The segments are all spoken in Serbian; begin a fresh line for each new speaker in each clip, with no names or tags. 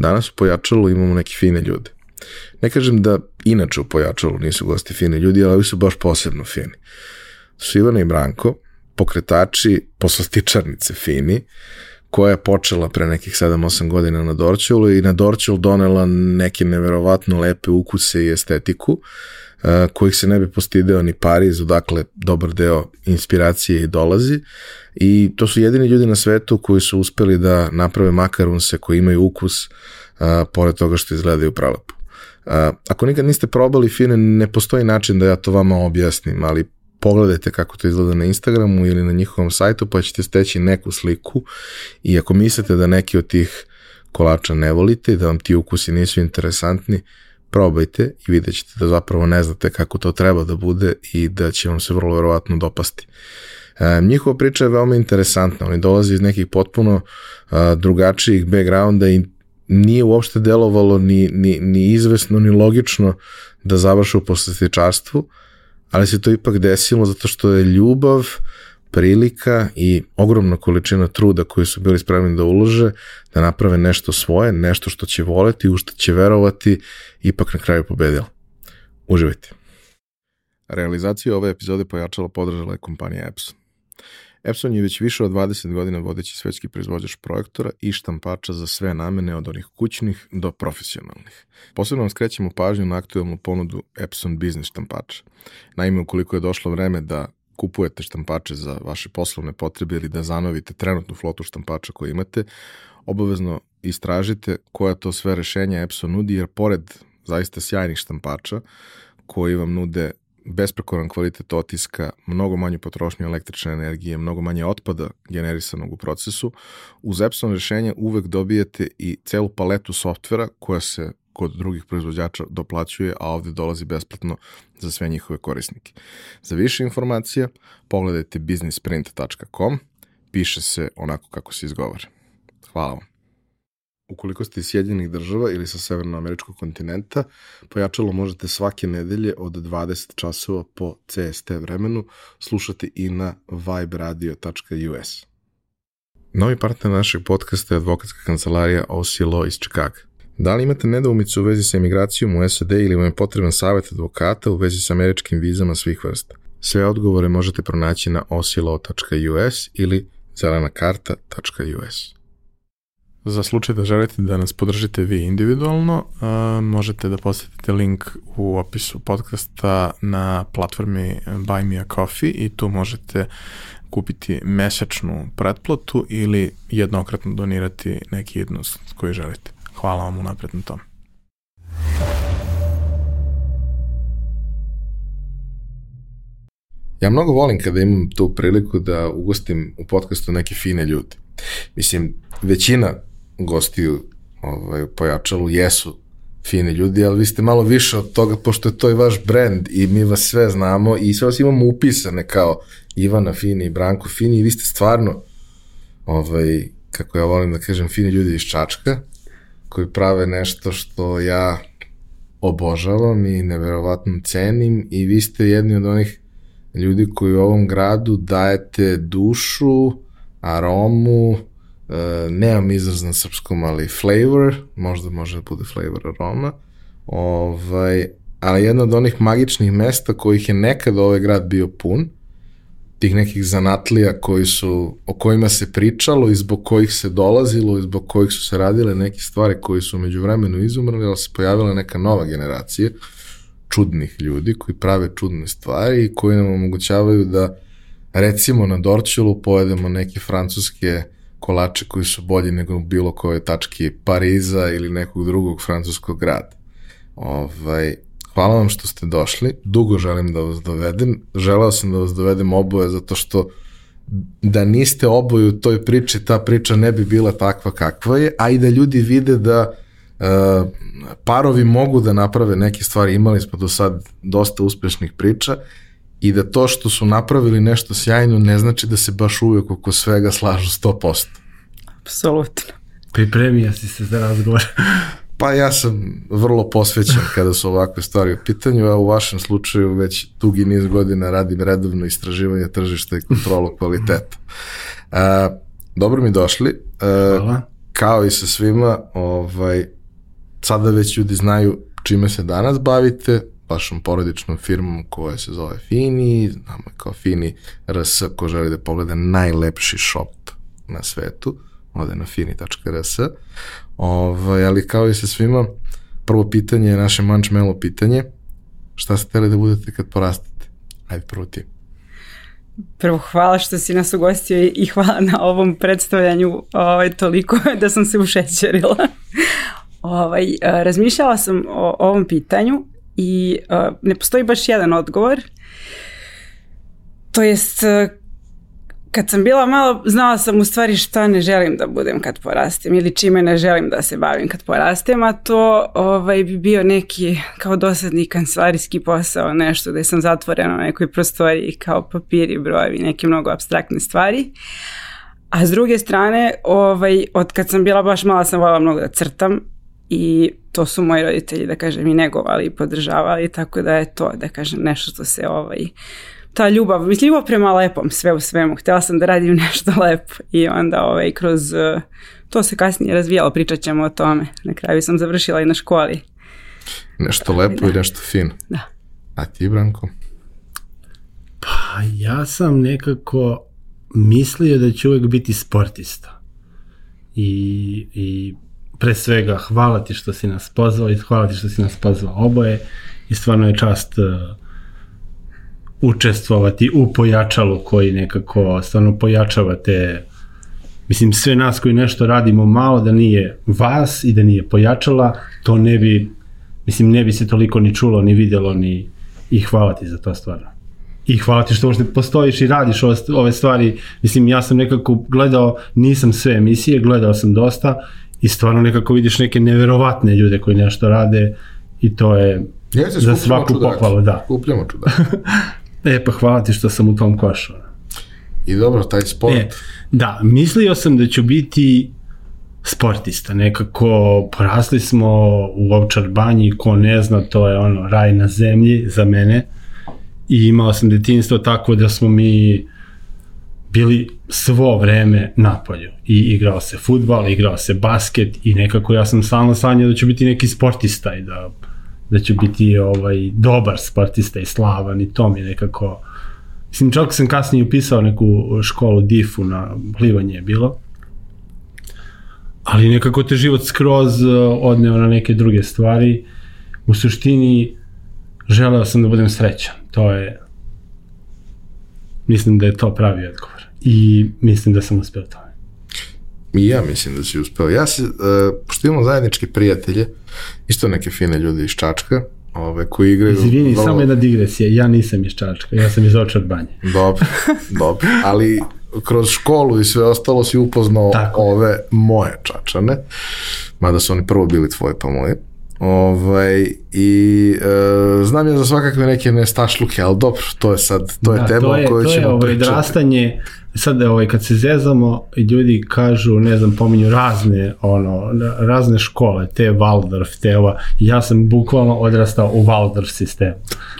Danas u Pojačalu imamo neke fine ljude. Ne kažem da inače u Pojačalu nisu gosti fini ljudi, ali ovi su baš posebno fini. Su Ivana i Branko, pokretači poslastičarnice fini, koja je počela pre nekih 7-8 godina na Dorčulu i na Dorčul donela neke neverovatno lepe ukuse i estetiku, uh, kojih se ne bi postideo ni Pariz, odakle dobar deo inspiracije i dolazi. I to su jedini ljudi na svetu koji su uspeli da naprave makarunse koji imaju ukus, uh, pored toga što izgledaju prelepo. Uh, ako nikad niste probali fine, ne postoji način da ja to vama objasnim, ali pogledajte kako to izgleda na Instagramu ili na njihovom sajtu pa ćete steći neku sliku i ako mislite da neki od tih kolača ne volite i da vam ti ukusi nisu interesantni, probajte i vidjet ćete da zapravo ne znate kako to treba da bude i da će vam se vrlo verovatno dopasti. E, njihova priča je veoma interesantna, oni dolaze iz nekih potpuno a, drugačijih backgrounda i nije uopšte delovalo ni, ni, ni izvesno ni logično da završe u poslastičarstvu, ali se to ipak desilo zato što je ljubav, prilika i ogromna količina truda koju su bili spremni da ulože, da naprave nešto svoje, nešto što će voleti, u što će verovati, ipak na kraju pobedila. Uživajte. Realizaciju ove epizode pojačala podržala je kompanija Epson. Epson je već više od 20 godina vodeći svetski proizvođač projektora i štampača za sve namene od onih kućnih do profesionalnih. Posebno vam skrećemo pažnju na aktualnu ponudu Epson Business štampača. Naime, ukoliko je došlo vreme da kupujete štampače za vaše poslovne potrebe ili da zanovite trenutnu flotu štampača koju imate, obavezno istražite koja to sve rešenja Epson nudi, jer pored zaista sjajnih štampača koji vam nude besprekoran kvalitet otiska, mnogo manju potrošnju električne energije, mnogo manje otpada generisanog u procesu. Uz Epson rešenje uvek dobijete i celu paletu softvera koja se kod drugih proizvođača doplaćuje, a ovde dolazi besplatno za sve njihove korisnike. Za više informacija pogledajte businessprint.com, piše se onako kako se izgovara. Hvala vam. Ukoliko ste iz Sjedinjenih država ili sa severnoameričkog kontinenta, pojačalo možete svake nedelje od 20 časova po CST vremenu slušati i na viberadio.us. Novi partner našeg podcasta je advokatska kancelarija OC Law iz Čikaga. Da li imate nedoumicu u vezi sa emigracijom u SAD ili vam je potreban savjet advokata u vezi sa američkim vizama svih vrsta? Sve odgovore možete pronaći na osilaw.us ili zelanakarta.us. Za slučaj da želite da nas podržite vi individualno, možete da posetite link u opisu podcasta na platformi Buy Me A Coffee i tu možete kupiti mesečnu pretplatu ili jednokratno donirati neki jednost koji želite. Hvala vam unapred na tom. Ja mnogo volim kada imam tu priliku da ugostim u podcastu neke fine ljude. Mislim, većina gostiju ovaj, pojačalu jesu fini ljudi, ali vi ste malo više od toga, pošto je to i vaš brand i mi vas sve znamo i sve vas imamo upisane kao Ivana Fini i Branko Fini i vi ste stvarno, ovaj, kako ja volim da kažem, fini ljudi iz Čačka, koji prave nešto što ja obožavam i neverovatno cenim i vi ste jedni od onih ljudi koji u ovom gradu dajete dušu, aromu, Uh, nemam izraz na srpskom, ali flavor, možda može da bude flavor aroma, ovaj, ali jedno od onih magičnih mesta kojih je nekad ovaj grad bio pun, tih nekih zanatlija koji su, o kojima se pričalo i zbog kojih se dolazilo i zbog kojih su se radile neke stvari koji su među vremenu izumrli, ali se pojavila neka nova generacija čudnih ljudi koji prave čudne stvari i koji nam omogućavaju da recimo na Dorčulu pojedemo neke francuske kolače koji su bolji nego bilo kojoj tački Pariza ili nekog drugog francuskog grada. Ovaj, hvala vam što ste došli. Dugo želim da vas dovedem. Želeo sam da vas dovedem oboje zato što da niste oboje u toj priči, ta priča ne bi bila takva kakva je, a i da ljudi vide da uh, parovi mogu da naprave neke stvari. Imali smo do sad dosta uspešnih priča i da to što su napravili nešto sjajno ne znači da se baš uvek oko svega slažu 100%.
Apsolutno.
Pripremio si se za razgovor.
pa ja sam vrlo posvećen kada su ovakve stvari u pitanju, a u vašem slučaju već dugi niz godina radim redovno istraživanje tržišta i kontrolu kvaliteta. A, dobro mi došli. A,
Hvala.
kao i sa svima, ovaj, sada već ljudi znaju čime se danas bavite, vašom porodičnom firmom koja se zove Fini, znamo je kao Fini RS ko želi da pogleda najlepši shop na svetu, ode na fini.rs. Ovaj, ali kao i sa svima, prvo pitanje je naše mančmelo pitanje, šta ste hteli da budete kad porastete? Ajde, prvo ti.
Prvo, hvala što si nas ugostio i hvala na ovom predstavljanju ovaj, toliko da sam se ušećerila. ovaj, razmišljala sam o ovom pitanju i uh, ne postoji baš jedan odgovor. To jest, kad sam bila malo, znala sam u stvari šta ne želim da budem kad porastem ili čime ne želim da se bavim kad porastem, a to ovaj, bi bio neki kao dosadni kancelarijski posao, nešto gde sam zatvorena u nekoj prostoriji kao papiri, brojevi, neke mnogo abstraktne stvari. A s druge strane, ovaj, od kad sam bila baš mala sam voljela mnogo da crtam i to su moji roditelji, da kažem, i negovali i podržavali, tako da je to, da kažem, nešto što se ovaj, ta ljubav, mislim, ljubav prema lepom, sve u svemu. Htjela sam da radim nešto lepo i onda ovaj, kroz to se kasnije razvijalo, pričat ćemo o tome. Na kraju sam završila i na školi.
Nešto lepo da. i nešto fino.
Da.
A ti, Branko?
Pa ja sam nekako mislio da ću uvek biti sportista. I, i pre svega hvala ti što si nas pozvao i hvala ti što si nas pozvao oboje i stvarno je čast uh, učestvovati u pojačalu koji nekako stvarno pojačava te mislim sve nas koji nešto radimo malo da nije vas i da nije pojačala to ne bi mislim ne bi se toliko ni čulo ni videlo ni i hvala ti za to stvarno i hvala ti što uopšte postojiš i radiš ove, ove stvari mislim ja sam nekako gledao nisam sve emisije gledao sam dosta i stvarno nekako vidiš neke neverovatne ljude koji nešto rade i to je
Jeste,
za svaku pohvalu, da.
Skupljamo čudaki.
e, pa hvala ti što sam u tom košu.
I dobro, taj sport.
E, da, mislio sam da ću biti sportista, nekako porasli smo u Ovčar banji, ko ne zna, to je ono raj na zemlji za mene i imao sam detinstvo tako da smo mi bili svo vreme na polju i igrao se futbal, igrao se basket i nekako ja sam stalno sanjao da ću biti neki sportista i da, da ću biti ovaj, dobar sportista i slavan i to mi nekako mislim čak sam kasnije upisao neku školu difu na plivanje je bilo ali nekako te život skroz uh, odneo na neke druge stvari u suštini želeo sam da budem srećan to je mislim da je to pravi odgovor i mislim da sam uspeo to.
I ja mislim da si uspeo. Ja se, uh, pošto imamo zajedničke prijatelje, isto neke fine ljudi iz Čačka, ove, koji igraju...
Izvini, vrlo... samo jedna digresija, ja nisam iz Čačka, ja sam iz Očar banje.
Dobro, dobro, ali kroz školu i sve ostalo si upoznao Tako. ove moje Čačane, mada su oni prvo bili tvoje pa moje. Ovaj, I e, znam ja za svakakve neke nestašluke, ali dobro, to je sad, to je da, tema
to je,
o kojoj
to
ćemo
je, ovaj,
pričati.
Drastanje, sad ovaj, kad se zezamo, ljudi kažu, ne znam, pominju razne, ono, razne škole, te Waldorf, te ova, ja sam bukvalno odrastao u Waldorf sistemu.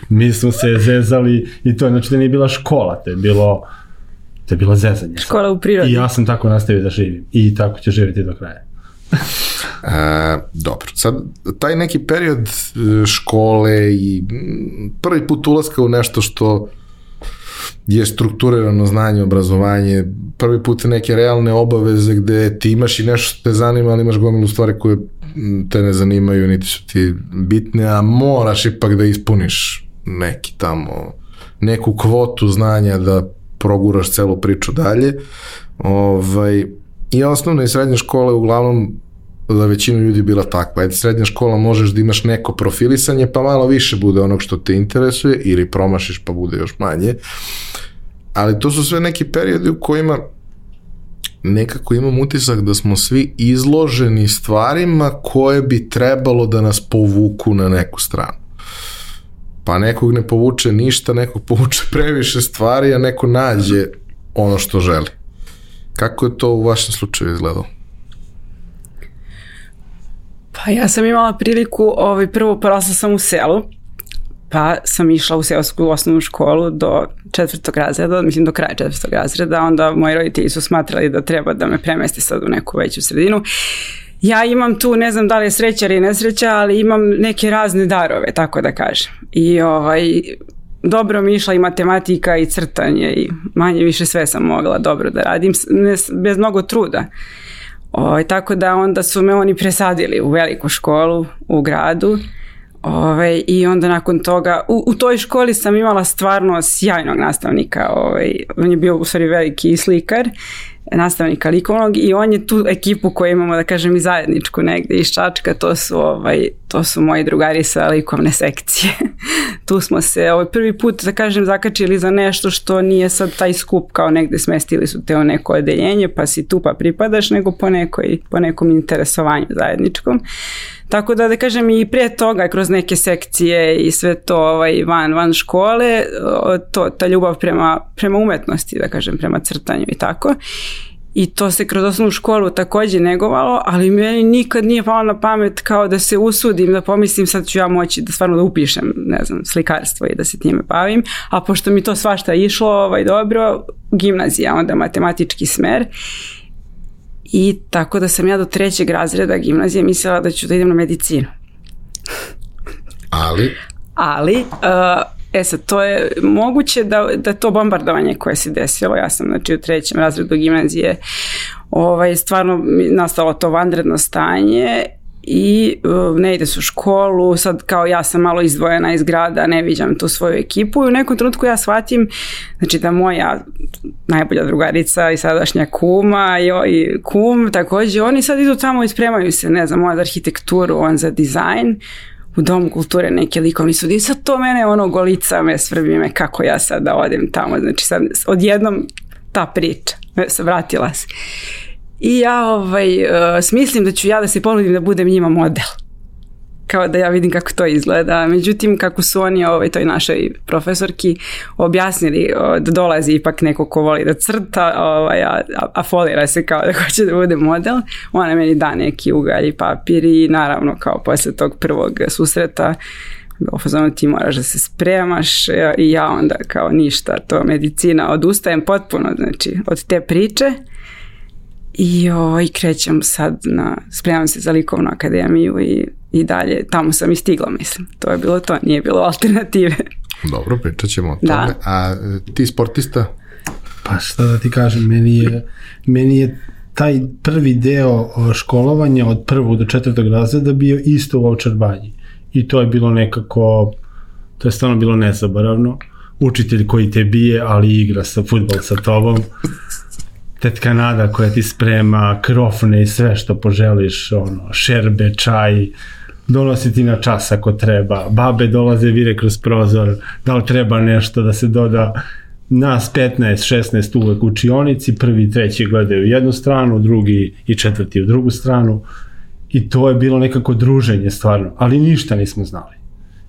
Mi smo se zezali i to, znači da nije bila škola, to je bilo, to je bilo zezanje.
Škola u prirodi.
I ja sam tako nastavio da živim i tako ću živjeti do kraja.
E, dobro, sad taj neki period e, škole i prvi put ulaska u nešto što je strukturirano znanje, obrazovanje, prvi put neke realne obaveze gde ti imaš i nešto što te zanima, ali imaš gomilu stvari koje te ne zanimaju, niti su ti bitne, a moraš ipak da ispuniš neki tamo, neku kvotu znanja da proguraš celu priču dalje. Ovaj, I osnovna i srednja škola uglavnom za većinu ljudi bila takva. Ajde, srednja škola možeš da imaš neko profilisanje, pa malo više bude onog što te interesuje, ili promašiš pa bude još manje. Ali to su sve neki periodi u kojima nekako imam utisak da smo svi izloženi stvarima koje bi trebalo da nas povuku na neku stranu. Pa nekog ne povuče ništa, nekog povuče previše stvari, a neko nađe ono što želi. Kako je to u vašem slučaju izgledalo?
Pa ja sam imala priliku, ovaj, prvo porasla sam u selu, pa sam išla u seosku osnovnu školu do četvrtog razreda, mislim do kraja četvrtog razreda, onda moji roditelji su smatrali da treba da me premesti sad u neku veću sredinu. Ja imam tu, ne znam da li je sreća ili nesreća, ali imam neke razne darove, tako da kažem. I ovaj, dobro mi išla i matematika i crtanje i manje više sve sam mogla dobro da radim, ne, bez mnogo truda. O, ovaj, tako da onda su me oni presadili u veliku školu u gradu Ove, ovaj, I onda nakon toga, u, u toj školi sam imala stvarno sjajnog nastavnika, ovaj, on je bio u stvari veliki slikar, nastavnika likovnog i on je tu ekipu koju imamo da kažem i zajedničku negde iz Čačka, to su, ovaj, to su moji drugari sa likovne sekcije. tu smo se ovaj, prvi put da kažem zakačili za nešto što nije sad taj skup kao negde smestili su te u neko odeljenje pa si tu pa pripadaš nego po, nekoj, po nekom interesovanju zajedničkom. Tako da da kažem i pre toga kroz neke sekcije i sve to ovaj, van, van škole, to, ta ljubav prema, prema umetnosti, da kažem, prema crtanju i tako. I to se kroz osnovnu školu takođe negovalo, ali meni nikad nije palo na pamet kao da se usudim, da pomislim sad ću ja moći da stvarno da upišem, ne znam, slikarstvo i da se time bavim, a pošto mi to svašta išlo ovaj, dobro, gimnazija, onda matematički smer I tako da sam ja do trećeg razreda gimnazije mislila da ću da idem na medicinu.
Ali?
Ali, uh, e sad, to je moguće da, da to bombardovanje koje se desilo, ja sam znači u trećem razredu gimnazije, ovaj, stvarno nastalo to vanredno stanje i uh, ne ide u školu, sad kao ja sam malo izdvojena iz grada, ne viđam tu svoju ekipu i u nekom trenutku ja shvatim znači da moja najbolja drugarica i sadašnja kuma i, i kum takođe, oni sad idu tamo i spremaju se, ne znam, on za arhitekturu, on za dizajn, u domu kulture neke likovni sudi sad to mene ono golica me svrbi me kako ja sad da odem tamo, znači sad odjednom ta priča vratila se. I ja ovaj, uh, smislim da ću ja da se ponudim da budem njima model. Kao da ja vidim kako to izgleda. Međutim, kako su oni ovaj, toj našoj profesorki objasnili da dolazi ipak neko ko voli da crta, ovaj, a, a folira se kao da hoće da bude model. Ona meni da neki ugalj i papir i naravno kao posle tog prvog susreta ofazonu ti moraš da se spremaš i ja onda kao ništa, to medicina, odustajem potpuno znači od te priče I, o, i krećem sad na, spremam se za likovnu akademiju i, i dalje, tamo sam i stigla, mislim. To je bilo to, nije bilo alternative.
Dobro, pričat ćemo o da. tome. Da. A ti sportista?
Pa šta da ti kažem, meni je, meni je taj prvi deo školovanja od prvog do četvrtog razreda bio isto u Ovčar banji. I to je bilo nekako, to je stvarno bilo nezaboravno. Učitelj koji te bije, ali igra sa futbol sa tobom tetka Nada koja ti sprema krofne i sve što poželiš, ono, šerbe, čaj, donosi ti na čas ako treba, babe dolaze vire kroz prozor, da li treba nešto da se doda, nas 15, 16 uvek u učionici, prvi i treći gledaju jednu stranu, drugi i četvrti u drugu stranu. I to je bilo nekako druženje stvarno, ali ništa nismo znali.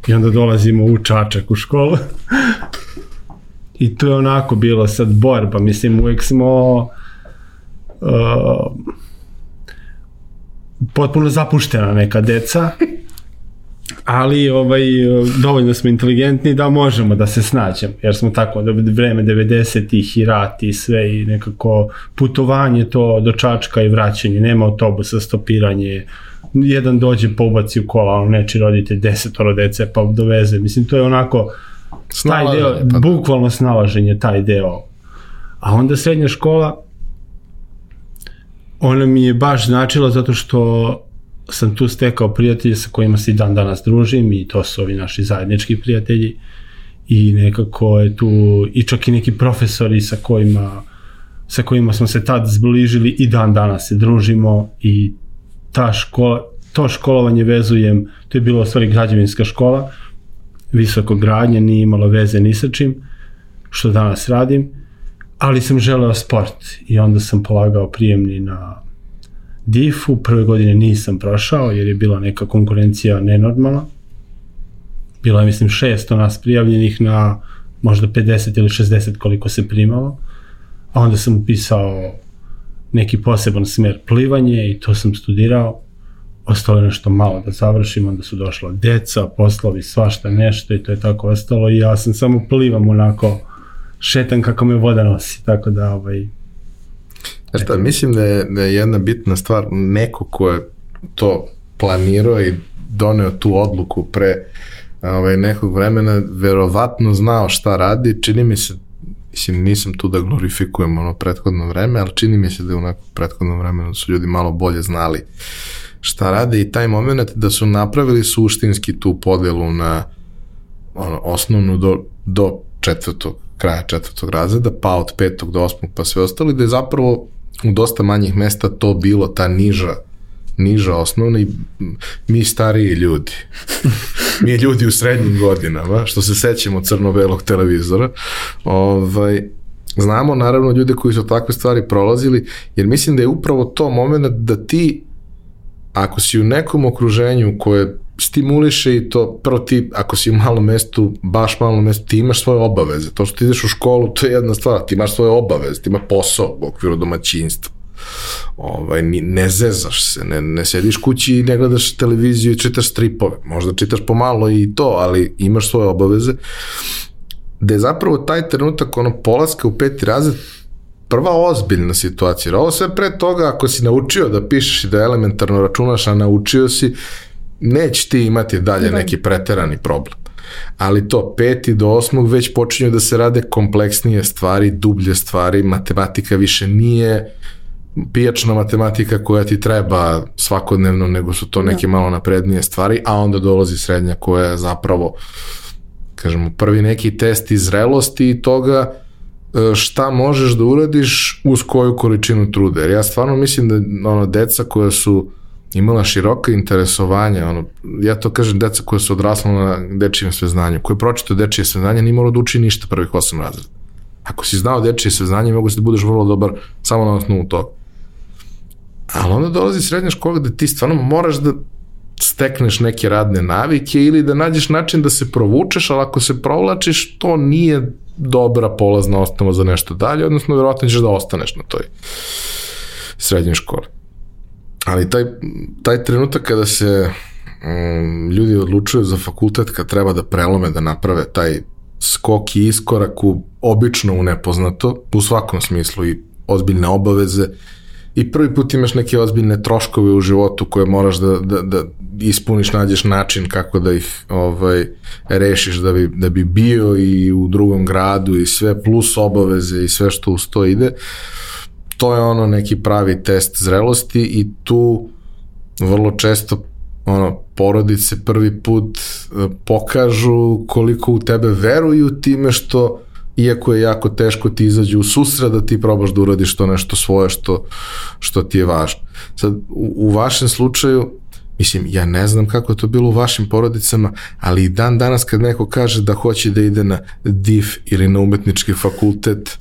I onda dolazimo u Čačak u školu. I to je onako bilo sad borba, mislim uvek smo uh, potpuno zapuštena neka deca, ali ovaj, dovoljno smo inteligentni da možemo da se snađemo, jer smo tako da vreme 90-ih i rat i sve i nekako putovanje to do Čačka i vraćanje, nema autobusa, stopiranje, jedan dođe pa ubaci u kola, ono neči roditelj desetoro dece pa doveze, mislim to je onako taj deo, pa da. bukvalno snalaženje taj deo. A onda srednja škola, ona mi je baš značila zato što sam tu stekao prijatelje sa kojima se i dan danas družim i to su ovi naši zajednički prijatelji. I nekako je tu i čak i neki profesori sa kojima sa kojima smo se tad zbližili i dan danas se družimo i ta škola, to školovanje vezujem, to je bilo u stvari građevinska škola, visoko gradnje, nije imalo veze ni sa čim, što danas radim ali sam želeo sport i onda sam polagao prijemni na DIF-u, prve godine nisam prošao jer je bila neka konkurencija nenormalna. Bilo je, mislim, 600 nas prijavljenih na možda 50 ili 60 koliko se primalo. A onda sam upisao neki poseban smer plivanje i to sam studirao. ostalo je nešto malo da završimo, onda su došla deca, poslovi, svašta nešto i to je tako ostalo i ja sam samo plivam onako, šetam kako me voda nosi, tako da ovaj,
Znaš šta, mislim da je, da je jedna bitna stvar, neko ko je to planirao i doneo tu odluku pre ovaj, nekog vremena, verovatno znao šta radi, čini mi se, mislim, nisam tu da glorifikujem ono prethodno vreme, ali čini mi se da u nekom prethodnom vremenu su ljudi malo bolje znali šta rade i taj moment da su napravili suštinski tu podelu na ono, osnovnu do, do četvrtog, kraja četvrtog razreda, pa od petog do osmog pa sve ostalo, da je zapravo u dosta manjih mesta to bilo ta niža niža osnovna i mi stariji ljudi. mi ljudi u srednjim godinama, što se sećamo crno-belog televizora, ovaj, znamo naravno ljude koji su takve stvari prolazili, jer mislim da je upravo to moment da ti ako si u nekom okruženju koje stimuliše i to, prvo ti, ako si u malom mestu, baš malom mestu, ti imaš svoje obaveze. To što ti ideš u školu, to je jedna stvar, ti imaš svoje obaveze, ti imaš posao u okviru domaćinstva. Ovaj, ne zezaš se, ne, ne sediš kući i ne gledaš televiziju i čitaš stripove. Možda čitaš pomalo i to, ali imaš svoje obaveze. Da je zapravo taj trenutak ono polaska u peti razred prva ozbiljna situacija. Ovo sve pre toga, ako si naučio da pišeš i da elementarno računaš, a naučio si, neće ti imati dalje da. neki preterani problem. Ali to, peti do osmog već počinju da se rade kompleksnije stvari, dublje stvari, matematika više nije pijačna matematika koja ti treba svakodnevno, nego su to da. neke malo naprednije stvari, a onda dolazi srednja koja je zapravo, kažemo, prvi neki test iz zrelosti i toga e, šta možeš da uradiš uz koju količinu truda. Jer ja stvarno mislim da ono, deca koja su imala široka interesovanja, ono, ja to kažem deca koja su odrasla na dečijem sveznanju, koje pročito dečije sveznanje, nije morao da uči ništa prvih osam razreda. Ako si znao dečije sveznanje, mogu se da budeš vrlo dobar samo na osnovu toga. Ali onda dolazi srednja škola gde ti stvarno moraš da stekneš neke radne navike ili da nađeš način da se provučeš, ali ako se provlačiš, to nije dobra polazna osnova za nešto dalje, odnosno verovatno ćeš da ostaneš na toj srednjoj školi. Ali taj, taj trenutak kada se um, ljudi odlučuju za fakultet, kad treba da prelome, da naprave taj skok i iskorak u obično u nepoznato, u svakom smislu i ozbiljne obaveze i prvi put imaš neke ozbiljne troškove u životu koje moraš da, da, da ispuniš, nađeš način kako da ih ovaj, rešiš da bi, da bi bio i u drugom gradu i sve plus obaveze i sve što uz to ide. Uh, to je ono neki pravi test zrelosti i tu vrlo često ono, porodice prvi put e, pokažu koliko u tebe veruju time što iako je jako teško ti izađu u susra da ti probaš da uradiš to nešto svoje što, što ti je važno. Sad, u, u vašem slučaju Mislim, ja ne znam kako je to bilo u vašim porodicama, ali i dan danas kad neko kaže da hoće da ide na DIF ili na umetnički fakultet,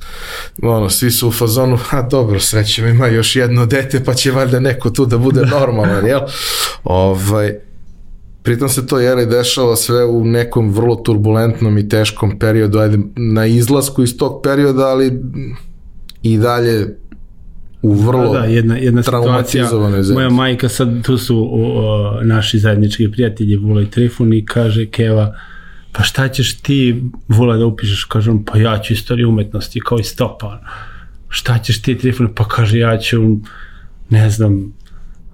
ono, svi su u fazonu, a dobro, srećem, ima još jedno dete, pa će valjda neko tu da bude normalan, jel? Ovaj, pritom se to jeli dešava sve u nekom vrlo turbulentnom i teškom periodu, ajde, na izlasku iz tog perioda, ali i dalje u vrlo da, da, jedna, jedna situacija,
moja majka sad, tu su o, naši zajednički prijatelji Vula i Trifun i kaže Keva, pa šta ćeš ti? Vula da upišeš, kažem, pa ja ću istoriju umetnosti kao i stopa, šta ćeš ti Trifun, pa kaže ja ću ne znam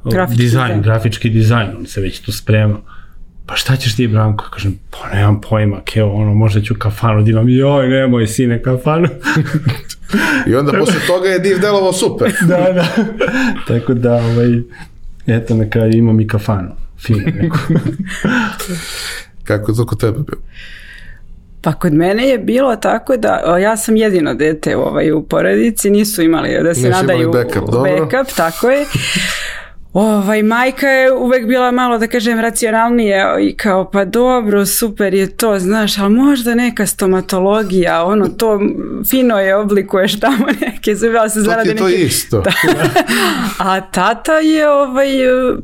grafički dizajn, dizajn, grafički dizajn, on se već tu sprema. Pa šta ćeš ti Branko? Kažem, pa nemam pojma, keo, ono, možda ću kafanu da imam, joj, nemoj sine kafanu.
I onda posle toga je div delovo super.
da, da. Tako da, ovaj, eto, na kraju imam i kafanu. Fino neko.
Kako je to kod tebe bilo?
Pa kod mene je bilo tako da ja sam jedino dete ovaj, u porodici, nisu imali da se nisu nadaju
backup,
backup, tako je. ovaj, majka je uvek bila malo, da kažem, racionalnije i kao, pa dobro, super je to, znaš, ali možda neka stomatologija, ono, to fino je, oblikuješ tamo neke zube, ali se zarade
neke... To je to isto. Da.
A tata je ovaj,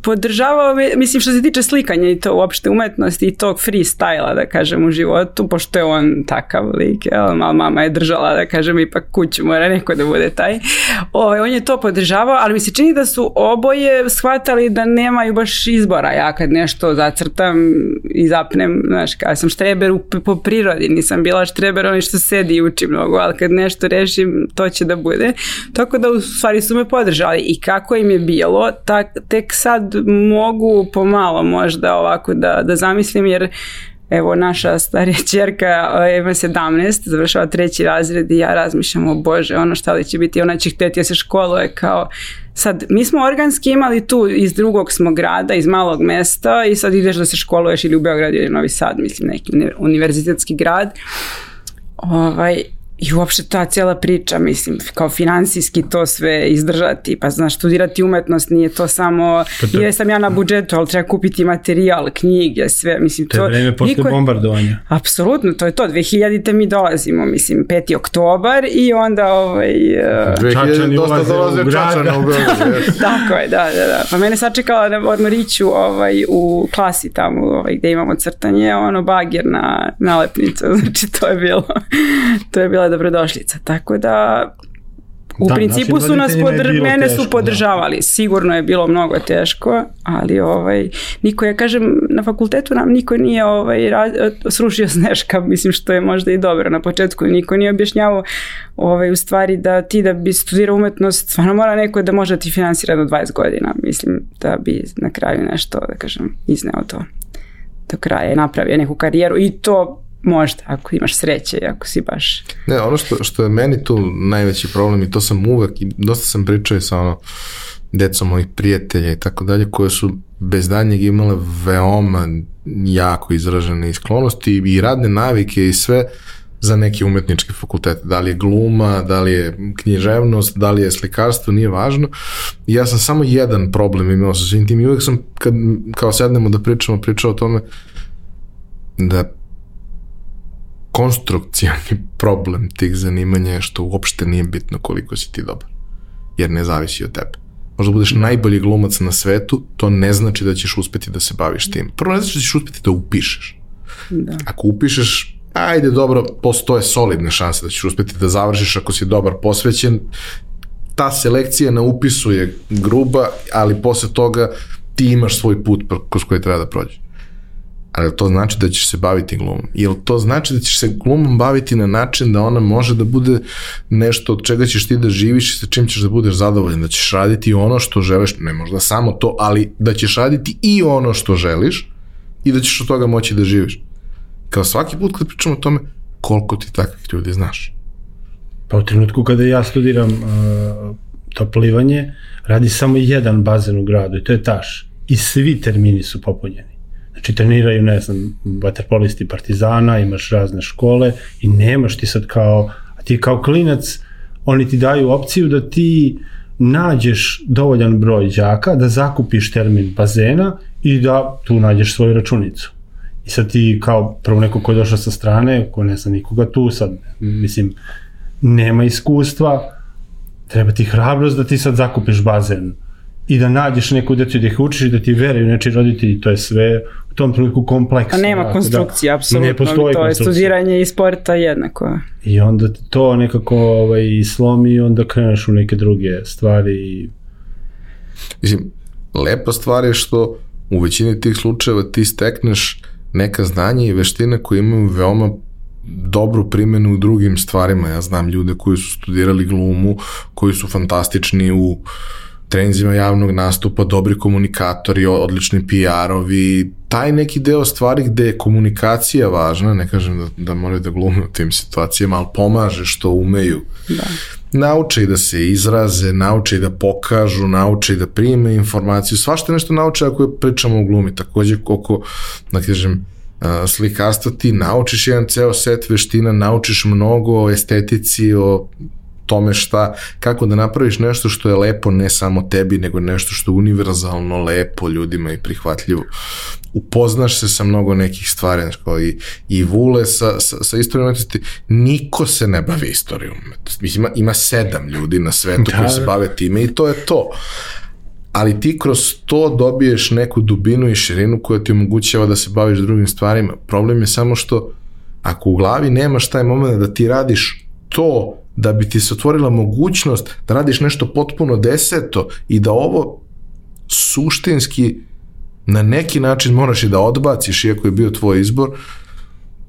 podržavao, mislim, što se tiče slikanja i to uopšte umetnosti i tog freestyla, da kažem, u životu, pošto je on takav lik, jel, mama je držala, da kažem, ipak kuću mora neko da bude taj. Ovaj, on je to podržavao, ali mi se čini da su oboje shvatali da nemaju baš izbora. Ja kad nešto zacrtam i zapnem, znaš, kada sam štreber po prirodi, nisam bila štreber oni što sedi i uči mnogo, ali kad nešto rešim, to će da bude. Tako da u stvari su me podržali i kako im je bilo, tak, tek sad mogu pomalo možda ovako da, da zamislim, jer evo naša starija čerka ima 17, završava treći razred i ja razmišljam o bože, ono šta li će biti, ona će hteti da se školuje kao Sad, mi smo organski imali tu iz drugog smo grada, iz malog mesta i sad ideš da se školuješ ili u Beograd ili Novi Sad, mislim neki univerzitetski grad. Ovaj, I uopšte ta cijela priča, mislim, kao finansijski to sve izdržati, pa znaš, studirati umetnost nije to samo, pa to, je sam ja na budžetu, ali treba kupiti materijal, knjige, sve, mislim,
to... To je vreme posle niko... bombardovanja.
Apsolutno, to je to, 2000-te mi dolazimo, mislim, 5. oktobar i onda ovaj...
2000 dosta dolaze Čačana u Beograd,
Tako je, da, da, da. Pa mene sačekala na Ormariću ovaj, u klasi tamo, ovaj, gde imamo crtanje, ono, bagir na nalepnicu, znači to je bilo, to je bila dobrodošlica. Tako da U da, principu su nas podr... mene teško, su da. podržavali. Da. Sigurno je bilo mnogo teško, ali ovaj niko ja kažem na fakultetu nam niko nije ovaj ra... srušio sneška, mislim što je možda i dobro na početku niko nije objašnjavao ovaj u stvari da ti da bi studirao umetnost stvarno mora neko da može da ti finansira do 20 godina. Mislim da bi na kraju nešto da kažem izneo to do kraja i napravio neku karijeru i to Možda, ako imaš sreće ako si baš...
Ne, ono što, što je meni tu najveći problem i to sam uvek, i dosta sam pričao i sa ono, decom mojih prijatelja i tako dalje, koje su bez danjeg imale veoma jako izražene sklonosti i radne navike i sve za neke umetničke fakultete. Da li je gluma, da li je književnost, da li je slikarstvo, nije važno. I ja sam samo jedan problem imao sa svim tim i uvek sam, kad, kao sednemo da pričamo, pričao o tome da konstrukcijani problem tih zanimanja je što uopšte nije bitno koliko si ti dobar. Jer ne zavisi od tebe. Možda budeš najbolji glumac na svetu, to ne znači da ćeš uspeti da se baviš tim. Prvo ne znači da ćeš uspeti da upišeš. Da. Ako upišeš, ajde dobro, postoje solidne šanse da ćeš uspeti da završiš ako si dobar posvećen. Ta selekcija na upisu je gruba, ali posle toga ti imaš svoj put kroz koji treba da prođeš ali to znači da ćeš se baviti glumom? Jel to znači da ćeš se glumom baviti na način da ona može da bude nešto od čega ćeš ti da živiš i sa čim ćeš da budeš zadovoljan, da ćeš raditi ono što želiš, ne možda samo to, ali da ćeš raditi i ono što želiš i da ćeš od toga moći da živiš. Kao svaki put kad pričamo o tome, koliko ti takvih ljudi znaš?
Pa u trenutku kada ja studiram uh, to plivanje, radi samo jedan bazen u gradu i to je Taš. I svi termini su popunjeni. Znači treniraju, ne znam, vaterpolisti partizana, imaš razne škole i nemaš ti sad kao, a ti kao klinac, oni ti daju opciju da ti nađeš dovoljan broj đaka, da zakupiš termin bazena i da tu nađeš svoju računicu. I sad ti kao prvo neko ko je došao sa strane, ko ne zna nikoga tu, sad mislim, nema iskustva, treba ti hrabrost da ti sad zakupiš bazen i da nađeš neku decu da ih učiš i da ti veruju neči roditelji, to je sve u tom trenutku kompleksno.
A nema konstrukcije, da, apsolutno. Ne postoji to je studiranje i sporta jednako.
I onda to nekako ovaj, slomi i onda kreneš u neke druge stvari. I...
Mislim, lepa stvar je što u većini tih slučajeva ti stekneš neka znanja i veštine koje imaju veoma dobru primenu u drugim stvarima. Ja znam ljude koji su studirali glumu, koji su fantastični u uh, trenzima javnog nastupa, dobri komunikatori, odlični PR-ovi, taj neki deo stvari gde je komunikacija važna, ne kažem da, da moraju da glume u tim situacijama, ali pomaže što umeju. Da. Nauče i da se izraze, nauče i da pokažu, nauče i da prime informaciju, svašta nešto nauče ako pričamo o glumi, takođe koliko, da kažem, slikarstva ti naučiš jedan ceo set veština, naučiš mnogo o estetici, o tome šta, kako da napraviš nešto što je lepo ne samo tebi, nego nešto što je univerzalno lepo ljudima i prihvatljivo. Upoznaš se sa mnogo nekih stvari, znači kao i, i Vule sa, sa, sa istorijom umetnosti, niko se ne bavi istorijom umetnosti. Mislim, ima, ima sedam ljudi na svetu da, koji se da. bave time i to je to ali ti kroz to dobiješ neku dubinu i širinu koja ti omogućava da se baviš drugim stvarima. Problem je samo što ako u glavi nemaš taj moment da ti radiš to da bi ti se otvorila mogućnost da radiš nešto potpuno deseto i da ovo suštinski na neki način moraš i da odbaciš, iako je bio tvoj izbor,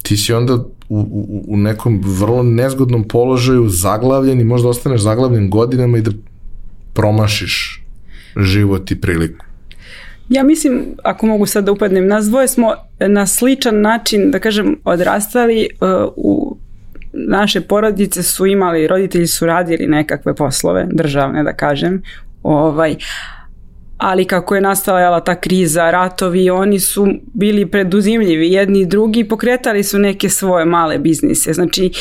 ti si onda u, u, u nekom vrlo nezgodnom položaju zaglavljen i možda ostaneš zaglavljen godinama i da promašiš život i priliku.
Ja mislim, ako mogu sad da upadnem, nas dvoje smo na sličan način, da kažem, odrastali uh, u naše porodice su imali, roditelji su radili nekakve poslove, državne da kažem, ovaj, ali kako je nastala ta kriza, ratovi, oni su bili preduzimljivi jedni i drugi, pokretali su neke svoje male biznise. Znači,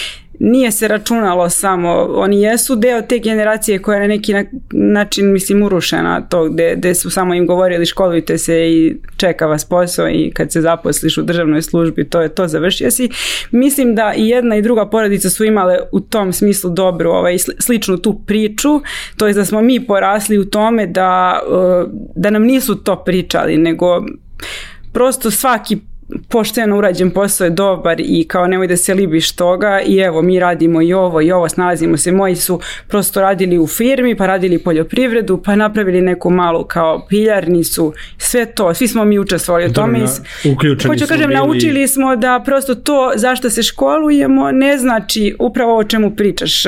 nije se računalo samo, oni jesu deo te generacije koja je na neki način, mislim, urušena to gde, gde su samo im govorili školujte se i čeka vas posao i kad se zaposliš u državnoj službi, to je to, završio si. Mislim da i jedna i druga porodica su imale u tom smislu dobru, ovaj, sličnu tu priču, to je da smo mi porasli u tome da, uh, da nam nisu to pričali, nego prosto svaki pošteno urađen posao je dobar i kao nemoj da se libiš toga i evo mi radimo i ovo i ovo, snalazimo se, moji su prosto radili u firmi, pa radili poljoprivredu, pa napravili neku malu kao piljarnicu, sve to, svi smo mi učestvovali u tome.
Uključeni
Hoću kažem, bili... naučili smo da prosto to zašto se školujemo ne znači upravo o čemu pričaš,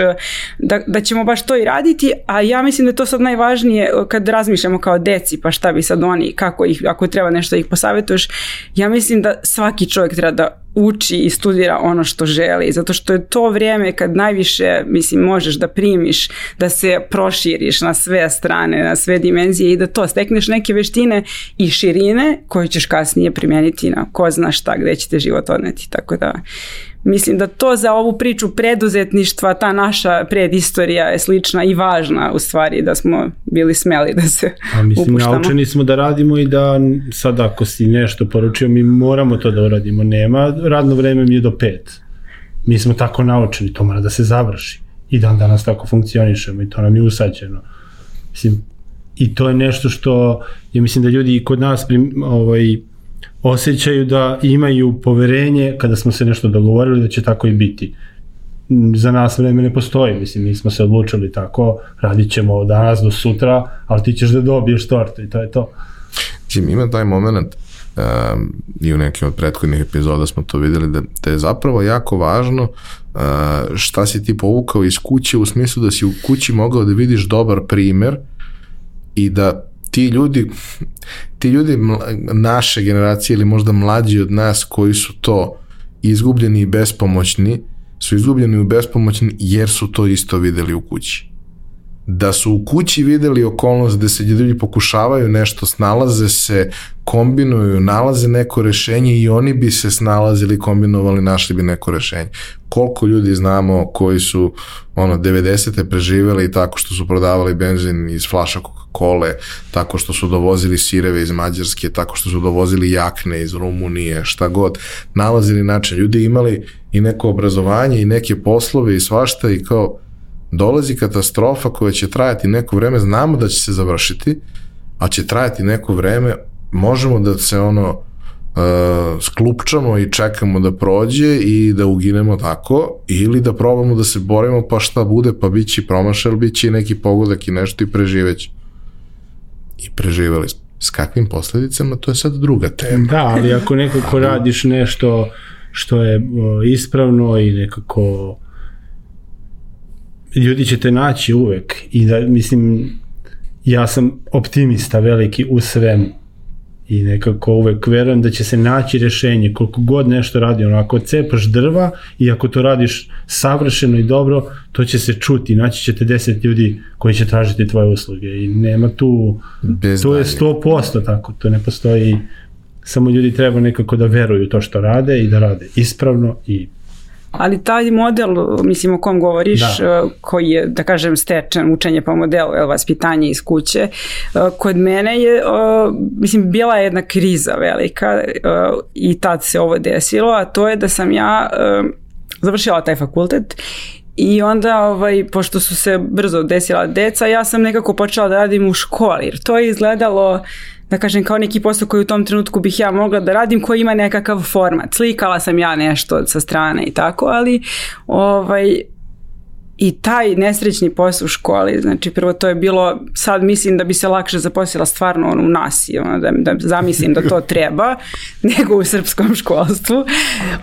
da, da ćemo baš to i raditi, a ja mislim da je to sad najvažnije kad razmišljamo kao deci, pa šta bi sad oni, kako ih, ako treba nešto da ih posavetuješ, ja mislim da svaki čovjek treba da uči i studira ono što želi, zato što je to vrijeme kad najviše, mislim, možeš da primiš, da se proširiš na sve strane, na sve dimenzije i da to stekneš neke veštine i širine koje ćeš kasnije primijeniti na ko zna šta, gde će te život odneti, tako da Mislim da to za ovu priču preduzetništva, ta naša predistorija je slična i važna u stvari da smo bili smeli da se
A mislim, upuštamo. naučeni smo da radimo i da sad ako si nešto poručio, mi moramo to da uradimo. Nema, radno vreme mi je do pet. Mi smo tako naučeni, to mora da se završi. I dan danas tako funkcionišemo i to nam je usađeno. Mislim, i to je nešto što, ja mislim da ljudi kod nas prim, ovaj, osjećaju da imaju poverenje kada smo se nešto dogovorili da će tako i biti. Za nas vreme ne postoji, mislim, mi smo se odlučili tako, radit ćemo od danas do sutra, ali ti ćeš da dobiješ tortu i to je to.
Mislim, ima taj moment i u nekim od prethodnih epizoda smo to videli da, da je zapravo jako važno uh, šta si ti povukao iz kuće u smislu da si u kući mogao da vidiš dobar primer i da ti ljudi, ti ljudi naše generacije ili možda mlađi od nas koji su to izgubljeni i bespomoćni, su izgubljeni i bespomoćni jer su to isto videli u kući. Da su u kući videli okolnost da se ljudi pokušavaju nešto, snalaze se, kombinuju, nalaze neko rešenje i oni bi se snalazili, kombinovali, našli bi neko rešenje. Koliko ljudi znamo koji su ono 90. preživeli tako što su prodavali benzin iz flaša Coca-Cola, tako što su dovozili sireve iz Mađarske, tako što su dovozili jakne iz Rumunije, šta god, nalazili način. Ljudi imali i neko obrazovanje i neke poslove i svašta i kao dolazi katastrofa koja će trajati neko vreme, znamo da će se završiti, a će trajati neko vreme, možemo da se ono uh, sklupčamo i čekamo da prođe i da uginemo tako ili da probamo da se borimo pa šta bude pa bit će promašaj bit će neki pogodak i nešto i preživeći i preživali smo s kakvim posledicama to je sad druga tema.
Da ali ako nekako radiš nešto što je ispravno i nekako ljudi će te naći uvek i da mislim ja sam optimista veliki u svemu i nekako uvek verujem da će se naći rešenje. Koliko god nešto radi ono ako cepaš drva i ako to radiš savršeno i dobro to će se čuti. Naći ćete 10 ljudi koji će tražiti tvoje usluge i nema tu Bez to je 100% tako to ne postoji. Samo ljudi treba nekako da veruju to što rade i da rade ispravno i
Ali taj model, mislim o kom govoriš, da. Eh, koji je, da kažem, stečen učenje po modelu, je vaspitanje iz kuće, eh, kod mene je, eh, mislim, bila jedna kriza velika i tad se ovo desilo, a to je da sam ja završila taj fakultet I onda, ovaj, pošto su se brzo desila deca, ja sam nekako počela da radim u školi, jer to je izgledalo da kažem kao neki posao koji u tom trenutku bih ja mogla da radim koji ima nekakav format. Slikala sam ja nešto sa strane i tako, ali ovaj, i taj nesrećni posao u školi, znači prvo to je bilo, sad mislim da bi se lakše zaposlila stvarno ono, u nasi, ono, da, da zamislim da to treba, nego u srpskom školstvu.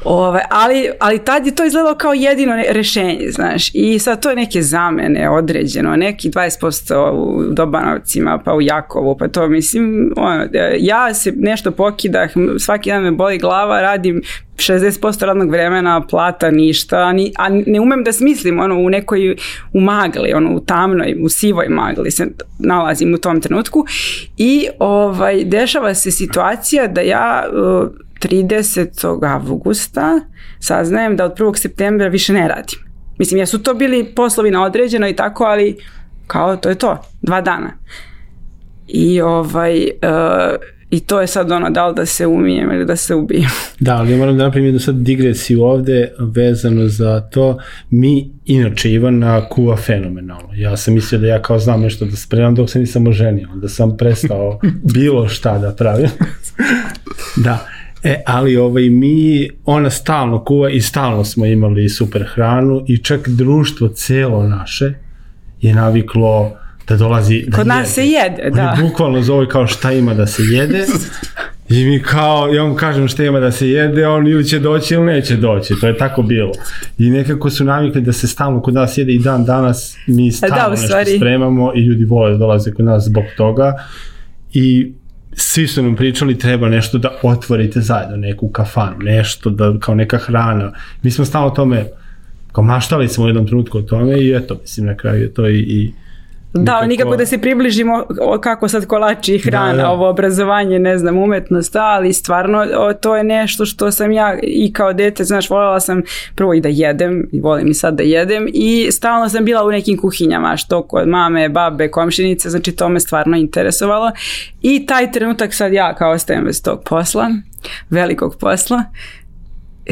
Ove, ali, ali tad je to izgledalo kao jedino rešenje, znaš, i sad to je neke zamene određeno, neki 20% u Dobanovcima, pa u Jakovu, pa to mislim, ono, ja se nešto pokidah, svaki dan me boli glava, radim 60% radnog vremena, plata, ništa, ni, a ne umem da smislim ono, u nekoj u magli, ono, u tamnoj, u sivoj magli se nalazim u tom trenutku i ovaj, dešava se situacija da ja uh, 30. avgusta saznajem da od 1. septembra više ne radim. Mislim, jesu to bili poslovi na određeno i tako, ali kao to je to, dva dana. I ovaj, uh, I to je sad ono da li da se umijem ili da se ubijem.
Da, ali ja moram da napravim jednu sad digresiju ovde vezano za to. Mi, inače, Ivana kuva fenomenalno. Ja sam mislio da ja kao znam nešto da spremam dok se nisam oženio. Onda sam prestao bilo šta da pravim. da. E, ali ovaj, mi, ona stalno kuva i stalno smo imali super hranu i čak društvo celo naše je naviklo da dolazi da
Kod nas se jede, da.
Oni bukvalno zove kao šta ima da se jede. I mi kao, ja mu kažem šta ima da se jede, on ili će doći ili neće doći, to je tako bilo. I nekako su navikli da se stalno kod nas jede i dan danas mi stalno da, nešto stvari. spremamo i ljudi vole da dolaze kod nas zbog toga. I svi su nam pričali treba nešto da otvorite zajedno, neku kafanu, nešto da, kao neka hrana. Mi smo stalno o tome, kao maštali smo u jednom trenutku o tome i eto, mislim na kraju je to i, i
Da, nikako da se približimo kako sad kolači hrana, da, da. ovo obrazovanje, ne znam, umetnost, ali stvarno o, to je nešto što sam ja i kao dete, znaš, voljela sam prvo i da jedem, i volim i sad da jedem i stalno sam bila u nekim kuhinjama, što kod mame, babe, komšinice, znači to me stvarno interesovalo i taj trenutak sad ja kao ostajem bez tog posla, velikog posla,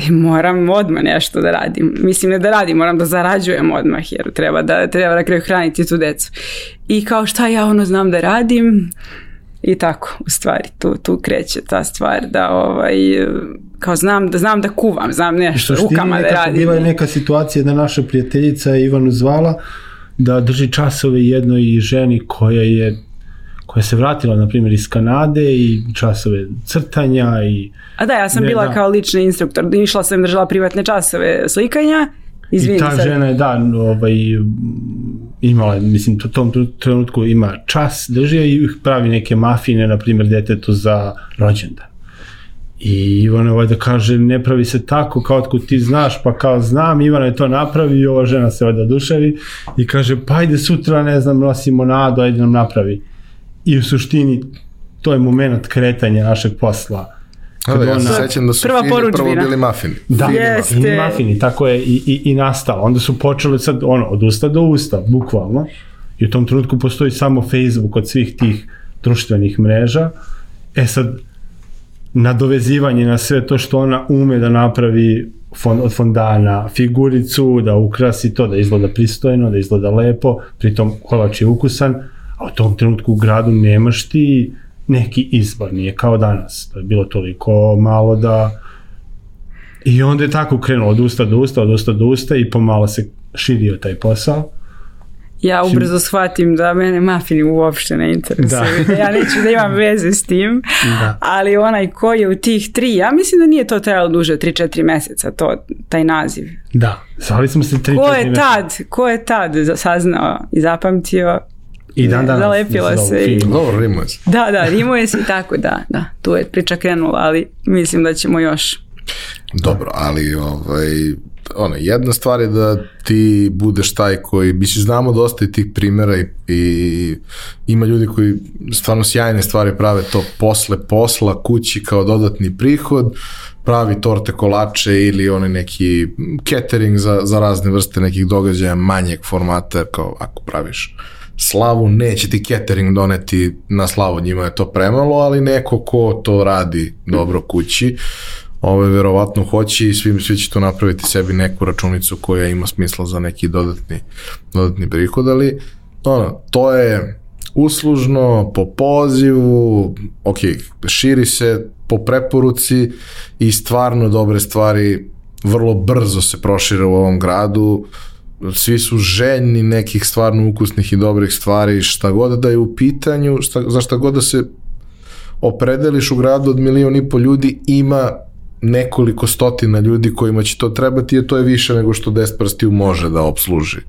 e, moram odmah nešto da radim. Mislim ne da radim, moram da zarađujem odmah jer treba da treba na kraju hraniti tu decu. I kao šta ja ono znam da radim i tako u stvari tu, tu kreće ta stvar da ovaj kao znam da znam da kuvam, znam nešto rukama da radim.
Bila je neka situacija da naša prijateljica Ivanu zvala da drži časove jednoj ženi koja je koja se vratila, na primjer, iz Kanade i časove crtanja i...
A da, ja sam ne, bila da. kao lični instruktor, išla sam držala privatne časove slikanja, Izvini
I ta sad. žena je, da, ovaj, imala, mislim, u tom trenutku ima čas, drži i pravi neke mafine, na primjer, detetu za rođendan. I Ivana ovaj da kaže, ne pravi se tako kao otkud ti znaš, pa kao znam, Ivana je to napravi i ova žena se ovaj duševi i kaže, pa ajde sutra, ne znam, nosimo nadu, ajde nam napravi i u suštini to je moment kretanja našeg posla.
Kad da, ja se sećam da su prva fini prvo bili mafini.
Da, Jeste. fini mafini, tako je i, i, i nastalo. Onda su počeli sad, ono, od usta do usta, bukvalno. I u tom trenutku postoji samo Facebook od svih tih društvenih mreža. E sad, nadovezivanje na sve to što ona ume da napravi fond, od fondana figuricu, da ukrasi to, da izgleda pristojno, da izgleda lepo, pritom kolač je ukusan, a u tom trenutku u gradu nemaš ti neki izbor, nije kao danas. To je bilo toliko malo da... I onda je tako krenulo od usta do usta, od usta do usta i pomalo se širio taj posao.
Ja ubrzo shvatim da mene mafini uopšte ne interesuju. Da. ja neću da imam veze s tim, da. ali onaj ko je u tih tri, ja mislim da nije to trajalo duže od 3-4 meseca, to, taj naziv.
Da, zvali smo se 3-4
Ko je tad, ko je tad saznao i zapamtio
I dan danas.
Zalepila se.
I... Dobro, rimuje se.
Da, da, rimuje se i tako, da, da. Tu je priča krenula, ali mislim da ćemo još.
Dobro, ali ovaj, ono, jedna stvar je da ti budeš taj koji, mislim, znamo dosta i tih primjera i, i ima ljudi koji stvarno sjajne stvari prave to posle posla, kući kao dodatni prihod, pravi torte kolače ili onaj neki catering za, za razne vrste nekih događaja manjeg formata, kao ako praviš slavu neće ti catering doneti na slavu, njima je to premalo, ali neko ko to radi dobro kući, ove verovatno hoće i svi, svi će to napraviti sebi neku računicu koja ima smisla za neki dodatni, dodatni prihod, ali ono, to je uslužno, po pozivu, ok, širi se po preporuci i stvarno dobre stvari vrlo brzo se prošire u ovom gradu, svi su željni nekih stvarno ukusnih i dobrih stvari, šta god da je u pitanju, šta, za šta god da se opredeliš u gradu od milion i po ljudi, ima nekoliko stotina ljudi kojima će to trebati, jer to je više nego što 10 prstiju može da obsluži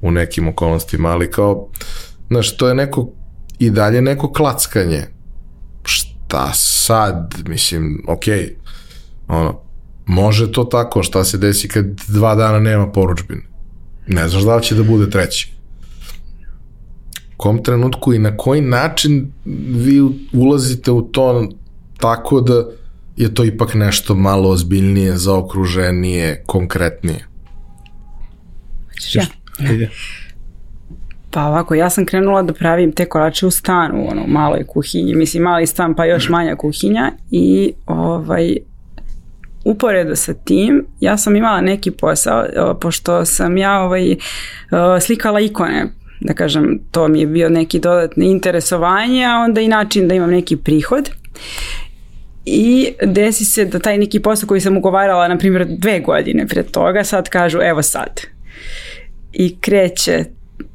u nekim okolnostima, ali kao, znaš, to je neko, i dalje neko klackanje. Šta sad, mislim, okej, okay, ono, može to tako, šta se desi kad dva dana nema poručbine. Ne znaš da li će da bude treći. U kom trenutku i na koji način vi ulazite u to tako da je to ipak nešto malo ozbiljnije, zaokruženije, konkretnije?
Ja.
Ajde.
Pa ovako, ja sam krenula da pravim te kolače u stanu, ono, maloj kuhinji, mislim mali stan pa još manja kuhinja i ovaj, uporedo sa tim, ja sam imala neki posao, pošto sam ja ovaj, slikala ikone, da kažem, to mi je bio neki dodatni interesovanje, a onda i način da imam neki prihod. I desi se da taj neki posao koji sam ugovarala, na primjer, dve godine pred toga, sad kažu, evo sad. I kreće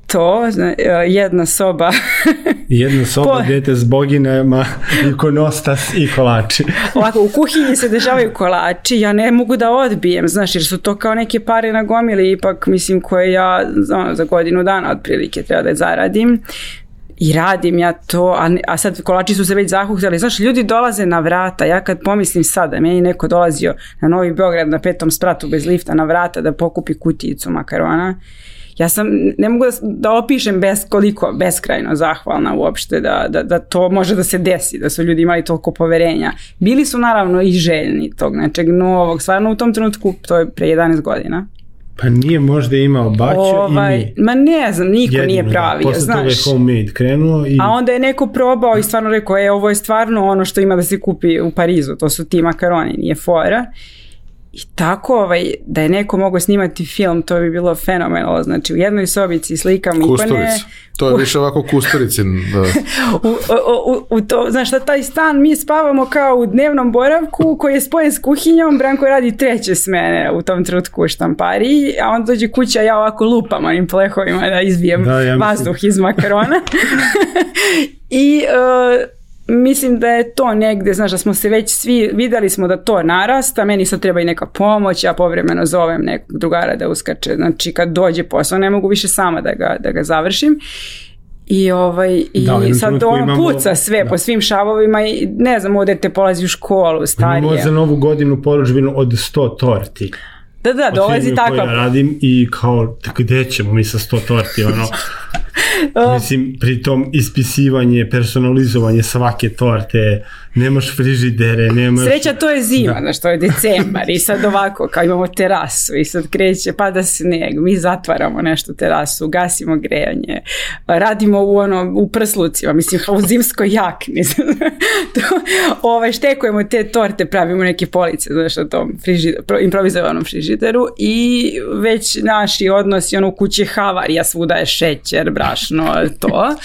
to, jedna soba.
jedna soba, po... dete s boginama, ikonostas i kolači.
Ovako, u kuhinji se dešavaju kolači, ja ne mogu da odbijem, znaš, jer su to kao neke pare na gomili, ipak, mislim, koje ja ono, za godinu dana otprilike treba da zaradim i radim ja to, a, a sad kolači su se već zahuktali, znaš, ljudi dolaze na vrata, ja kad pomislim sada, meni neko dolazio na Novi Beograd na petom spratu bez lifta na vrata da pokupi kutijicu makarona, ja sam, ne mogu da, da opišem bez, koliko beskrajno zahvalna uopšte da, da, da to može da se desi, da su ljudi imali toliko poverenja. Bili su naravno i željni tog nečeg novog, stvarno u tom trenutku, to je pre 11 godina.
Pa nije možda imao baću ovaj, i mi.
Ma ne znam, niko Jedino, nije pravi,
da. Posle
znaš.
toga je homemade krenuo i...
A onda je neko probao i stvarno rekao, e, ovo je stvarno ono što ima da se kupi u Parizu, to su ti makaroni, nije fora. I tako ovaj, da je neko mogao snimati film, to bi bilo fenomenalno. Znači u jednoj sobici slikam ikone.
To je više ovako kustoricin. Da.
u, u, u, u to, znaš šta, taj stan mi spavamo kao u dnevnom boravku koji je spojen s kuhinjom, Branko radi treće smene u tom trenutku u štampari, a on dođe kuća, ja ovako lupam onim plehovima da izbijem da, ja vazduh iz makarona. I uh, mislim da je to negde, znaš da smo se već svi, videli smo da to narasta, meni sad treba i neka pomoć, ja povremeno zovem nekog drugara da uskače, znači kad dođe posao ne mogu više sama da ga, da ga završim I, ovaj, i da, sad ono imamo, puca sve da. po svim šavovima i ne znam, ovdje te polazi u školu, starije.
Imamo za novu godinu poručbinu od 100 torti.
Da, da, dolazi tako.
Ja radim i kao, gde ćemo mi sa 100 torti, ono, Mislim, pritom ispisivanje, personalizovanje svake torte, nemaš frižidere, nemaš...
Sreća, to je zima, da. znaš, to je decembar i sad ovako, kao imamo terasu i sad kreće, pada sneg, mi zatvaramo nešto terasu, gasimo grejanje, radimo u, ono, u prslucima, mislim, u zimskoj jakni. to, ovaj, štekujemo te torte, pravimo neke police, znaš, na tom frižideru, improvizovanom frižideru i već naši odnosi, ono, u kući havarija, svuda je šećer, brašno, to.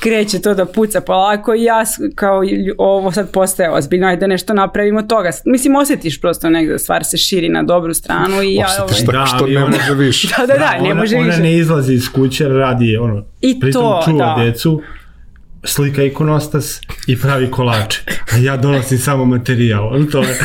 Kreće to da puca polako i ja kao ovo sad postaje ozbiljno, ajde nešto napravimo toga. Mislim, osjetiš prosto negde da stvar se širi na dobru stranu i ja...
Osjetiš ovaj, da, što ne ona, može više.
Da, da, da, da ne može
ona više. Ona ne izlazi iz kuće, radi ono,
I
pritom
to,
čuva
da.
decu, slika ikonostas i pravi kolače. A ja donosim samo materijal. To je.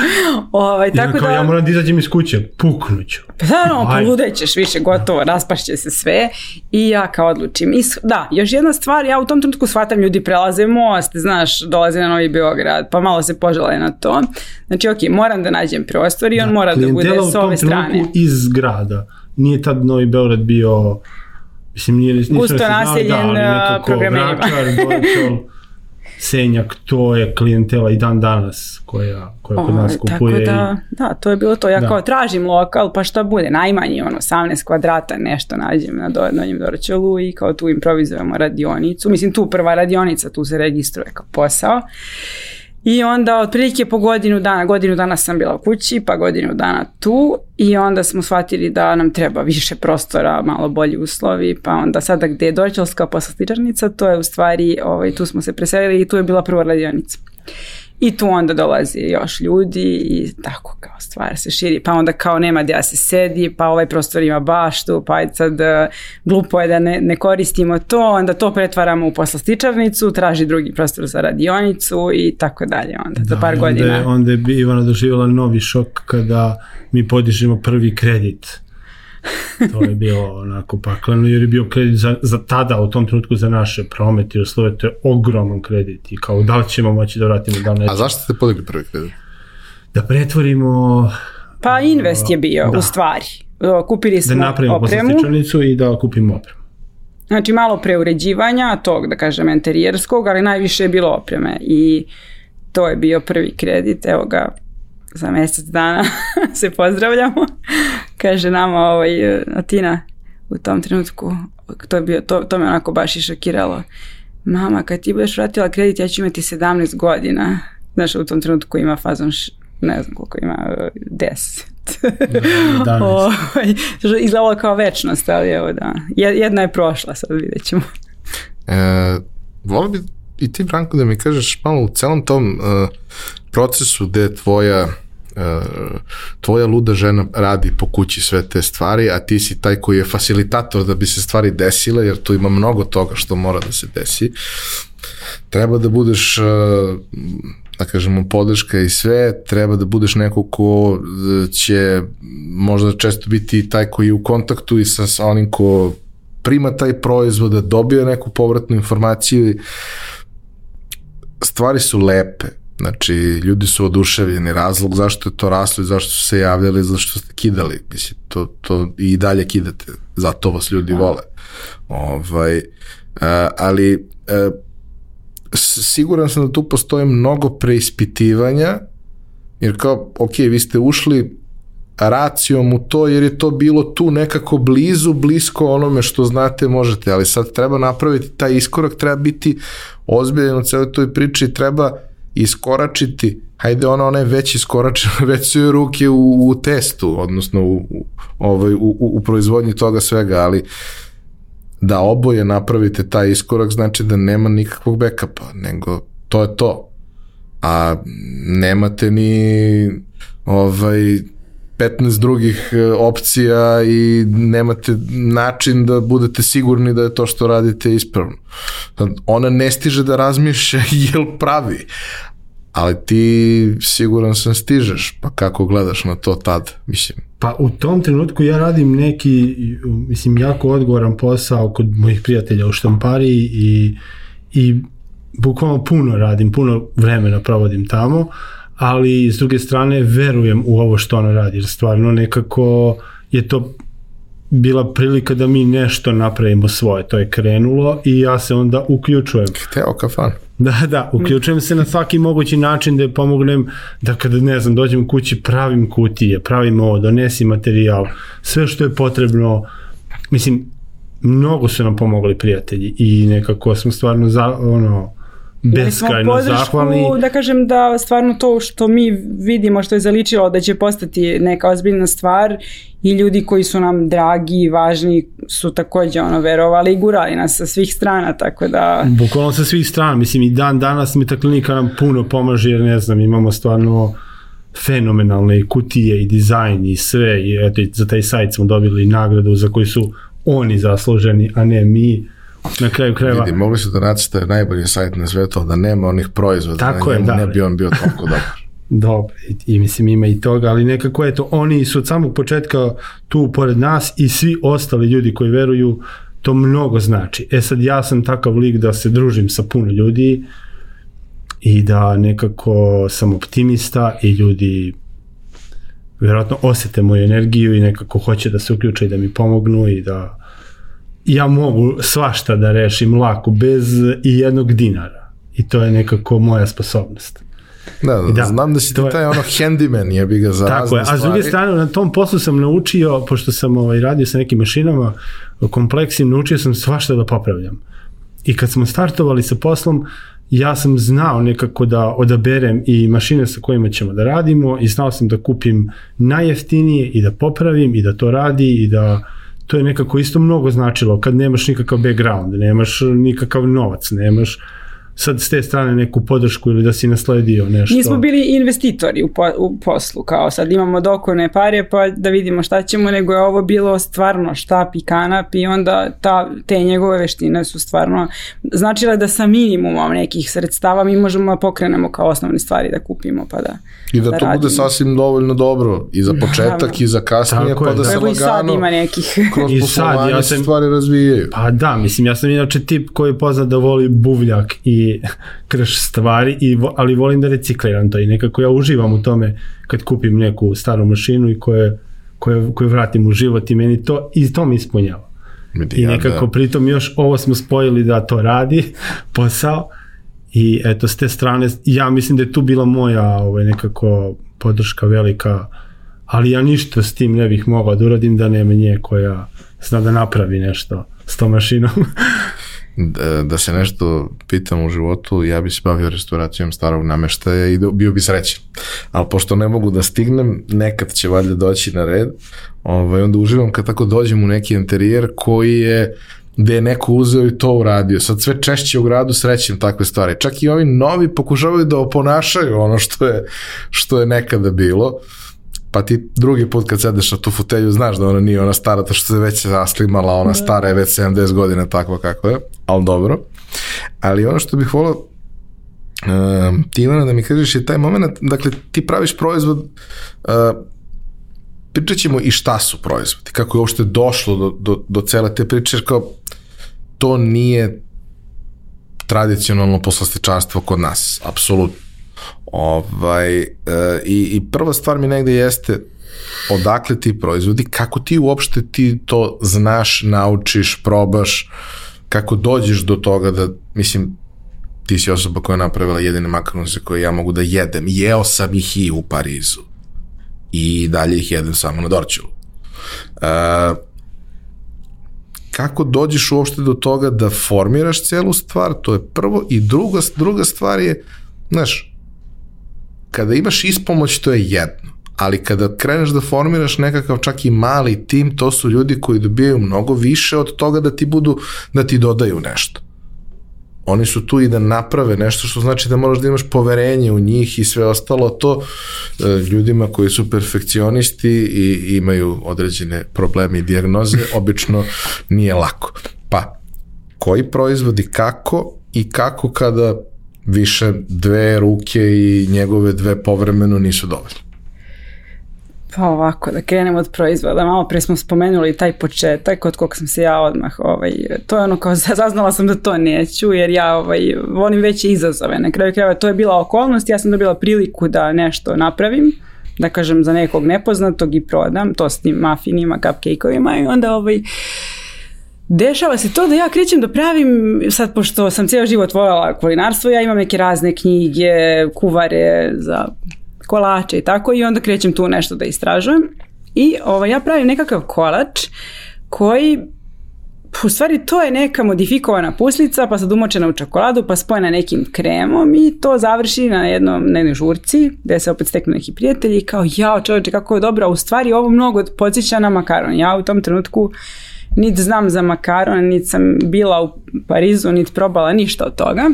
ovaj, tako
kao,
da...
Ja moram da izađem iz kuće, puknuću.
Pa da, no, poludećeš više, gotovo, raspašće se sve i ja kao odlučim. I, da, još jedna stvar, ja u tom trenutku shvatam ljudi prelaze most, znaš, dolaze na Novi Beograd, pa malo se požele na to. Znači, ok, moram da nađem prostor i on da, mora da bude s ove strane.
iz grada. Nije tad Novi Beograd bio Mislim, nije, nije
Gusto naseljen
da,
programerima.
Vračar, Dorčol, Senjak, to je klijentela i dan danas koja, koja kod nas kupuje.
Tako da, da, to je bilo to. Ja da. kao tražim lokal, pa šta bude, najmanji ono, 18 kvadrata nešto nađem na Donjem Dorčolu i kao tu improvizujemo radionicu. Mislim, tu prva radionica, tu se registruje kao posao. I onda otprilike po godinu dana, godinu dana sam bila u kući, pa godinu dana tu i onda smo shvatili da nam treba više prostora, malo bolji uslovi, pa onda sada gde je Dorčelska poslastičarnica, to je u stvari, ovaj, tu smo se preselili i tu je bila prva radionica. I tu onda dolazi još ljudi i tako kao stvar se širi. Pa onda kao nema gdje se sedi, pa ovaj prostor ima baštu, pa sad uh, glupo je da ne, ne koristimo to, onda to pretvaramo u poslastičarnicu, traži drugi prostor za radionicu i tako dalje onda za par
onda
godina.
Je, onda je Ivana doživjela novi šok kada mi podižemo prvi kredit. To je bilo onako pakleno jer je bio kredit za, za tada u tom trenutku za naše promete i uslove, to je ogroman kredit i kao da li ćemo moći da vratimo da nećemo.
A zašto ste podigli prvi kredit?
Da pretvorimo
Pa invest je bio
Da.
u stvari. Kupili
da
smo
napravimo
opremu,
poslastičanicu i da kupimo opremu.
znači malo preuređivanja tog, da kažem, enterijerskog, ali najviše je bilo opreme i to je bio prvi kredit, evo ga za mjesec dana se pozdravljamo. Kaže nama ovaj, Atina u tom trenutku, to, je bio, to, to me onako baš i šokiralo. Mama, kad ti budeš vratila kredit, ja ću imati 17 godina. Znaš, u tom trenutku ima fazon, š, ne znam koliko ima, eh, 10.
danas.
Ovaj, što je izgledalo kao večnost, ali evo da. Je- Jedna je prošla, sad vidjet ćemo.
E, volio bi i ti, Branko, da mi kažeš malo u celom tom e, procesu gde tvoja e, tvoja luda žena radi po kući sve te stvari, a ti si taj koji je facilitator da bi se stvari desile, jer tu ima mnogo toga što mora da se desi. Treba da budeš e, da kažemo podrška i sve, treba da budeš neko ko e, će možda često biti taj koji je u kontaktu i sa, sa onim ko prima taj proizvod, da dobije neku povratnu informaciju stvari su lepe. Znači, ljudi su oduševljeni, razlog zašto je to raslo i zašto su se javljali, zašto ste kidali. Mislim, to, to i dalje kidate, zato vas ljudi vole. Ovaj, a, ali a, s- siguran sam da tu postoje mnogo preispitivanja, jer kao, ok, vi ste ušli racijom u to, jer je to bilo tu nekako blizu, blisko onome što znate možete, ali sad treba napraviti taj iskorak, treba biti ozbiljen u celoj toj priči, treba iskoračiti, hajde ona, ona je već iskoračena, već su joj ruke u, u testu, odnosno u, u, ovaj, u, u, proizvodnji toga svega, ali da oboje napravite taj iskorak znači da nema nikakvog backupa, nego to je to. A nemate ni ovaj 15 drugih e, opcija i nemate način da budete sigurni da je to što radite ispravno. Ona ne stiže da razmišlja jel pravi, ali ti siguran sam stižeš, pa kako gledaš na to tad, mislim.
Pa u tom trenutku ja radim neki, mislim, jako odgovoran posao kod mojih prijatelja u štampariji i, i bukvalno puno radim, puno vremena provodim tamo, ali s druge strane verujem u ovo što ona radi, jer stvarno nekako je to bila prilika da mi nešto napravimo svoje, to je krenulo i ja se onda uključujem.
Hteo kafan.
Da, da, uključujem se na svaki mogući način da je pomognem da kada, ne znam, dođem kući, pravim kutije, pravim ovo, donesi materijal, sve što je potrebno, mislim, mnogo su nam pomogli prijatelji i nekako smo stvarno za, ono, beskrajno zahvalni.
da kažem da stvarno to što mi vidimo što je zaličilo da će postati neka ozbiljna stvar i ljudi koji su nam dragi i važni su takođe ono verovali i gurali nas sa svih strana tako da
Bukvalno sa svih strana, mislim i dan danas mi ta klinika nam puno pomaže jer ne znam, imamo stvarno fenomenalne i kutije i dizajn i sve i eto i za taj sajt smo dobili nagradu za koju su oni zasluženi, a ne mi na kraju krajeva.
Vidi, mogli su da nacrtaju najbolji sajt na svetu, da nema onih proizvoda,
Tako
na
je,
njemu
da.
ne bi on bio toliko dobar.
Dobro, i, i mislim ima i toga, ali nekako eto, oni su od samog početka tu pored nas i svi ostali ljudi koji veruju, to mnogo znači. E sad ja sam takav lik da se družim sa puno ljudi i da nekako sam optimista i ljudi vjerojatno osete moju energiju i nekako hoće da se uključe i da mi pomognu i da ja mogu svašta da rešim lako bez i jednog dinara i to je nekako moja sposobnost.
Da, da,
Da,
znam da si ti
je-
taj ono handyman, je bi ga za
Tako je, a s druge strane na tom poslu sam naučio, pošto sam ovaj, radio sa nekim mašinama kompleksnim, naučio sam svašta da popravljam. I kad smo startovali sa poslom, ja sam znao nekako da odaberem i mašine sa kojima ćemo da radimo i znao sam da kupim najjeftinije i da popravim i da to radi i da to je nekako isto mnogo značilo kad nemaš nikakav background, nemaš nikakav novac, nemaš sad s te strane neku podršku ili da si nasledio nešto?
Nismo bili investitori u, po, u poslu, kao sad imamo dokone pare pa da vidimo šta ćemo, nego je ovo bilo stvarno štap i kanap i onda ta, te njegove veštine su stvarno značile da sa minimumom nekih sredstava mi možemo da pokrenemo kao osnovne stvari da kupimo pa da
I da, da to radimo. bude sasvim dovoljno dobro i za početak i za kasnije, Tako pa je, da, da se lagano
sad ima nekih.
kroz I sad, ja sam, stvari razvijaju.
Pa da, mislim, ja sam inače tip koji je poznat da voli buvljak i krš stvari, i, ali volim da recikliram to i nekako ja uživam u tome kad kupim neku staru mašinu i koje, koje, koje vratim u život i meni to, i to mi ispunjava. I nekako da. pritom još ovo smo spojili da to radi posao i eto s te strane ja mislim da je tu bila moja ovaj, nekako podrška velika ali ja ništa s tim ne bih mogao da uradim da nema nje koja zna da napravi nešto s tom mašinom
da, da se nešto pitam u životu, ja bi se bavio restauracijom starog nameštaja i bio bi srećan. Ali pošto ne mogu da stignem, nekad će valjda doći na red, ovaj, onda uživam kad tako dođem u neki interijer koji je gde je neko uzeo i to uradio. Sad sve češće u gradu srećem takve stvari. Čak i ovi novi pokušavaju da oponašaju ono što je, što je nekada bilo. Pa ti drugi put kad sedeš na tu fotelju znaš da ona nije ona stara, to što se već zaslimala, ona da. stara je već 70 godina takva kako je, ali dobro. Ali ono što bih volao uh, ti Ivana da mi kažeš je taj moment, dakle ti praviš proizvod uh, pričat ćemo i šta su proizvodi, kako je uopšte došlo do, do, do cele te priče, kao to nije tradicionalno poslastičarstvo kod nas, apsolutno. Ovaj, e, i, I prva stvar mi negde jeste odakle ti proizvodi, kako ti uopšte ti to znaš, naučiš, probaš, kako dođeš do toga da, mislim, ti si osoba koja je napravila jedine makaronse koje ja mogu da jedem. Jeo sam ih i u Parizu. I dalje ih jedem samo na Dorčelu. Uh, kako dođeš uopšte do toga da formiraš celu stvar, to je prvo, i druga, druga stvar je, znaš, kada imaš ispomoć, to je jedno, ali kada kreneš da formiraš nekakav čak i mali tim, to su ljudi koji dobijaju mnogo više od toga da ti budu, da ti dodaju nešto. Oni su tu i da naprave nešto što znači da moraš da imaš poverenje u njih i sve ostalo to e, ljudima koji su perfekcionisti i imaju određene probleme i dijagnoze obično nije lako. Pa, koji proizvodi kako i kako kada više dve ruke i njegove dve povremeno nisu dovoljne?
Pa ovako, da krenemo od proizvoda. Malo pre smo spomenuli taj početak od kog sam se ja odmah, ovaj, to je ono kao zaznala sam da to neću jer ja ovaj, volim veće izazove. Na kraju krajeva to je bila okolnost, ja sam dobila priliku da nešto napravim, da kažem za nekog nepoznatog i prodam, to s tim mafinima, cupcake-ovima i onda ovaj, Dešava se to da ja krećem da pravim, sad pošto sam cijel život voljela kulinarstvo, ja imam neke razne knjige, kuvare za kolače i tako i onda krećem tu nešto da istražujem i ovaj, ja pravim nekakav kolač koji u stvari to je neka modifikovana puslica pa sad umočena u čokoladu pa spojena nekim kremom i to završi na jednom na jednoj žurci gde se opet steknu neki prijatelji i kao jao čovječe kako je dobro, u stvari ovo mnogo podsjeća na makaron. Ja u tom trenutku niti znam za makaron, niti sam bila u Parizu, niti probala ništa od toga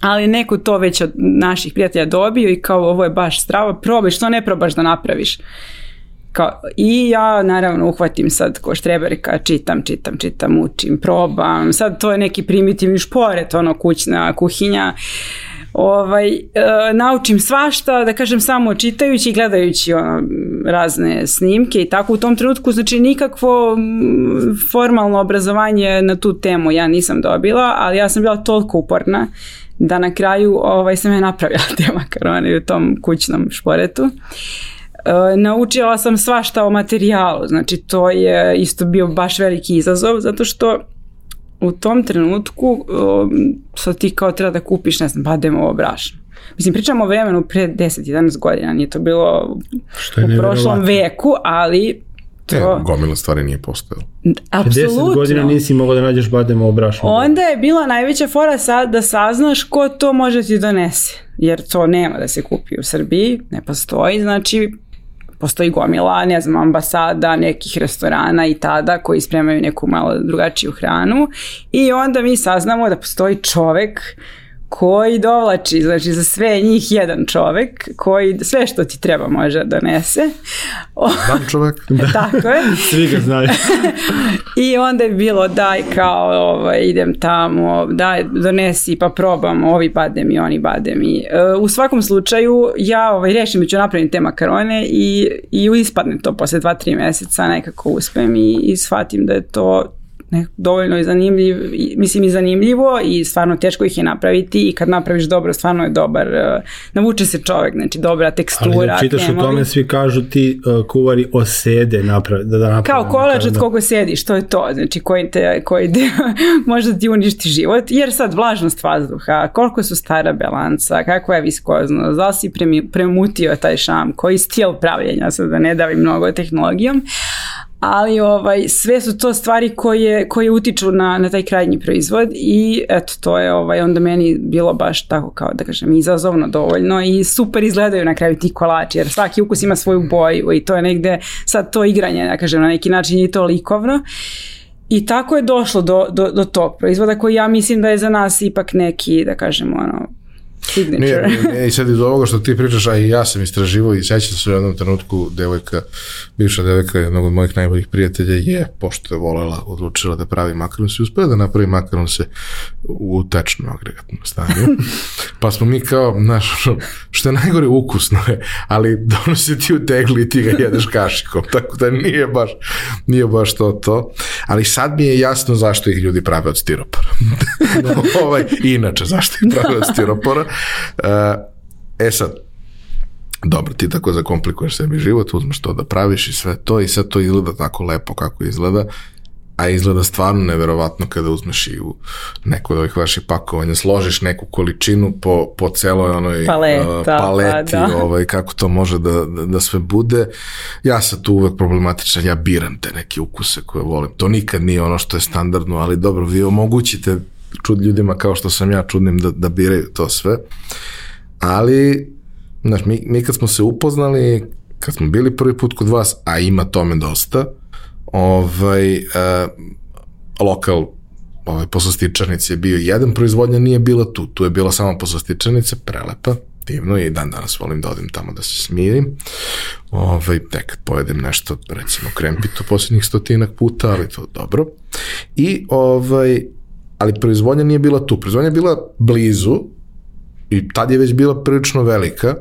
ali neko to već od naših prijatelja dobio i kao ovo je baš strava, probaj, što ne probaš da napraviš. Kao, I ja naravno uhvatim sad ko štreberika, čitam, čitam, čitam, učim, probam. Sad to je neki primitivni šporet, ono kućna kuhinja. Ovaj, e, naučim svašta, da kažem samo čitajući i gledajući ono, razne snimke i tako u tom trenutku znači nikakvo formalno obrazovanje na tu temu ja nisam dobila, ali ja sam bila toliko uporna da na kraju ovaj, sam je napravila te makarone u tom kućnom šporetu. E, naučila sam svašta o materijalu, znači to je isto bio baš veliki izazov, zato što u tom trenutku um, sad ti kao treba da kupiš, ne znam, bademovo brašno. Mislim, pričamo o vremenu pre 10-11 godina, nije to bilo Što je u prošlom veku, ali
To... E, gomila stvari nije postojalo.
Apsolutno.
10 godina nisi mogao da nađeš bademo brašno.
Onda je bila najveća fora sad da saznaš ko to može ti donese. Jer to nema da se kupi u Srbiji, ne postoji, znači postoji gomila, ne znam, ambasada nekih restorana i tada koji spremaju neku malo drugačiju hranu i onda mi saznamo da postoji čovek koji dovlači, znači za sve njih jedan čovek koji sve što ti treba može da donese.
Znam čovek.
Tako je.
Svi ga znaju.
I onda je bilo daj kao ovaj, idem tamo, daj donesi pa probam, ovi bade mi, oni bade mi. E, u svakom slučaju ja ovaj, rešim da ću napraviti te makarone i, i ispadne to posle 2-3 meseca nekako uspem i, i shvatim da je to dovoljno i zanimljiv, mislim i zanimljivo i stvarno teško ih je napraviti i kad napraviš dobro stvarno je dobar, uh, navuče se čovek, znači dobra tekstura.
Ali da čitaš
kremovi.
o tome, svi kažu ti uh, kuvari osede naprave, da, da naprave.
Kao kolač od
da.
koga sediš, to je to, znači koji te, koji te možda ti uništi život, jer sad vlažnost vazduha, koliko su stara belanca, kakva je viskoznost, da li si premi, premutio taj šam, koji stil pravljenja, sad da ne davim mnogo tehnologijom, ali ovaj sve su to stvari koje koje utiču na na taj krajnji proizvod i eto to je ovaj onda meni bilo baš tako kao da kažem izazovno dovoljno i super izgledaju na kraju ti kolači jer svaki ukus ima svoju boju i to je negde sad to igranje da kažem na neki način je to likovno. I tako je došlo do, do, do tog proizvoda koji ja mislim da je za nas ipak neki, da kažemo, ono, signature.
Nije, nije, i sad iz ovoga što ti pričaš, a i ja sam istraživo i sećam se u jednom trenutku devojka, bivša devojka jednog od mojih najboljih prijatelja je, pošto je volela, odlučila da pravi makaronse i uspela da napravi makaronse u tečnom agregatnom stanju. pa smo mi kao, znaš, što je najgore ukusno je, ali donosi ti u tegli i ti ga jedeš kašikom, tako da nije baš, nije baš to to. Ali sad mi je jasno zašto ih ljudi prave od stiropora. ovaj, inače, zašto ih prave od stiropora. E sad, dobro, ti tako zakomplikuješ sebi život, uzmeš to da praviš i sve to i sad to izgleda tako lepo kako izgleda, a izgleda stvarno neverovatno kada uzmeš i u neko od ovih vaših pakovanja, složiš neku količinu po, po celoj onoj
Paleta,
uh, paleti,
pa da.
ovaj, kako to može da, da, da sve bude. Ja sam tu uvek problematičan, ja biram te neke ukuse koje volim. To nikad nije ono što je standardno, ali dobro, vi omogućite čud ljudima kao što sam ja čudnim da, da biraju to sve. Ali, znaš, mi, mi kad smo se upoznali, kad smo bili prvi put kod vas, a ima tome dosta, ovaj, uh, lokal ovaj, poslastičarnice je bio jedan, proizvodnja nije bila tu, tu je bila samo poslastičarnica, prelepa, divno i dan danas volim da odim tamo da se smirim. Ovaj, nekad pojedem nešto, recimo krempitu posljednjih stotinak puta, ali to dobro. I ovaj, ali proizvodnja nije bila tu. Proizvodnja je bila blizu i tad je već bila prilično velika.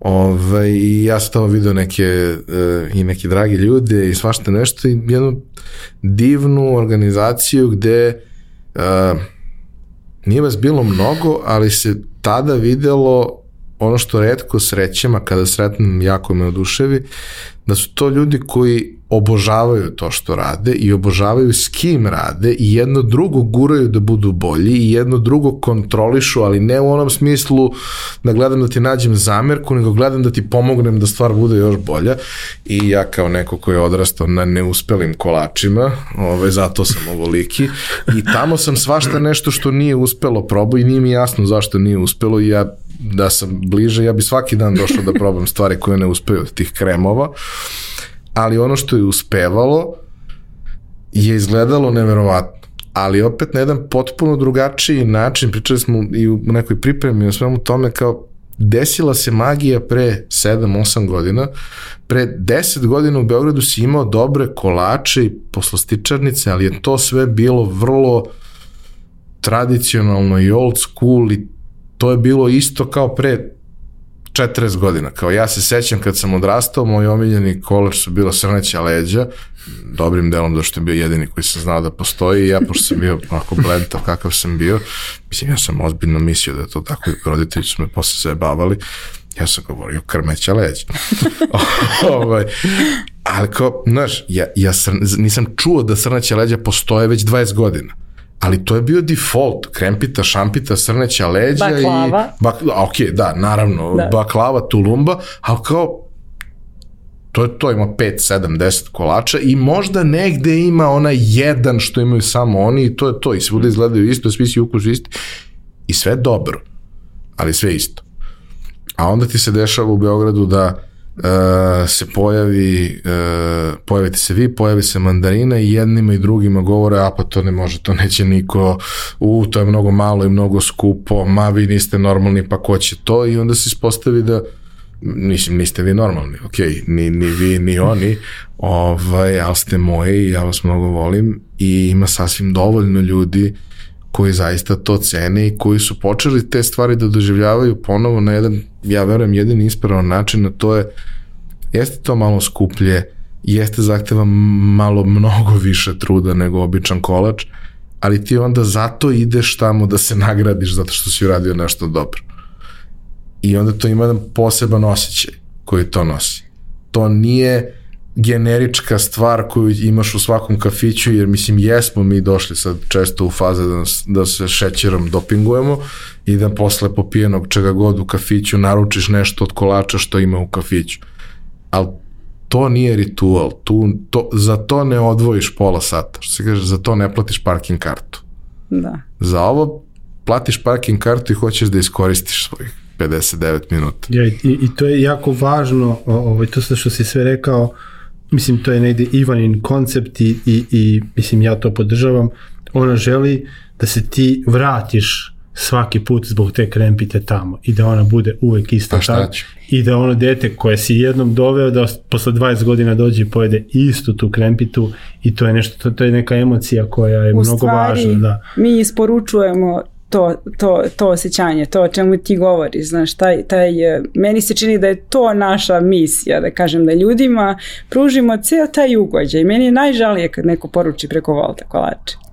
Ove, I ja sam tamo video neke e, i neki dragi ljude i svašta nešto i jednu divnu organizaciju gde e, nije vas bilo mnogo, ali se tada videlo ono što redko srećem, a kada sretnem jako me oduševi, da su to ljudi koji obožavaju to što rade i obožavaju s kim rade i jedno drugo guraju da budu bolji i jedno drugo kontrolišu, ali ne u onom smislu da gledam da ti nađem zamerku, nego gledam da ti pomognem da stvar bude još bolja. I ja kao neko koji je odrastao na neuspelim kolačima, ovaj, zato sam ovoliki. I tamo sam svašta nešto što nije uspelo probao i nije mi jasno zašto nije uspelo. I ja da sam bliže, ja bi svaki dan došao da probam stvari koje ne uspeju od tih kremova, ali ono što je uspevalo je izgledalo neverovatno. Ali opet na jedan potpuno drugačiji način, pričali smo i u nekoj pripremi o svemu tome kao desila se magija pre 7-8 godina, pre 10 godina u Beogradu si imao dobre kolače i poslastičarnice, ali je to sve bilo vrlo tradicionalno i old school i to je bilo isto kao pre 40 godina. Kao ja se sećam kad sam odrastao, moj omiljeni kolač su bila srneća leđa, dobrim delom zašto je bio jedini koji sam znao da postoji i ja, pošto sam bio onako blentav kakav sam bio, mislim, ja sam ozbiljno mislio da je to tako, roditelji su me posle zajebavali, ja sam govorio krmeća leđa. ovaj, ali kao, znaš, ja, ja sam, nisam čuo da srneća leđa postoje već 20 godina ali to je bio default, krempita, šampita, srneća leđa
Baklava.
i... Bak, ok, da, naravno,
Da.
baklava, tulumba, ali kao to je to, ima 5, 7, 10 kolača i možda negde ima onaj jedan što imaju samo oni i to je to i svuda izgledaju isto, svi si ukus isti i sve dobro, ali sve isto. A onda ti se dešava u Beogradu da se pojavi, uh, pojavite se vi, pojavi se mandarina i jednima i drugima govore, a pa to ne može, to neće niko, u, to je mnogo malo i mnogo skupo, ma vi niste normalni, pa ko će to? I onda se ispostavi da mislim, niste vi normalni, ok, ni, ni vi, ni oni, ovaj, ali ste moji, ja vas mnogo volim i ima sasvim dovoljno ljudi koji zaista to cene i koji su počeli te stvari da doživljavaju ponovo na jedan, ja verujem, jedan ispravan način, a to je, jeste to malo skuplje, jeste zahteva malo mnogo više truda nego običan kolač, ali ti onda zato ideš tamo da se nagradiš zato što si uradio nešto dobro. I onda to ima jedan poseban osjećaj koji to nosi. To nije generička stvar koju imaš u svakom kafiću, jer mislim jesmo mi došli sad često u faze da, nas, da se šećerom dopingujemo i da posle popijenog čega god u kafiću naručiš nešto od kolača što ima u kafiću. Ali to nije ritual, tu, to, za to ne odvojiš pola sata, što se kaže, za to ne platiš parking kartu.
Da.
Za ovo platiš parking kartu i hoćeš da iskoristiš svojih 59 minuta.
Ja, i, I to je jako važno, ovaj, to što si sve rekao, mislim to je negde Ivanin koncept i, i, i mislim ja to podržavam, ona želi da se ti vratiš svaki put zbog te krempite tamo i da ona bude uvek ista
tak
i da ono dete koje si jednom doveo da posle 20 godina dođe i pojede istu tu krempitu i to je nešto, to, to je neka emocija koja je
U
mnogo
stvari,
važna. Da.
mi isporučujemo to, to, to osjećanje, to o čemu ti govoriš, znaš, taj, taj, e, meni se čini da je to naša misija, da kažem, da ljudima pružimo ceo taj ugođaj. Meni je najžalije kad neko poruči preko volta kolače.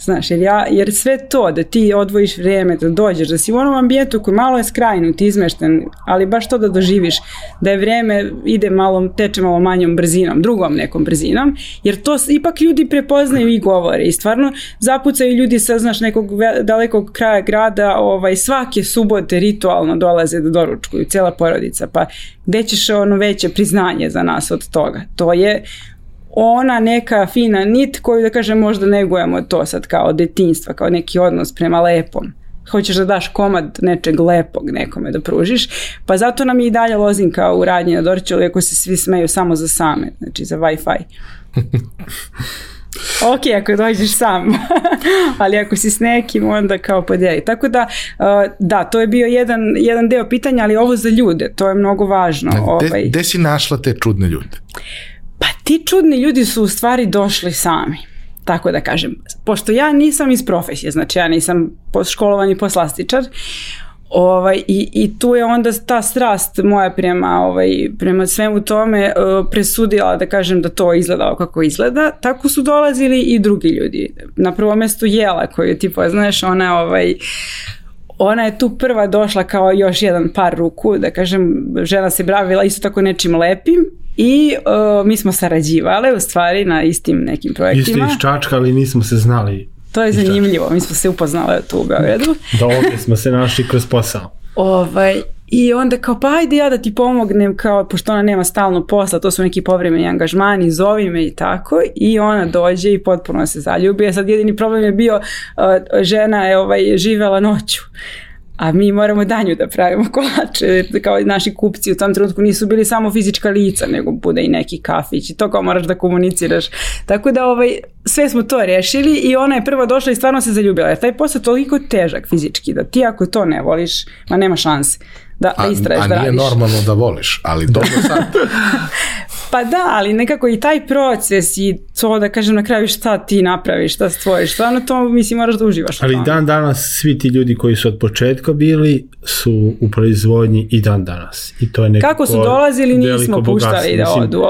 Znaš, jer, ja, jer sve to da ti odvojiš vrijeme, da dođeš, da si u onom ambijentu koji malo je skrajnut, izmešten, ali baš to da doživiš, da je vrijeme ide malo, teče malo manjom brzinom, drugom nekom brzinom, jer to ipak ljudi prepoznaju i govore i stvarno zapucaju ljudi sa, znaš, nekog dalekog kraja grada, ovaj, svake subote ritualno dolaze da doručkuju, cijela porodica, pa gde ćeš ono veće priznanje za nas od toga? To je ona neka fina nit koju da kažem možda negujemo to sad kao detinstva, kao neki odnos prema lepom. Hoćeš da daš komad nečeg lepog nekome da pružiš, pa zato nam je i dalje lozinka u radnji na Dorćolu, iako se svi smeju samo za same, znači za Wi-Fi. ok, ako dođeš sam, ali ako si s nekim, onda kao podijeli. Tako da, uh, da, to je bio jedan, jedan deo pitanja, ali ovo za ljude, to je mnogo važno.
Gde,
ovaj.
si našla te čudne ljude?
Pa ti čudni ljudi su u stvari došli sami tako da kažem. Pošto ja nisam iz profesije, znači ja nisam školovani poslastičar, Ovaj, i, I tu je onda ta strast moja prema, ovaj, prema svemu tome uh, presudila da kažem da to izgleda kako izgleda. Tako su dolazili i drugi ljudi. Na prvom mjestu Jela koju ti poznaješ, ona ovaj, ona je tu prva došla kao još jedan par ruku, da kažem, žena se bravila isto tako nečim lepim i uh, mi smo sarađivale u stvari na istim nekim projektima.
Isto iz Čačka, ali nismo se znali.
To je zanimljivo, mi smo se upoznale tu u Beogradu.
Da, ovdje smo se našli kroz posao.
Ovaj, I onda kao, pa ajde ja da ti pomognem, kao, pošto ona nema stalno posla, to su neki povremeni angažmani, zovi me i tako. I ona dođe i potpuno se zaljubi. A sad jedini problem je bio, uh, žena je ovaj, živela noću a mi moramo danju da pravimo kolače, kao i naši kupci u tom trenutku nisu bili samo fizička lica, nego bude i neki kafić i to kao moraš da komuniciraš. Tako da ovaj, sve smo to rešili i ona je prva došla i stvarno se zaljubila. Jer taj posao je toliko težak fizički da ti ako to ne voliš, ma nema šanse da, da istraješ da
radiš. A nije normalno da voliš, ali dobro sad.
pa da, ali nekako i taj proces i to da kažem na kraju šta ti napraviš, šta stvoriš, stvarno to mislim moraš da uživaš.
Ali dan danas svi ti ljudi koji su od početka bili su u proizvodnji i dan danas. I to je nekako
Kako su dolazili nismo puštali da odu.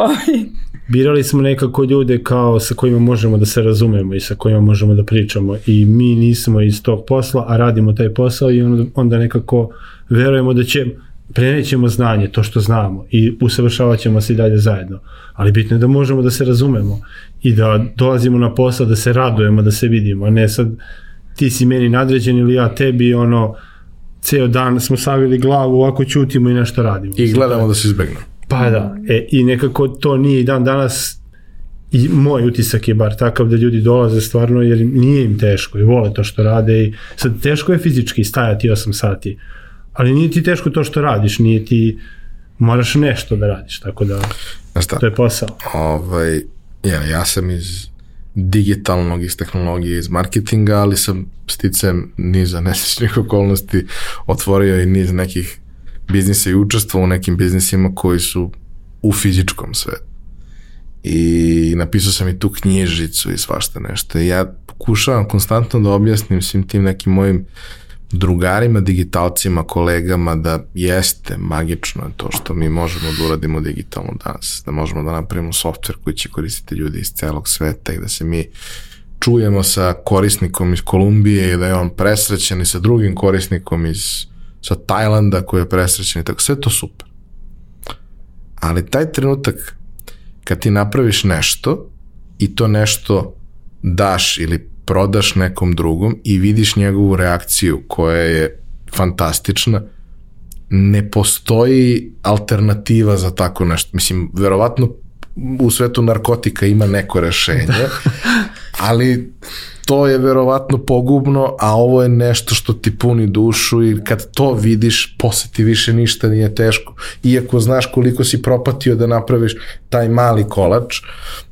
Birali smo nekako ljude kao sa kojima možemo da se razumemo i sa kojima možemo da pričamo i mi nismo iz tog posla, a radimo taj posao i onda nekako verujemo da će prenećemo znanje, to što znamo i usavršavat ćemo se i dalje zajedno. Ali bitno je da možemo da se razumemo i da dolazimo na posao, da se radujemo, da se vidimo, a ne sad ti si meni nadređen ili ja tebi, ono, ceo dan smo savili glavu, ovako ćutimo i nešto radimo.
I gledamo da se izbegnemo.
Pa da, e, i nekako to nije i dan danas i moj utisak je bar takav da ljudi dolaze stvarno jer nije im teško i vole to što rade i sad teško je fizički stajati 8 sati, ali nije ti teško to što radiš, nije ti moraš nešto da radiš, tako da
šta,
to je posao.
ovaj, ja, ja sam iz digitalnog, iz tehnologije, iz marketinga, ali sam sticam niza nesečnih okolnosti otvorio i niz nekih biznisa i učestvovao u nekim biznisima koji su u fizičkom svetu. I napisao sam i tu knjižicu i svašta nešto. I ja pokušavam konstantno da objasnim svim tim nekim mojim drugarima, digitalcima, kolegama da jeste magično to što mi možemo da uradimo digitalno danas, da možemo da napravimo softver koji će koristiti ljudi iz celog sveta i da se mi čujemo sa korisnikom iz Kolumbije i da je on presrećen i sa drugim korisnikom iz sa Tajlanda koji je presrećen i tako, sve to super. Ali taj trenutak kad ti napraviš nešto i to nešto daš ili prodaš nekom drugom i vidiš njegovu reakciju koja je fantastična, ne postoji alternativa za tako nešto. Mislim, verovatno u svetu narkotika ima neko rešenje, ali to je verovatno pogubno, a ovo je nešto što ti puni dušu i kad to vidiš, posle ti više ništa nije teško. Iako znaš koliko si propatio da napraviš taj mali kolač,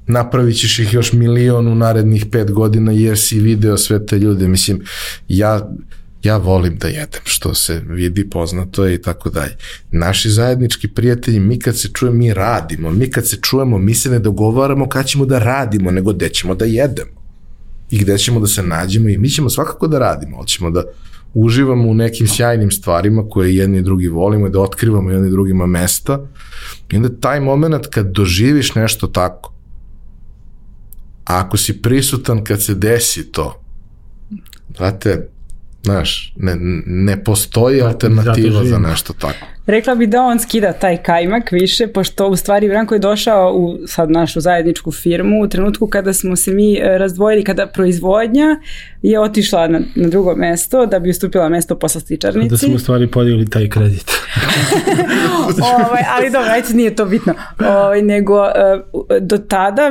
napravit ćeš ih još milion u narednih pet godina jer si video sve te ljude. Mislim, ja ja volim da jedem, što se vidi, poznato je i tako dalje. Naši zajednički prijatelji, mi kad se čujemo, mi radimo, mi kad se čujemo, mi se ne dogovaramo kad ćemo da radimo, nego gde ćemo da jedemo. I gde ćemo da se nađemo i mi ćemo svakako da radimo, ali ćemo da uživamo u nekim sjajnim stvarima koje jedni i drugi volimo i da otkrivamo jedni drugima mesta. I onda taj moment kad doživiš nešto tako, a ako si prisutan kad se desi to, znate, znaš, ne, ne postoji alternativa za nešto tako.
Rekla bi da on skida taj kajmak više, pošto u stvari Branko je došao u sad našu zajedničku firmu u trenutku kada smo se mi e, razdvojili, kada proizvodnja je otišla na, na drugo mesto da bi ustupila mesto poslastičarnici.
Da smo u stvari podigli taj kredit.
ovaj, ali dobro, ajde, nije to bitno. Ovaj, nego e, do tada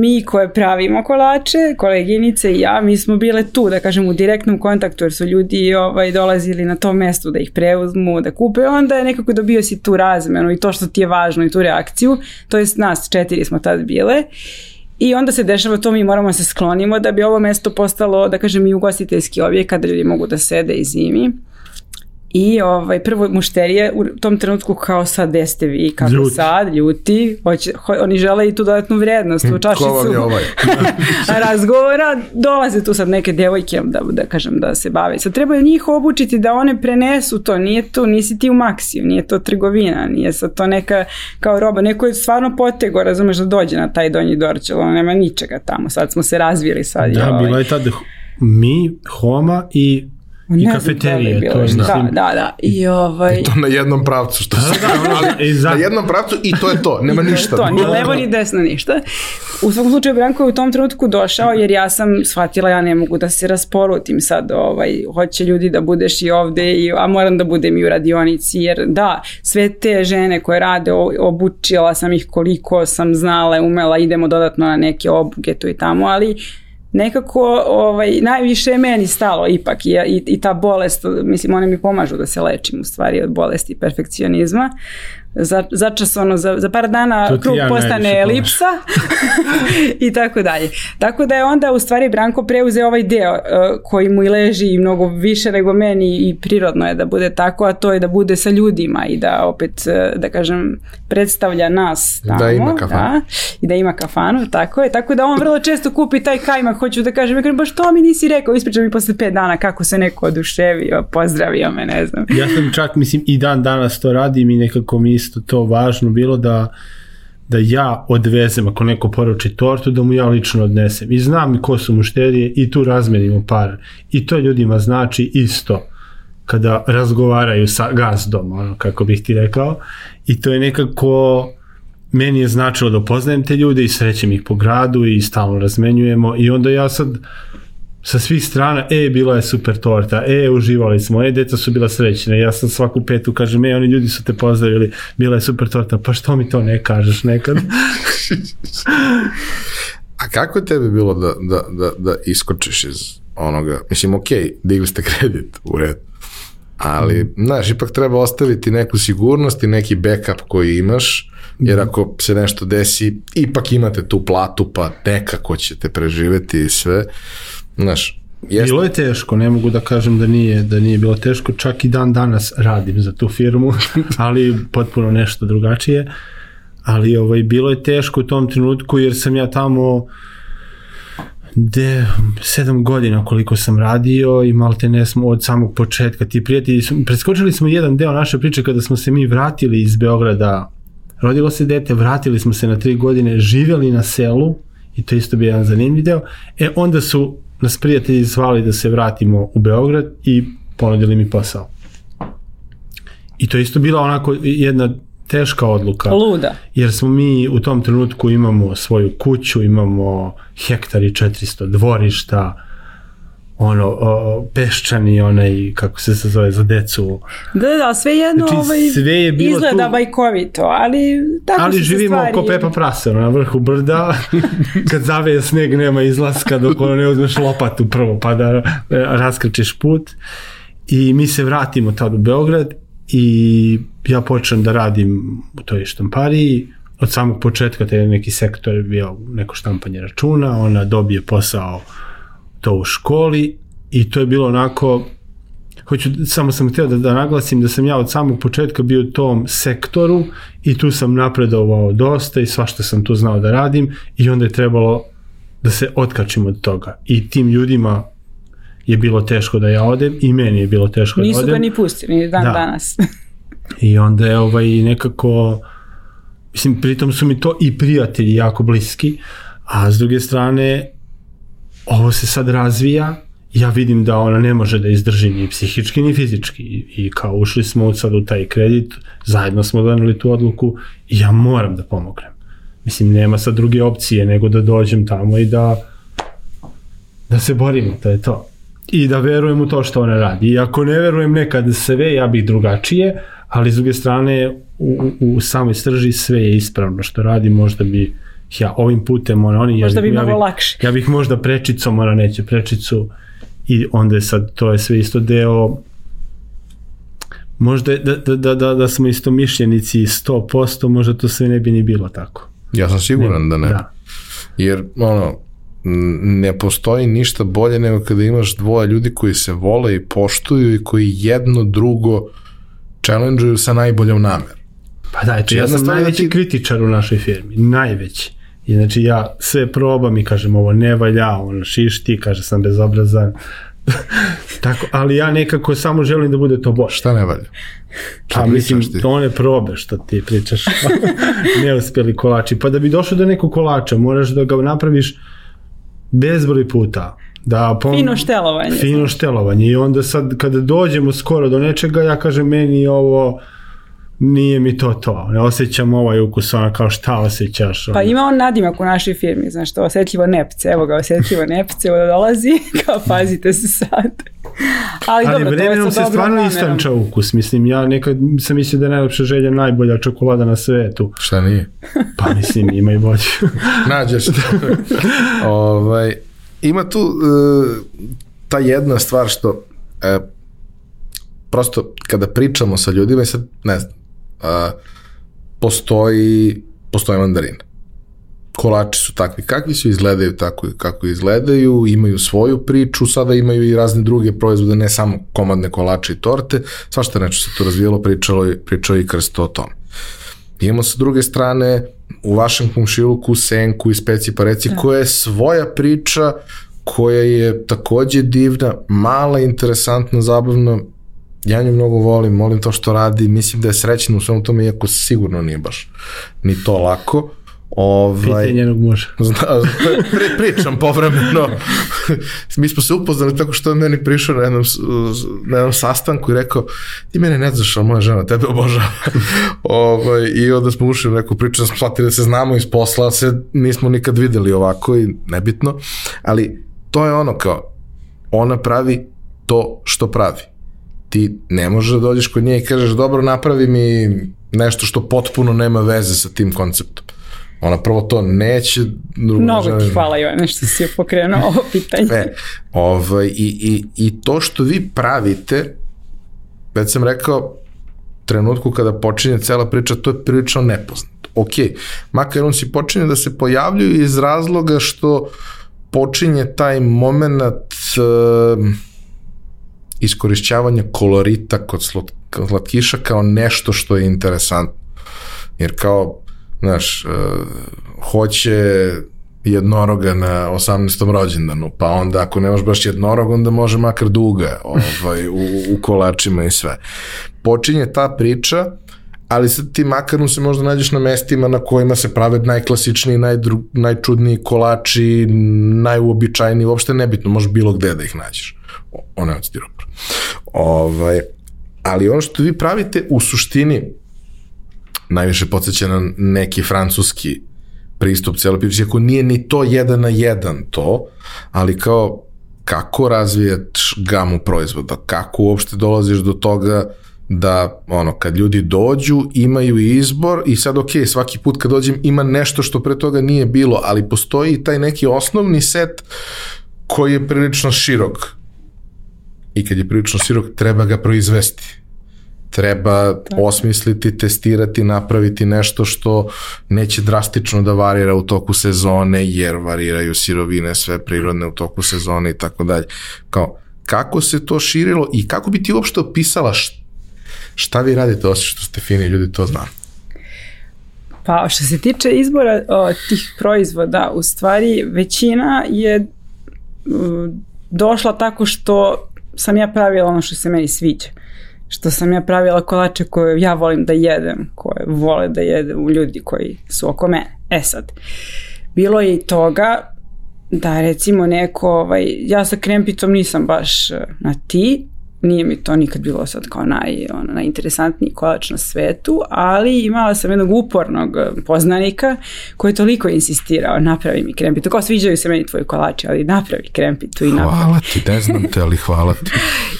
mi koje pravimo kolače, koleginice i ja, mi smo bile tu, da kažem, u direktnom kontaktu, jer su ljudi ovaj, dolazili na to mesto da ih preuzmu, da kupe, onda je nekako dobio si tu razmenu i to što ti je važno i tu reakciju, to jest nas četiri smo tad bile I onda se dešava to, mi moramo da se sklonimo da bi ovo mesto postalo, da kažem, i ugostiteljski objekat da ljudi mogu da sede i zimi. I ovaj, prvo mušterije u tom trenutku kao sad gde ste vi, kako
Ljuti.
sad, ljuti, hoće, ho, oni žele i tu dodatnu vrednost, u čašicu
vam je ovaj?
razgovora, dolaze tu sad neke devojke da, da kažem da se bave. Sad treba njih obučiti da one prenesu to, nije to, nisi ti u maksiju, nije to trgovina, nije sad to neka kao roba, neko je stvarno potego, razumeš da dođe na taj donji dorčel, ono nema ničega tamo, sad smo se razvili sad.
Da,
ovaj,
bila je tad mi, Homa i
ne znam
kafeterije.
da
To je,
Da, da, da. I ovaj...
To na jednom pravcu, što se ali
i za-
na jednom pravcu i to je to, nema
I to
ništa.
To, ni levo ni desno ništa. U svakom slučaju Branko je u tom trenutku došao jer ja sam shvatila ja ne mogu da se raspolutim sad, ovaj, hoće ljudi da budeš i ovde, i, a moram da budem i u radionici jer da, sve te žene koje rade, obučila sam ih koliko sam znala, umela, idemo dodatno na neke obuke tu i tamo, ali nekako ovaj, najviše je meni stalo ipak i, i, i ta bolest, mislim one mi pomažu da se lečim u stvari od bolesti i perfekcionizma. Za, začas ono, za, za par dana
To
krug
ja
postane elipsa i tako dalje. Tako da je onda u stvari Branko preuzeo ovaj deo uh, koji mu i leži i mnogo više nego meni i prirodno je da bude tako, a to je da bude sa ljudima i da opet, uh, da kažem, predstavlja nas tamo.
Da ima kafanu.
Da, I da ima kafanu, tako je. Tako da on vrlo često kupi taj kajmak, hoću da kažem, ja kažem, baš to mi nisi rekao, ispriča mi posle pet dana kako se neko oduševio, pozdravio me, ne znam.
ja sam čak, mislim, i dan danas to radim i nekako mi isto to važno bilo da da ja odvezem, ako neko poruči tortu, da mu ja lično odnesem. I znam i ko su mušterije i tu razmenimo par. I to ljudima znači isto kada razgovaraju sa gazdom, ono, kako bih ti rekao. I to je nekako meni je značilo da upoznajem te ljude i srećem ih po gradu i stalno razmenjujemo i onda ja sad sa svih strana, e, bila je super torta, e, uživali smo, e, deca su bila srećna, ja sam svaku petu kažem, e, oni ljudi su te pozdravili, bila je super torta, pa što mi to ne kažeš nekad?
A kako je tebi bilo da, da, da, da iskočiš iz onoga? Mislim, ok, digli ste kredit u red, Ali, znaš, ipak treba ostaviti neku sigurnost i neki backup koji imaš, jer ako se nešto desi, ipak imate tu platu, pa nekako ćete preživeti i sve. Znaš, jeste,
Bilo je teško, ne mogu da kažem da nije, da nije bilo teško, čak i dan danas radim za tu firmu, ali potpuno nešto drugačije. Ali ovaj, bilo je teško u tom trenutku jer sam ja tamo de, sedam godina koliko sam radio i malte ne smo od samog početka ti prijatelji, preskočili smo jedan deo naše priče kada smo se mi vratili iz Beograda. Rodilo se dete, vratili smo se na tri godine, živjeli na selu i to isto bio jedan zanimljiv deo, e onda su nas prijatelji zvali da se vratimo u Beograd i ponudili mi posao. I to je isto bila onako jedna teška odluka
Luda.
jer smo mi u tom trenutku imamo svoju kuću, imamo hektar i 400 dvorišta, ono, o, peščani, onaj, kako se se zove, za decu.
Da, da, sve jedno
Znači,
ovaj,
sve je bilo
izgleda
tu-
bajkovito, ali tako
Ali
su
živimo
stvari...
ko Pepa Prase, na vrhu brda, kad zaveje sneg nema izlaska dok ono ne uzmeš lopatu prvo pa da e, raskrčeš put. I mi se vratimo tad u Beograd i ja počnem da radim u toj štampariji. Od samog početka taj neki sektor je bio neko štampanje računa, ona dobije posao to u školi i to je bilo onako hoću, samo sam htio da, da naglasim da sam ja od samog početka bio u tom sektoru i tu sam napredovao dosta i svašta sam tu znao da radim i onda je trebalo da se otkačim od toga. I tim ljudima je bilo teško da ja odem i meni je bilo teško
Nisu
da
ga
odem.
ni pustili ni dan
Da.
danas.
I onda je ovaj nekako mislim pritom su mi to i prijatelji jako bliski, a s druge strane ovo se sad razvija ja vidim da ona ne može da izdrži ni psihički ni fizički. I, kao ušli smo sad u taj kredit zajedno smo doneli tu odluku i ja moram da pomognem. Mislim nema sad druge opcije nego da dođem tamo i da da se borimo, to je to. I da verujem u to što ona radi. I ako ne verujem nekad sve ja bih drugačije ali s druge strane u, u, u samoj srži sve je ispravno što radi možda bi ja ovim putem ona oni
Možda
ja
bi
ja
lakše.
ja bih možda prečicom ona neće prečicu i onda je sad to je sve isto deo možda je da, da, da, da, da smo isto mišljenici 100% možda to sve ne bi ni bilo tako
Ja sam siguran da ne.
da.
Jer, ono, ne postoji ništa bolje nego kada imaš dvoje ljudi koji se vole i poštuju i koji jedno drugo challenge sa najboljom namerom.
Pa da, eto, ja
jedna
sam
da
najveći
ti-
kritičar u našoj firmi, najveći. I znači ja sve probam i kažem ovo ne valja, on šišti, kaže sam bezobrazan. Tako, ali ja nekako samo želim da bude to boš.
Šta ne valja? Šta
Pa mislim,
ti?
to one probe što ti pričaš. Neuspjeli kolači. Pa da bi došao do nekog kolača, moraš da ga napraviš bezbroj puta. Da pom...
Fino štelovanje.
Fino štelovanje. I onda sad kada dođemo skoro do nečega, ja kažem meni ovo nije mi to to. Ne osjećam ovaj ukus, ona kao šta osjećaš.
Pa
ono.
ima on nadimak u našoj firmi, znaš to, osjetljivo nepce, evo ga, osjetljivo nepce, evo dolazi, kao pazite se sad. Ali,
Ali
dobro,
vremenom se stvarno istanča ukus. Mislim, ja nekad sam mislio da je najlepša želja najbolja čokolada na svetu.
Šta nije?
Pa mislim, ima i bolje.
Nađeš to. ovaj, ima tu uh, ta jedna stvar što uh, prosto kada pričamo sa ljudima i sad ne znam uh, postoji postoji mandarin. Kolači su takvi kakvi su, izgledaju tako kako izgledaju, imaju svoju priču, sada imaju i razne druge proizvode, ne samo komadne kolače i torte, svašta nešto se tu razvijelo, pričalo, pričao i Krsto o tom. Imamo sa druge strane u vašem komšiluku senku i speci pa reci koja je svoja priča koja je takođe divna, mala, interesantna, zabavna, ja nju mnogo volim, volim to što radi, mislim da je srećna u svemu tome, iako sigurno nije baš ni to lako. Ovaj,
Pitanje njenog muža.
Zna, pri, pričam povremeno. Mi smo se upoznali tako što je meni prišao na jednom, na jednom sastanku i rekao ti mene ne znaš, ali moja žena tebe obožava. ovaj, I onda smo ušli u neku priču, da smo shvatili da se znamo iz posla, se nismo nikad videli ovako i nebitno. Ali to je ono kao, ona pravi to što pravi. Ti ne možeš da dođeš kod nje i kažeš dobro napravi mi nešto što potpuno nema veze sa tim konceptom. Ona prvo to neće. drugo
Mnogo
želi-
ti hvala Jovane što si pokrenuo ovo pitanje.
E, ovaj, i, i, I to što vi pravite već sam rekao, trenutku kada počinje cela priča, to je prilično nepoznato. Ok, makar on si počinje da se pojavljuju iz razloga što počinje taj moment uh, iskorišćavanja kolorita kod slatkiša kao nešto što je interesantno. Jer kao, znaš, uh, hoće jednoroga na 18. rođendanu, pa onda ako nemaš baš jednorog, onda može makar duga ovaj, u, u kolačima i sve. Počinje ta priča, ali sad ti makar se možda nađeš na mestima na kojima se prave najklasičniji, najdru, najčudniji kolači, najuobičajniji, uopšte nebitno, može bilo gde da ih nađeš. One od stiropora. Ovaj, ali ono što vi pravite u suštini najviše podsjeća na neki francuski pristup celoj ako nije ni to jedan na jedan to, ali kao kako razviješ gamu proizvoda, kako uopšte dolaziš do toga da ono kad ljudi dođu imaju izbor i sad ok, svaki put kad dođem ima nešto što pre toga nije bilo, ali postoji taj neki osnovni set koji je prilično širok i kad je prilično širok treba ga proizvesti treba Tako. osmisliti, testirati, napraviti nešto što neće drastično da varira u toku sezone, jer variraju sirovine sve prirodne u toku sezone i tako dalje. Kao, kako se to širilo i kako bi ti uopšte opisala šta vi radite osim što ste fini ljudi, to znam.
Pa što se tiče izbora o, tih proizvoda, u stvari većina je o, došla tako što sam ja pravila ono što se meni sviđa što sam ja pravila kolače koje ja volim da jedem, koje vole da jedu ljudi koji su oko mene. E sad, bilo je i toga da recimo neko, ovaj, ja sa krempicom nisam baš eh, na ti, nije mi to nikad bilo sad kao naj, ono, najinteresantniji kolač na svetu, ali imala sam jednog upornog eh, poznanika koji je toliko insistirao, napravi mi krempitu, kao sviđaju se meni tvoji kolači, ali napravi krempitu i napravi.
Hvala ti, ne znam te, ali hvala ti.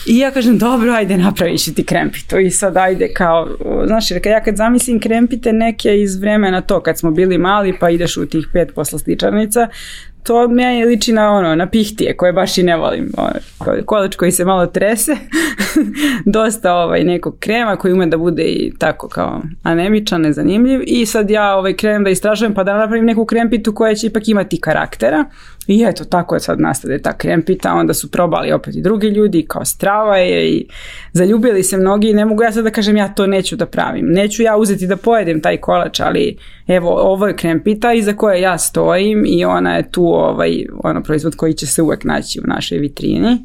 I ja kažem, dobro, ajde napraviš ti krempitu i sad ajde kao, znaš, jer ja kad zamislim krempite neke iz vremena to, kad smo bili mali pa ideš u tih pet poslastičarnica, to meni liči na ono, na pihtije koje baš i ne volim. Ono, kolač koji se malo trese, dosta ovaj, nekog krema koji ume da bude i tako kao anemičan, nezanimljiv i sad ja ovaj, krenem da istražujem pa da napravim neku krempitu koja će ipak imati karaktera I eto, tako je sad nastade ta krempita, onda su probali opet i drugi ljudi, kao strava je i zaljubili se mnogi i ne mogu ja sad da kažem ja to neću da pravim. Neću ja uzeti da pojedem taj kolač, ali evo, ovo je krempita iza koje ja stojim i ona je tu ovaj, ono proizvod koji će se uvek naći u našoj vitrini.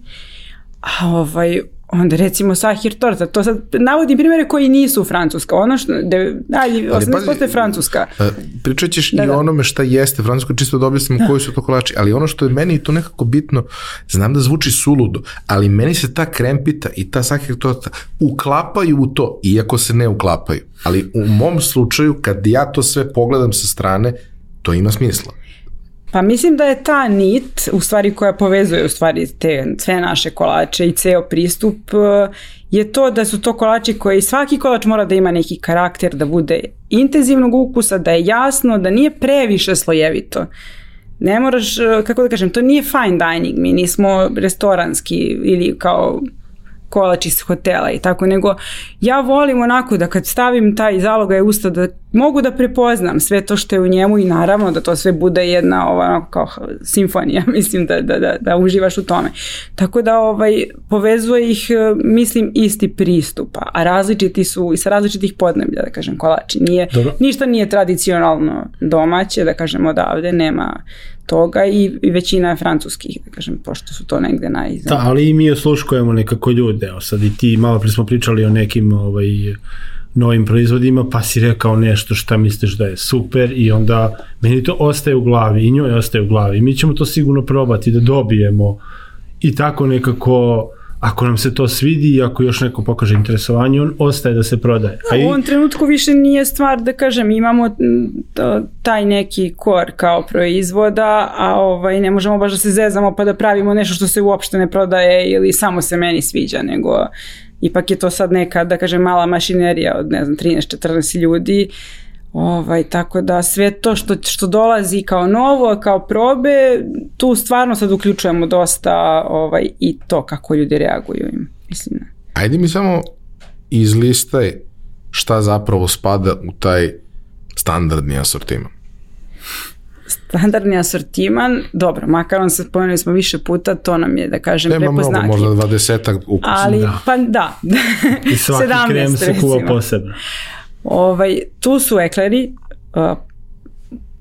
A ovaj, onda recimo sahir torta, to sad navodim primere koji nisu francuska, ono što, de, dalje, 80% je francuska.
E, pričat ćeš da, i da. onome šta jeste francuska, čisto da objasnim da. koji su to kolači, ali ono što je meni to nekako bitno, znam da zvuči suludo, ali meni se ta krempita i ta sahir torta uklapaju u to, iako se ne uklapaju. Ali u mom slučaju, kad ja to sve pogledam sa strane, to ima smisla.
Pa mislim da je ta nit, u stvari koja povezuje u stvari te sve naše kolače i ceo pristup, eh, je to da su to kolači koji svaki kolač mora da ima neki karakter, da bude intenzivnog ukusa, da je jasno, da nije previše slojevito. Ne moraš, eh, kako da kažem, to nije fine dining, mi nismo restoranski ili kao kolač iz hotela i tako, nego ja volim onako da kad stavim taj zalogaj usta da mogu da prepoznam sve to što je u njemu i naravno da to sve bude jedna ova kao simfonija, mislim da, da, da, da uživaš u tome. Tako da ovaj, povezuje ih, mislim, isti pristupa, a različiti su i sa različitih podneblja, da kažem, kolači. Nije, Dobro. ništa nije tradicionalno domaće, da kažem, odavde, nema toga i, i većina francuskih, da kažem, pošto su to negde najzem.
Da, ali i mi osluškujemo nekako ljude, evo sad i ti, malo pre smo pričali o nekim ovaj, novim proizvodima, pa si rekao nešto šta misliš da je super i onda meni to ostaje u glavi i njoj ostaje u glavi mi ćemo to sigurno probati da dobijemo i tako nekako ako nam se to svidi i ako još neko pokaže interesovanje, on ostaje da se prodaje.
A i... U ovom trenutku više nije stvar da kažem, imamo taj neki kor kao proizvoda, a ovaj, ne možemo baš da se zezamo pa da pravimo nešto što se uopšte ne prodaje ili samo se meni sviđa, nego ipak je to sad neka, da kažem, mala mašinerija od, ne znam, 13-14 ljudi, Ovaj, tako da sve to što, što dolazi kao novo, kao probe, tu stvarno sad uključujemo dosta ovaj, i to kako ljudi reaguju im. Mislim.
Ajde mi samo izlistaj šta zapravo spada u taj standardni asortiman.
Standardni asortiman, dobro, makaron se spomenuli smo više puta, to nam je, da kažem,
Nema mnogo,
prepoznatljiv.
možda dvadesetak ukusa.
Ali,
Da.
pa da,
I svaki
17
krem se kuva posebno.
Ovaj, tu su ekleri, uh,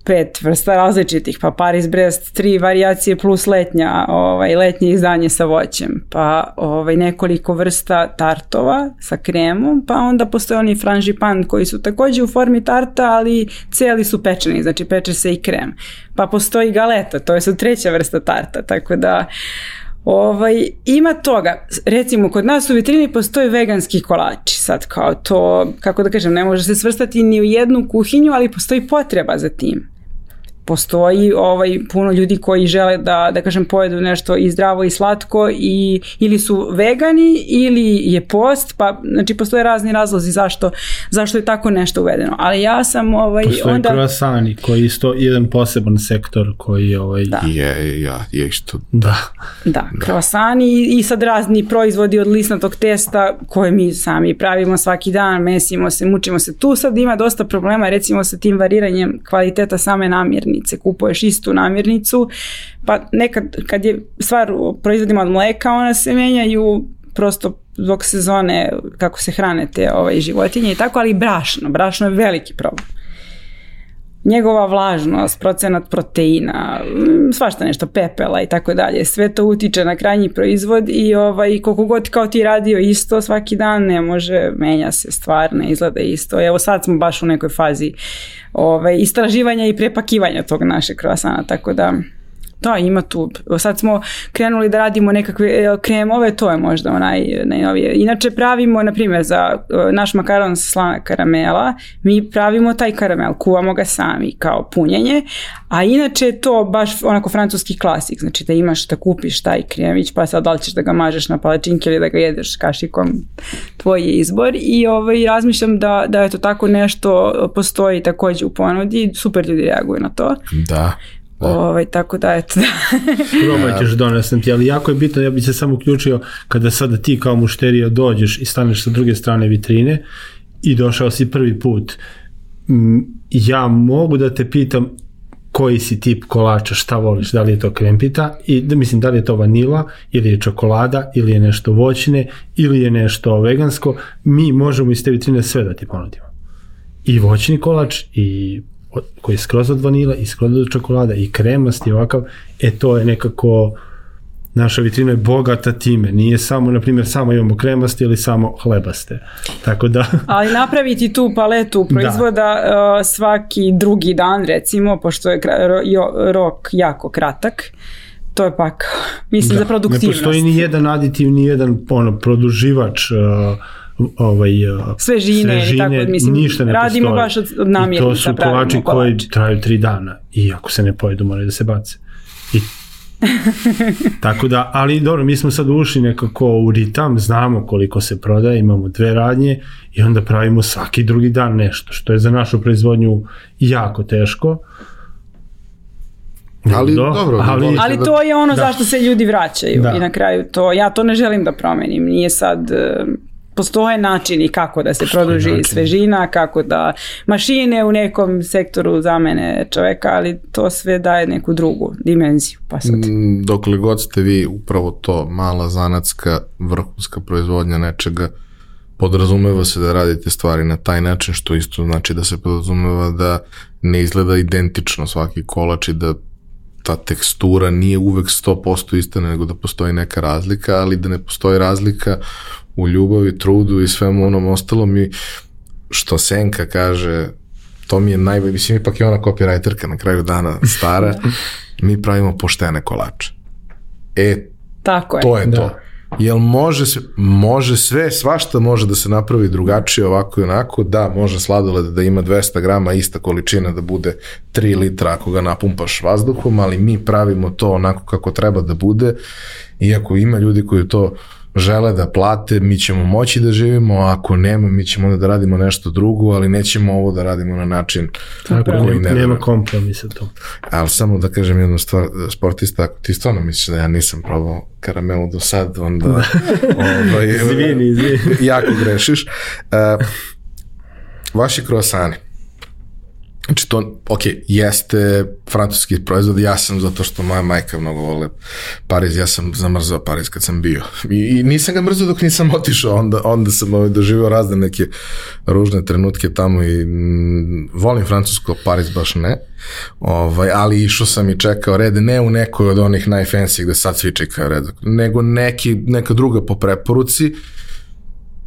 pet vrsta različitih, pa Paris Brest, tri varijacije plus letnja, ovaj, letnje izdanje sa voćem, pa ovaj, nekoliko vrsta tartova sa kremom, pa onda postoje oni franžipan koji su takođe u formi tarta, ali celi su pečeni, znači peče se i krem. Pa postoji galeta, to je sad treća vrsta tarta, tako da Ovaj, ima toga, recimo kod nas u vitrini postoje veganski kolači, sad kao to, kako da kažem, ne može se svrstati ni u jednu kuhinju, ali postoji potreba za tim. Postoji ovaj puno ljudi koji žele da da kažem pojedu nešto i zdravo i slatko i ili su vegani ili je post, pa znači postoje razni razlozi zašto zašto je tako nešto uvedeno. Ali ja sam ovaj
Postoji
onda
croissani koji je isto jedan poseban sektor koji je ovaj,
Da.
Je, ja, je isto.
da.
Da, krosani i, i sad razni proizvodi od lisnatog testa koje mi sami pravimo svaki dan, mesimo se, mučimo se. Tu sad ima dosta problema recimo sa tim variranjem kvaliteta same namirnice. Kupuješ istu namirnicu, pa nekad kad je stvar proizvodima od mleka, ona se menjaju prosto zbog sezone kako se hrane te ovaj, životinje i tako, ali brašno. Brašno je veliki problem njegova vlažnost, procenat proteina, mm, svašta nešto, pepela i tako dalje. Sve to utiče na krajnji proizvod i ovaj, koliko god kao ti radio isto svaki dan ne može, menja se stvar, ne izgleda isto. Evo sad smo baš u nekoj fazi ovaj, istraživanja i prepakivanja tog našeg krosana, tako da da, ima tu. Sad smo krenuli da radimo nekakve e, kremove, to je možda onaj najnovije. Inače pravimo, na primjer, za e, naš makaron sa slana karamela, mi pravimo taj karamel, kuvamo ga sami kao punjenje, a inače je to baš onako francuski klasik, znači da imaš da kupiš taj kremić, pa sad da li ćeš da ga mažeš na palačinke ili da ga jedeš kašikom, tvoj je izbor i ovaj, razmišljam da, da je to tako nešto postoji takođe u ponudi, super ljudi reaguju na to.
Da. Da.
Ovaj, tako da, eto, da.
Probat ćeš donesem ti, ali jako je bitno, ja bih se samo uključio kada sada ti kao mušterija dođeš i staneš sa druge strane vitrine i došao si prvi put. Ja mogu da te pitam koji si tip kolača, šta voliš, da li je to krempita i da mislim da li je to vanila ili je čokolada ili je nešto voćne ili je nešto vegansko, mi možemo iz te vitrine sve da ti ponudimo. I voćni kolač i koji je skroz od vanila i skroz od čokolada i kremasti ovakav, e to je nekako naša vitrina je bogata time, nije samo, na primjer, samo imamo kremaste ili samo hlebaste. Tako da,
Ali napraviti tu paletu proizvoda uh, svaki drugi dan, recimo, pošto je rok jako kratak, to je pak, mislim, za
ne
produktivnost.
postoji ni jedan aditiv, ni jedan ono, produživač uh, ovaj, uh,
Svežine ili tako, mislim,
ništa ne
radimo
postoji.
baš od- od
I to su
pravimo
kolači koji traju tri dana i ako se ne pojedu moraju da se bace. I Tako da, ali dobro, mi smo sad ušli nekako u ritam, znamo koliko se prodaje, imamo dve radnje i onda pravimo svaki drugi dan nešto, što je za našu proizvodnju jako teško.
Ali
Do,
dobro,
ali-
volite
Ali
da-
to je ono
Da.
zašto se ljudi vraćaju
Da.
i na kraju to, ja to ne želim da promenim, nije sad, e, postoje načini kako da se produži
načini.
svežina, kako da mašine u nekom sektoru zamene čoveka, ali to sve daje neku drugu dimenziju. Pa sad.
Mm, dokle god ste vi upravo to mala zanatska vrhunska proizvodnja nečega podrazumeva se da radite stvari na taj način što isto znači da se podrazumeva da ne izgleda identično svaki kolač i da ta tekstura nije uvek 100% ista nego da postoji neka razlika ali da ne postoji razlika u ljubavi, trudu i svemu onom ostalom i što Senka kaže to mi je najbolje, mislim ipak je ona copywriterka na kraju dana stara, mi pravimo poštene kolače. E,
Tako je.
to je
Da.
to. Jel može, se, može sve, svašta može da se napravi drugačije ovako i onako, da, može sladoled da ima 200 grama, ista količina da bude 3 litra ako ga napumpaš vazduhom, ali mi pravimo to onako kako treba da bude, iako ima ljudi koji to žele da plate, mi ćemo moći da živimo, a ako nema, mi ćemo onda da radimo nešto drugo, ali nećemo ovo da radimo na način
Tako,
koji ne
nema kompromisa to.
Ali samo da kažem jednu stvar, sportista, ako ti stvarno misliš da ja nisam probao karamelu do sad, onda ovaj,
Izvini, izvini.
jako grešiš. Uh, vaši kroasani. Znači to, ok, jeste francuski proizvod, ja sam zato što moja majka mnogo vole Pariz, ja sam zamrzao Pariz kad sam bio. I, i nisam ga mrzao dok nisam otišao, onda, onda sam ovaj, doživio razne neke ružne trenutke tamo i mm, volim francusko, Pariz baš ne. Ovaj, ali išao sam i čekao red, ne u nekoj od onih najfancy gde sad svi čekaju red, nego neki, neka druga po preporuci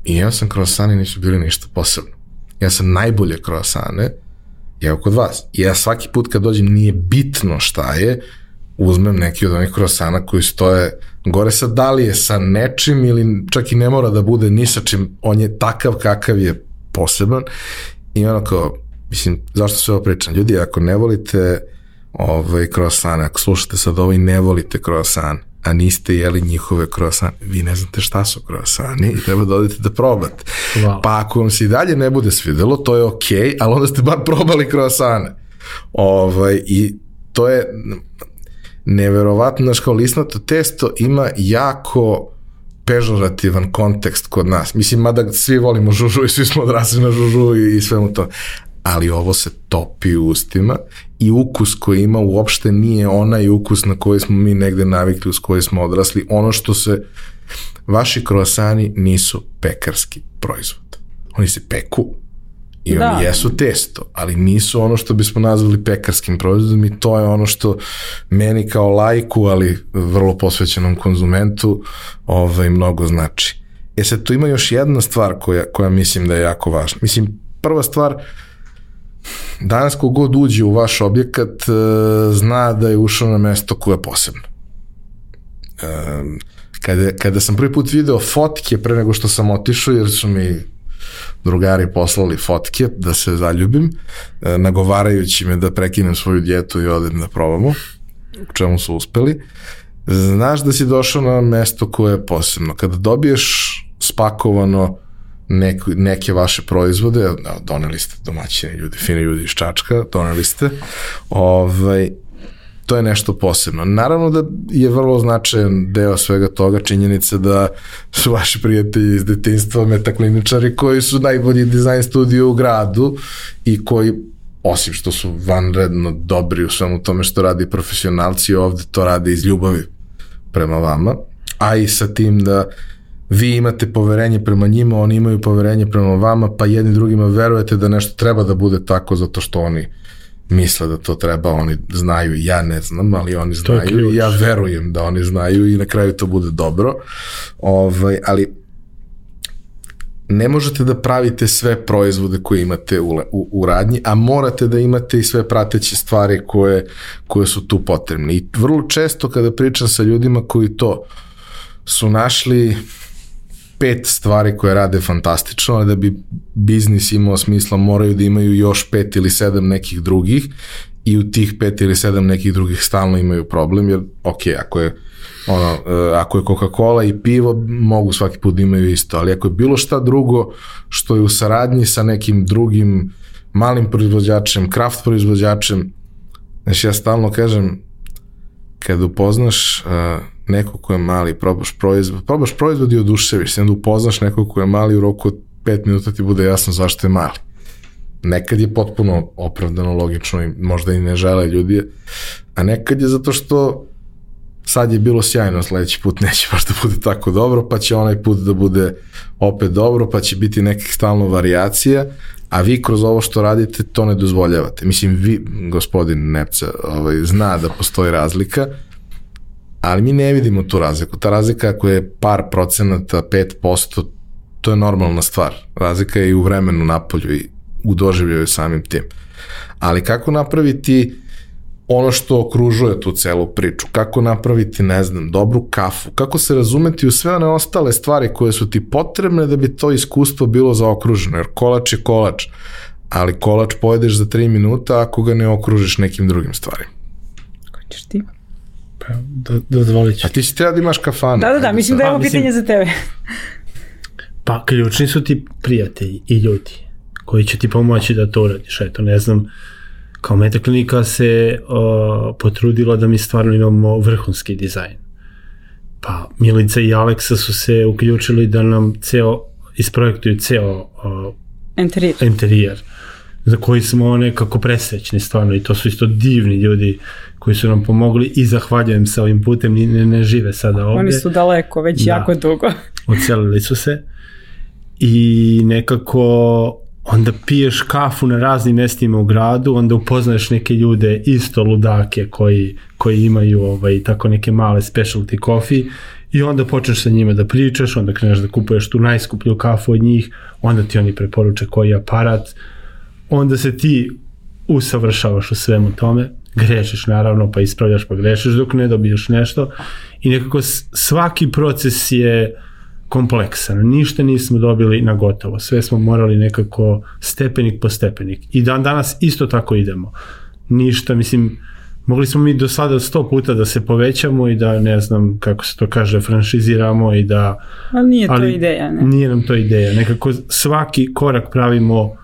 i ja sam kroasani nisu bili ništa posebno. Ja sam najbolje kroasane Evo kod vas. I ja svaki put kad dođem nije bitno šta je, uzmem neki od onih krosana koji stoje gore sad da li je sa nečim ili čak i ne mora da bude ni sa čim, on je takav kakav je poseban i ono kao, mislim, zašto sve ovo pričam? Ljudi, ako ne volite ovaj, krosane, ako slušate sad ovo i ne volite krosan, a niste jeli njihove krosane, vi ne znate šta su krosani i treba da odete da probate.
Wow.
Pa ako vam se i dalje ne bude svidelo, to je okej, okay, ali onda ste bar probali krosane. Ovaj, I to je neverovatno, znaš, kao lisnato testo ima jako pežorativan kontekst kod nas. Mislim, mada svi volimo žužu i svi smo odrasli na žužu i, i svemu to. Ali ovo se topi u ustima i ukus koji ima uopšte nije onaj ukus na koji smo mi negde navikli, uz koji smo odrasli. Ono što se, vaši kroasani nisu pekarski proizvod. Oni se peku, I
Da.
oni jesu testo, ali nisu ono što bismo nazvali pekarskim proizvodom i to je ono što meni kao lajku, ali vrlo posvećenom konzumentu, ovaj, mnogo znači. E sad, tu ima još jedna stvar koja, koja mislim da je jako važna. Mislim, prva stvar, danas kogod uđe u vaš objekat, e, zna da je ušao na mesto koje je posebno. E, kada, kada sam prvi put video fotke pre nego što sam otišao, jer su mi drugari poslali fotke da se zaljubim, e, nagovarajući me da prekinem svoju djetu i odem da probamo, u čemu su uspeli. Znaš da si došao na mesto koje je posebno. Kada dobiješ spakovano nek, neke vaše proizvode, doneli ste domaćine ljudi, fini ljudi iz Čačka, doneli ste, ovaj, to je nešto posebno. Naravno da je vrlo značajan deo svega toga činjenica da su vaši prijatelji iz detinstva metakliničari koji su najbolji dizajn studio u gradu i koji osim što su vanredno dobri u svemu tome što radi profesionalci, ovde to rade iz ljubavi prema vama, a i sa tim da vi imate poverenje prema njima, oni imaju poverenje prema vama, pa jedni drugima verujete da nešto treba da bude tako zato što oni misle da to treba, oni znaju, ja ne znam, ali oni znaju i ja verujem da oni znaju i na kraju to bude dobro. Ovaj, ali ne možete da pravite sve proizvode koje imate u, u, u radnji, a morate da imate i sve prateće stvari koje, koje su tu potrebne. I vrlo često kada pričam sa ljudima koji to su našli pet stvari koje rade fantastično, ali da bi biznis imao smisla moraju da imaju još pet ili sedam nekih drugih i u tih pet ili sedam nekih drugih stalno imaju problem, jer ok, ako je ono, e, ako je Coca-Cola i pivo, mogu svaki put da imaju isto, ali ako je bilo šta drugo što je u saradnji sa nekim drugim malim proizvođačem, kraft proizvođačem, znači ja stalno kažem, kad upoznaš uh, nekog ko je mali, probaš proizvod, probaš proizvod i oduševiš se, onda upoznaš nekog ko je mali u roku od 5 minuta ti bude jasno zašto je mali. Nekad je potpuno opravdano, logično i možda i ne žele ljudi, a nekad je zato što sad je bilo sjajno, sledeći put neće baš da bude tako dobro, pa će onaj put da bude opet dobro, pa će biti nekih stalno variacija, a vi kroz ovo što radite to ne dozvoljavate. Mislim, vi, gospodin Nepca, ovaj, zna da postoji razlika, ali mi ne vidimo tu razliku. Ta razlika ako je par procenata, 5%, to je normalna stvar. Razlika je i u vremenu napolju i u doživljaju samim tim. Ali kako napraviti ono što okružuje tu celu priču, kako napraviti, ne znam, dobru kafu, kako se razumeti u sve one ostale stvari koje su ti potrebne da bi to iskustvo bilo zaokruženo, jer kolač je kolač, ali kolač pojedeš za 3 minuta ako ga ne okružiš nekim drugim stvarima.
Ko ćeš ti?
Pa, do, dozvolit ću.
A ti si treba da imaš kafanu.
Da, da, da, mislim da je
Pa,
ovo
mislim-
pitanje za tebe.
Pa ključni su ti prijatelji i ljudi koji će ti pomoći da to uradiš. Eto, ne znam, kao metaklinika se uh, potrudila da mi stvarno imamo vrhunski dizajn. Pa Milica i Aleksa su se uključili da nam ceo, isprojektuju ceo uh,
Interior.
interijer za koji smo nekako presrećni stvarno i to su isto divni ljudi koji su nam pomogli i zahvaljujem se ovim putem, ni- ne, ne žive sada ovde
Oni su daleko, već
Da.
jako dugo.
odselili su se i nekako onda piješ kafu na raznim mestima u gradu, onda upoznaješ neke ljude isto ludake koji, koji imaju ovaj, tako neke male specialty coffee i onda počneš sa njima da pričaš, onda kreneš da kupuješ tu najskuplju kafu od njih, onda ti oni preporuče koji aparat, onda se ti usavršavaš u svemu tome, grešiš naravno, pa ispravljaš, pa grešiš dok ne dobiješ nešto i nekako svaki proces je kompleksan, ništa nismo dobili na gotovo, sve smo morali nekako stepenik po stepenik i dan danas isto tako idemo. Ništa, mislim, mogli smo mi do sada sto puta da se povećamo i da, ne znam, kako se to kaže, franšiziramo i da
Ali nije to
ali
ideja, ne?
Nije nam to ideja. Nekako svaki korak pravimo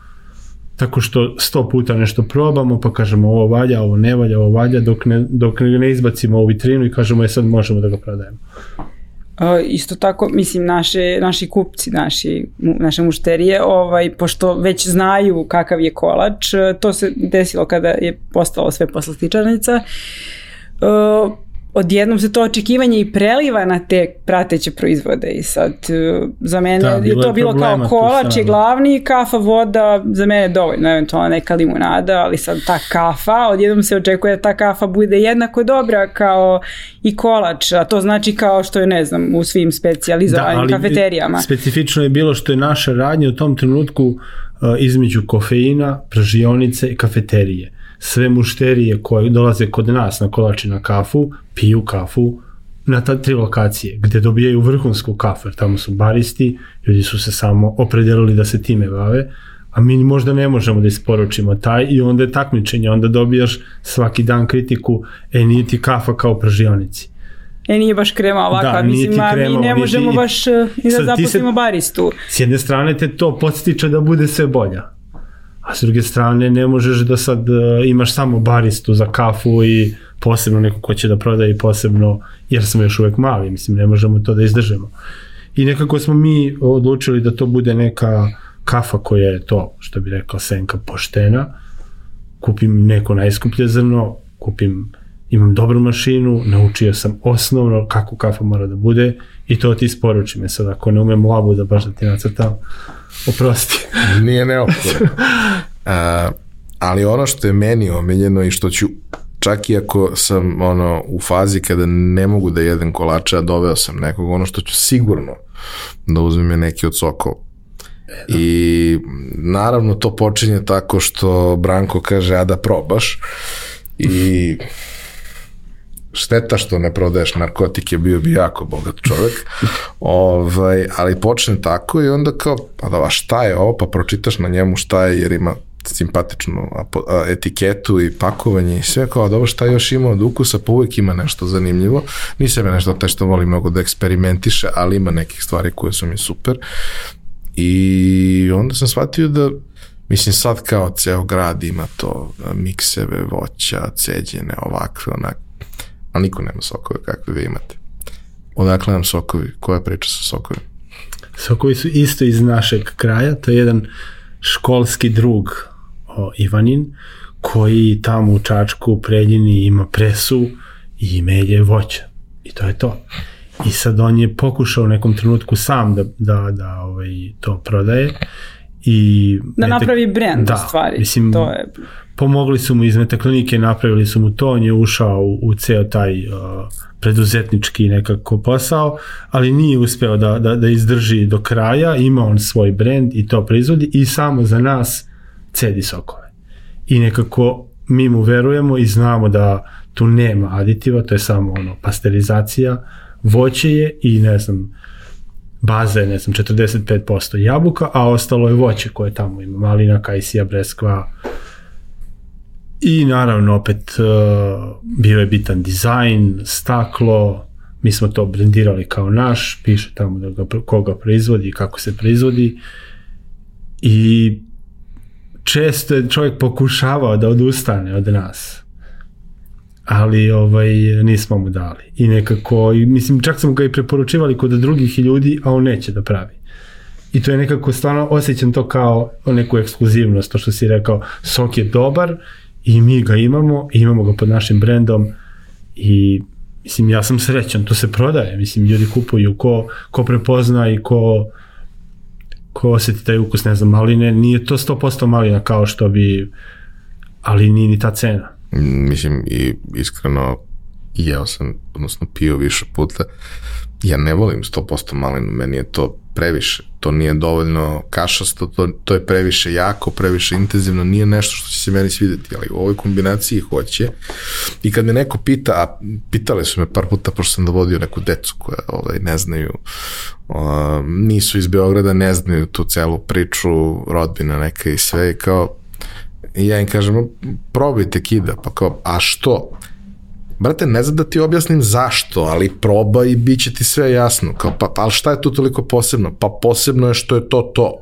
tako što sto puta nešto probamo, pa kažemo ovo valja, ovo ne valja, ovo valja, dok ne, dok ne izbacimo u vitrinu i kažemo je sad možemo da ga prodajemo.
Uh, isto tako, mislim, naše, naši kupci, naši, mu, naše mušterije, ovaj, pošto već znaju kakav je kolač, uh, to se desilo kada je postalo sve poslastičarnica, uh, odjednom se to očekivanje i preliva na te prateće proizvode i sad uh, za mene
Da,
je to
je
bilo kao kolač je glavni, kafa, voda, za mene je dovoljno, eventualno neka limunada, ali sad ta kafa, odjednom se očekuje da ta kafa bude jednako dobra kao i kolač, a to znači kao što je, ne znam, u svim specijalizovanim kafeterijama.
Specifično je bilo što je naša radnja u tom trenutku uh, između kofeina, pražionice i kafeterije. Sve mušterije koje dolaze kod nas na kolač i na kafu, piju kafu na ta tri lokacije, gde dobijaju vrhunsku kafu, jer tamo su baristi, ljudi su se samo opredelili da se time bave, a mi možda ne možemo da isporučimo taj i onda je takmičenje, onda dobijaš svaki dan kritiku, e nije ti kafa kao pražionici.
E, nije baš krema ovakva,
Da,
mislim,
ti
a mi
krema,
ne možemo baš uh, i da zaposlimo baristu.
S jedne strane te to podstiče da bude sve bolja. A s druge strane ne možeš da sad uh, imaš samo baristu za kafu i posebno neko ko će da prodaje i posebno, jer smo još uvek mali, mislim ne možemo to da izdržimo. I nekako smo mi odlučili da to bude neka kafa koja je to, što bi rekao Senka, poštena. Kupim neko najskuplje zrno, kupim imam dobru mašinu, naučio sam osnovno kako kafa mora da bude i to ti isporučim. Sad, ako ne umem labu da baš da ti nacrtam, oprosti.
Nije neophodno. A, ali ono što je meni omiljeno i što ću čak i ako sam ono u fazi kada ne mogu da jedem kolače, a doveo sam nekog, ono što ću sigurno da uzmem je neki od sokova. I naravno to počinje tako što Branko kaže a da probaš i šteta što ne prodaješ narkotike, bio bi jako bogat čovek, ovaj, ali počne tako i onda kao, pa da, šta je ovo, pa pročitaš na njemu šta je, jer ima simpatičnu etiketu i pakovanje i sve kao, dobro šta još ima od ukusa, pa uvek ima nešto zanimljivo. Nisam ja nešto taj što voli mnogo da eksperimentiše, ali ima nekih stvari koje su mi super. I onda sam shvatio da Mislim, sad kao ceo grad ima to mikseve, voća, ceđene, ovakve, onak. Ali niko nema sokove kakve vi imate. Odakle nam sokovi? Koja priča sa sokovima?
Sokovi su isto iz našeg kraja, to je jedan školski drug o, Ivanin, koji tamo u Čačku, u Preljini ima presu i melje voća. I to je to. I sad on je pokušao u nekom trenutku sam da, da, da ovaj, to prodaje i
Da napravi brand,
da,
u stvari.
Mislim,
to je
pomogli su mu iz metaklinike, napravili su mu to, on je ušao u, u ceo taj uh, preduzetnički nekako posao, ali nije uspeo da, da, da izdrži do kraja, ima on svoj brand i to proizvodi i samo za nas cedi sokove. I nekako mi mu verujemo i znamo da tu nema aditiva, to je samo ono pasterizacija, voće je i ne znam, baza je, ne znam, 45% jabuka, a ostalo je voće koje tamo ima, malina, kajsija, breskva, I naravno opet uh, bio je bitan dizajn, staklo, mi smo to brendirali kao naš, piše tamo da ga, koga proizvodi kako se proizvodi. I često je čovjek pokušavao da odustane od nas ali ovaj nismo mu dali. I nekako i mislim čak smo ga i preporučivali kod drugih ljudi a on neće da pravi. I to je nekako stvarno osjećam to kao neku ekskluzivnost to što si rekao. Sok je dobar i mi ga imamo i imamo ga pod našim brendom i mislim ja sam srećan to se prodaje. Mislim ljudi kupuju ko, ko prepozna i ko ko osjeti taj ukus ne znam maline nije to 100% malina kao što bi ali nije ni ta cena
Mislim, i iskreno, jeo sam, odnosno pio više puta. Ja ne volim 100% malinu, meni je to previše. To nije dovoljno kašasto, to, to je previše jako, previše intenzivno, nije nešto što će se meni svideti, ali u ovoj kombinaciji hoće. I kad me neko pita, a pitali su me par puta, pošto sam dovodio neku decu koja ovaj, ne znaju, o, nisu iz Beograda, ne znaju tu celu priču, rodbina neka i sve, i kao, I ja im kažem, probajte kida, pa kao, a što? Brate, ne znam da ti objasnim zašto, ali probaj i bit će ti sve jasno. Kao, pa, pa ali šta je tu toliko posebno? Pa posebno je što je to to.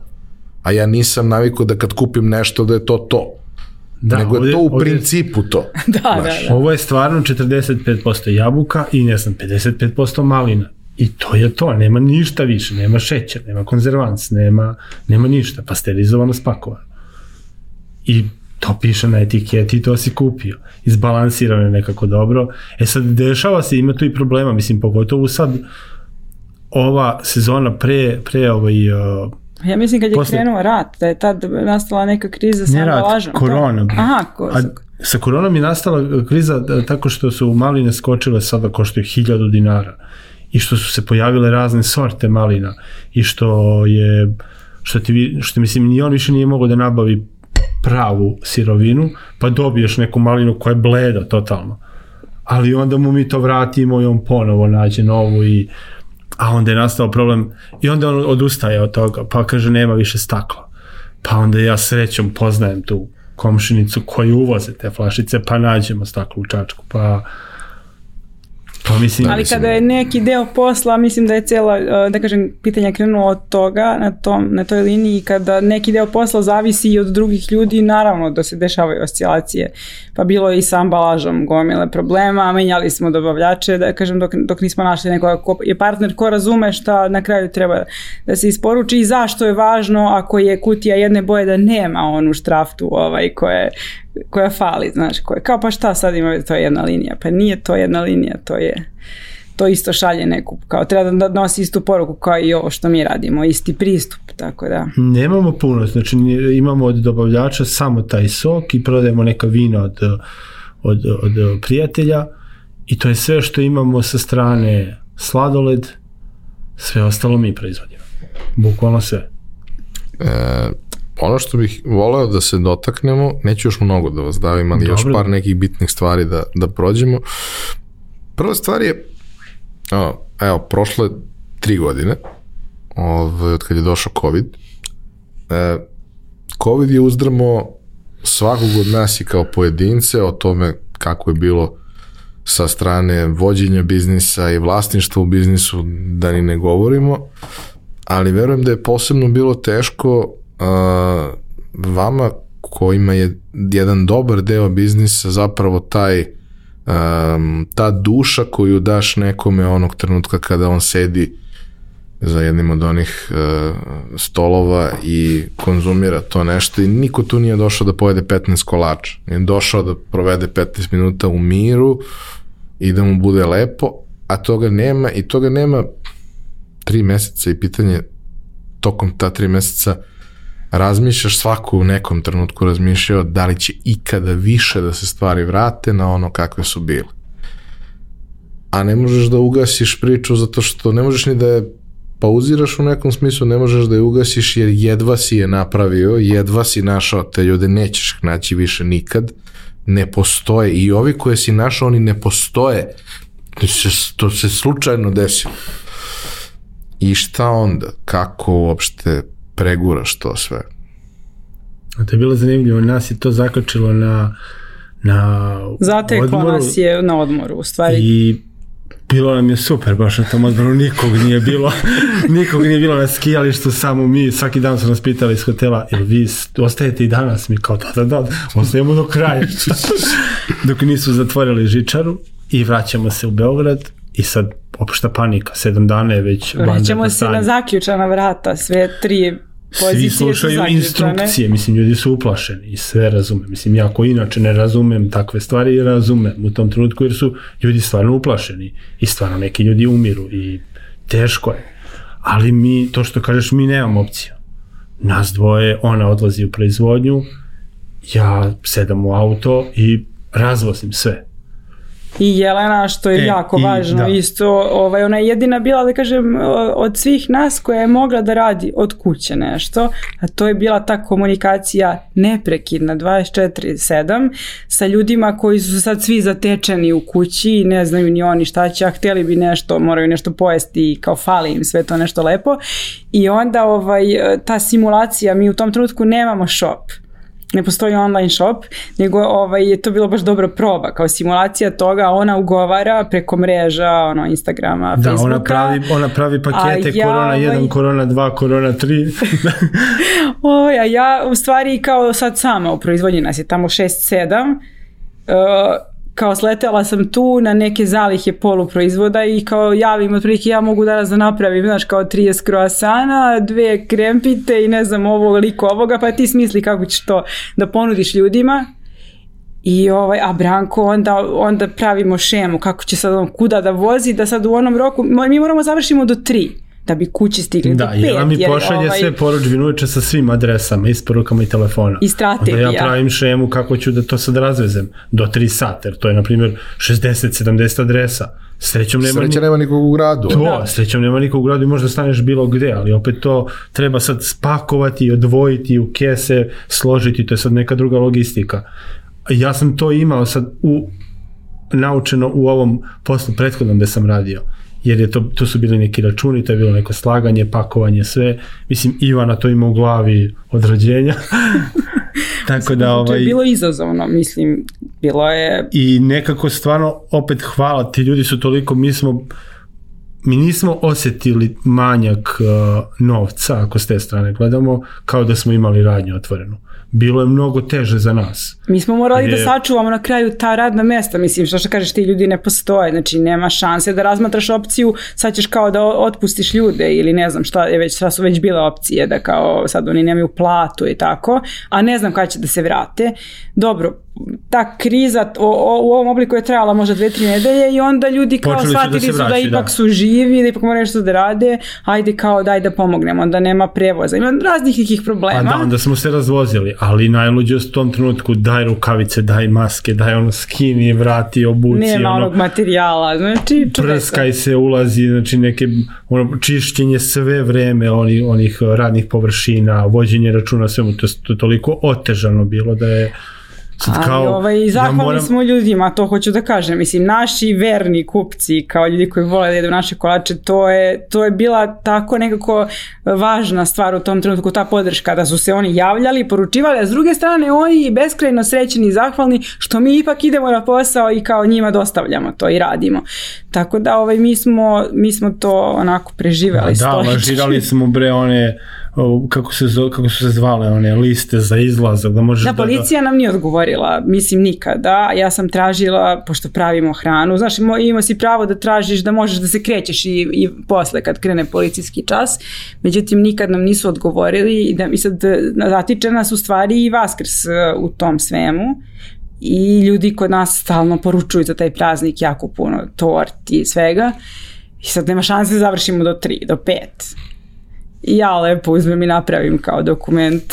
A ja nisam navikao da kad kupim nešto da je to to. Da, nego ovdje, je to u ovdje, principu to.
da, da, da.
Ovo je stvarno 45% jabuka i ne znam, 55% malina. I to je to, nema ništa više, nema šećer, nema konzervans, nema, nema ništa, pasterizovano, spakovano. I to piše na etiketi i to si kupio. Izbalansirano je nekako dobro. E sad, dešava se, ima tu i problema, mislim, pogotovo sad ova sezona pre, pre ovaj, uh,
Ja mislim kad je posle... krenuo rat, da je tad nastala neka kriza sa ambalažom.
korona.
To... Aha, ko... A,
sa koronom je nastala kriza tako što su maline skočile sada koštaju hiljadu dinara i što su se pojavile razne sorte malina i što je što ti što mislim ni on više nije mogao da nabavi pravu sirovinu, pa dobiješ neku malinu koja je bleda totalno. Ali onda mu mi to vratimo i on ponovo nađe novu i a onda je nastao problem i onda on odustaje od toga, pa kaže nema više stakla. Pa onda ja srećom poznajem tu komšinicu koji uvoze te flašice, pa nađemo staklu u čačku, pa Pa mislim,
Ali kada je neki deo posla, mislim da je cijela, uh, da kažem, pitanja krenulo od toga na, tom, na toj liniji, kada neki deo posla zavisi i od drugih ljudi, naravno da se dešavaju oscilacije. Pa bilo je i sa ambalažom gomile problema, menjali smo dobavljače, da kažem, dok, dok nismo našli nekoga ko je partner ko razume šta na kraju treba da se isporuči i zašto je važno ako je kutija jedne boje da nema onu štraftu ovaj, koje, koja fali, znaš, koja, kao pa šta sad ima, to je jedna linija, pa nije to jedna linija, to je, to isto šalje neku, kao treba da nosi istu poruku kao i ovo što mi radimo, isti pristup, tako da.
Nemamo puno, znači imamo od dobavljača samo taj sok i prodajemo neka vina od, od, od prijatelja i to je sve što imamo sa strane sladoled, sve ostalo mi proizvodimo. Bukvalno sve.
E, ono što bih voleo da se dotaknemo, neću još mnogo da vas davim, ali Dobre. još par nekih bitnih stvari da, da prođemo. Prva stvar je, o, evo, prošle tri godine, ovaj, od kad je došao COVID, e, COVID je uzdramo svakog od nas i kao pojedince o tome kako je bilo sa strane vođenja biznisa i vlasništva u biznisu, da ni ne govorimo, ali verujem da je posebno bilo teško uh, vama kojima je jedan dobar deo biznisa zapravo taj um, ta duša koju daš nekome onog trenutka kada on sedi za jednim od onih uh, stolova i konzumira to nešto i niko tu nije došao da pojede 15 kolača. Je došao da provede 15 minuta u miru i da mu bude lepo, a toga nema i toga nema tri meseca i pitanje tokom ta tri meseca razmišljaš svako u nekom trenutku razmišljao da li će ikada više da se stvari vrate na ono kakve su bile. A ne možeš da ugasiš priču zato što ne možeš ni da je pauziraš u nekom smislu, ne možeš da je ugasiš jer jedva si je napravio, jedva si našao te ljude, nećeš naći više nikad, ne postoje i ovi koje si našao, oni ne postoje. To se, to se slučajno desilo. I šta onda? Kako uopšte preguraš to sve.
A to je bilo zanimljivo, nas je to zakačilo na na
Zatekla
odmoru
nas je na odmoru, u stvari.
i bilo nam je super, baš na tom odmoru nikog nije bilo, nikog nije bilo na skijalištu, samo mi, svaki dan su nas pitali iz hotela, jel vi ostajete i danas? Mi kao, da, da, da, ostajemo do kraja. Dok nisu zatvorili žičaru i vraćamo se u Beograd i sad opšta panika, sedam dana je već
Vraćamo se na zaključana vrata, sve tri
Svi slušaju instrukcije, mislim, ljudi su uplašeni i sve razume. Mislim, ja ko inače ne razumem takve stvari, razumem u tom trenutku jer su ljudi stvarno uplašeni i stvarno neki ljudi umiru i teško je. Ali mi, to što kažeš, mi nemamo opciju. Nas dvoje, ona odlazi u proizvodnju, ja sedam u auto i razvozim sve.
I Jelena, što je
E,
jako
i
važno,
da.
isto, ovaj, ona je jedina bila, da kažem, od svih nas koja je mogla da radi od kuće nešto, a to je bila ta komunikacija neprekidna 24-7 sa ljudima koji su sad svi zatečeni u kući i ne znaju ni oni šta će, a htjeli bi nešto, moraju nešto pojesti i kao fali im sve to nešto lepo. I onda ovaj, ta simulacija, mi u tom trenutku nemamo shop ne postoji online shop, nego ovaj, je to bilo baš dobra proba, kao simulacija toga, ona ugovara preko mreža, ono, Instagrama,
Da,
Facebooka.
ona pravi, ona pravi pakete
ja,
korona
ovaj-
1, korona 2, korona 3.
Oj, a ja u stvari kao sad sama u proizvodnji nas je tamo 6-7, uh, kao sletela sam tu na neke zalihe poluproizvoda i kao javim otprilike ja mogu danas da napravim, znaš, kao 30 kroasana, dve krempite i ne znam ovo liko ovoga, pa ti smisli kako ćeš to da ponudiš ljudima. I ovaj, a Branko onda, onda pravimo šemu kako će sad on kuda da vozi, da sad u onom roku, mi moramo završimo do 3 da bi kući stigli do
Da,
5.
Jela mi pošalje sve poručbine uveče sa svim adresama, isporukama i telefona.
I strategija.
Onda ja pravim šemu kako ću da to sad razvezem do 3 sata, jer to je, na primjer, 60-70 adresa. Srećom nema,
Sreća nema nikog u gradu.
To,
ono.
srećom nema nikog u gradu i možda staneš bilo gde, ali opet to treba sad spakovati, odvojiti u kese, složiti, to je sad neka druga logistika. Ja sam to imao sad u, naučeno u ovom poslu prethodnom gde sam radio jer je to, tu su bili neki računi, to je bilo neko slaganje, pakovanje, sve. Mislim, Ivana to ima u glavi od rođenja. Tako da,
To
ovaj,
je bilo izazovno, mislim, bilo je...
i nekako stvarno opet hvala, ti ljudi su toliko, mi smo mi nismo osjetili manjak uh, novca, ako s te strane gledamo, kao da smo imali radnju otvorenu. Bilo je mnogo teže za nas.
Mi smo morali da sačuvamo na kraju ta radna mesta, mislim, što što kažeš, ti ljudi ne postoje, znači nema šanse da razmatraš opciju, sad ćeš kao da otpustiš ljude ili ne znam šta je već, šta su već bile opcije, da kao sad oni nemaju platu i tako, a ne znam kada će da se vrate. Dobro, ta kriza o, o, u ovom obliku je trajala možda dve, tri nedelje i onda ljudi kao
Počeli su da
shvatili su da,
vraćaju,
ipak
da.
su živi, da ipak moraju nešto da rade, ajde kao daj da pomognemo, onda nema prevoza, ima raznih nekih problema.
Pa da, onda smo se razvozili, ali najluđe u tom trenutku daj rukavice, daj maske, daj ono skini, vrati, obuci,
Nema
ono,
onog materijala, znači
prskaj se, ulazi, znači neke ono, čišćenje sve vreme onih, onih radnih površina, vođenje računa, svemu, to, to toliko otežano bilo da je sad
Ali
kao,
ovaj, zahvalni
ja moram,
smo ljudima, to hoću da kažem. Mislim, naši verni kupci, kao ljudi koji vole da jedu naše kolače, to je, to je bila tako nekako važna stvar u tom trenutku, ta podrška, da su se oni javljali, poručivali, a s druge strane oni beskrajno srećeni i zahvalni što mi ipak idemo na posao i kao njima dostavljamo to i radimo. Tako da ovaj, mi, smo, mi smo to onako preživeli.
da,
stoički.
lažirali smo bre one, kako, se, zo- kako su se zvale, one liste za izlazak, da možeš
Da,
da...
policija nam nije odgovorila, mislim nikada. Ja sam tražila, pošto pravimo hranu, znaš, imao si pravo da tražiš da možeš da se krećeš i, i posle kad krene policijski čas. Međutim, nikad nam nisu odgovorili i da mi sad e, zatiče nas u stvari i Vaskrs e, u tom svemu. I ljudi kod nas stalno poručuju za taj praznik jako puno torti i svega. I sad nema šanse da završimo do 3, do 5. Ja lepo uzmem i napravim kao dokument.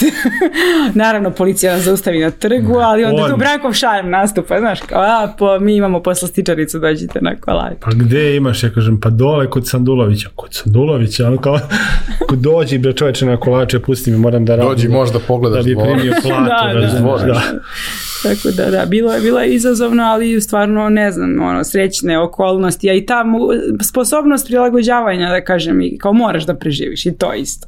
Naravno, policija nas zaustavi na trgu, ali onda
On-
tu Brankov šarm nastupa, znaš, kao, a, po, mi imamo poslastičaricu, dođite na kolač.
Pa gde imaš, ja kažem, pa dole kod Sandulovića, kod Sandulovića, ono kao, kod dođi bre čoveče na kolače, pusti mi, moram da radim.
Dođi, možda pogledaš
da bi primio platu,
Da, da,
da.
da.
Tako da, da, bilo je, bilo je izazovno, ali stvarno, ne znam, ono, srećne okolnosti, a i ta mu- sposobnost prilagođavanja, da kažem, i kao moraš da preživiš i to isto.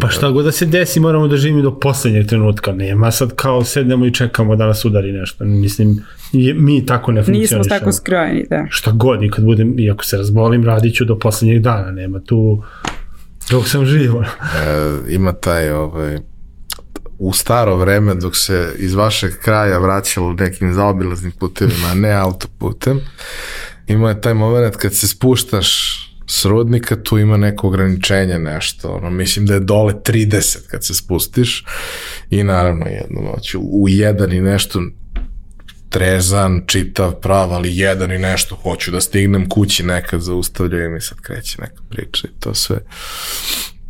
Pa šta god da se desi, moramo da živimo do poslednjeg trenutka. Nema sad kao sednemo i čekamo da nas udari nešto. Mislim, je- mi tako ne
Nismo
funkcionišemo.
tako skrojeni, da.
Šta god, i kad budem, i ako se razbolim, radit ću do poslednjeg dana. Nema tu dok sam živo.
e, ima taj ovaj, u staro vreme dok se iz vašeg kraja vraćalo nekim zaobilaznim putevima, ne autoputem, ima je taj moment kad se spuštaš s rudnika, tu ima neko ograničenje nešto, ono, mislim da je dole 30 kad se spustiš i naravno jednu noć u, jedan i nešto trezan, čitav, prav, ali jedan i nešto, hoću da stignem kući nekad zaustavljaju mi sad kreće neka priča i to sve.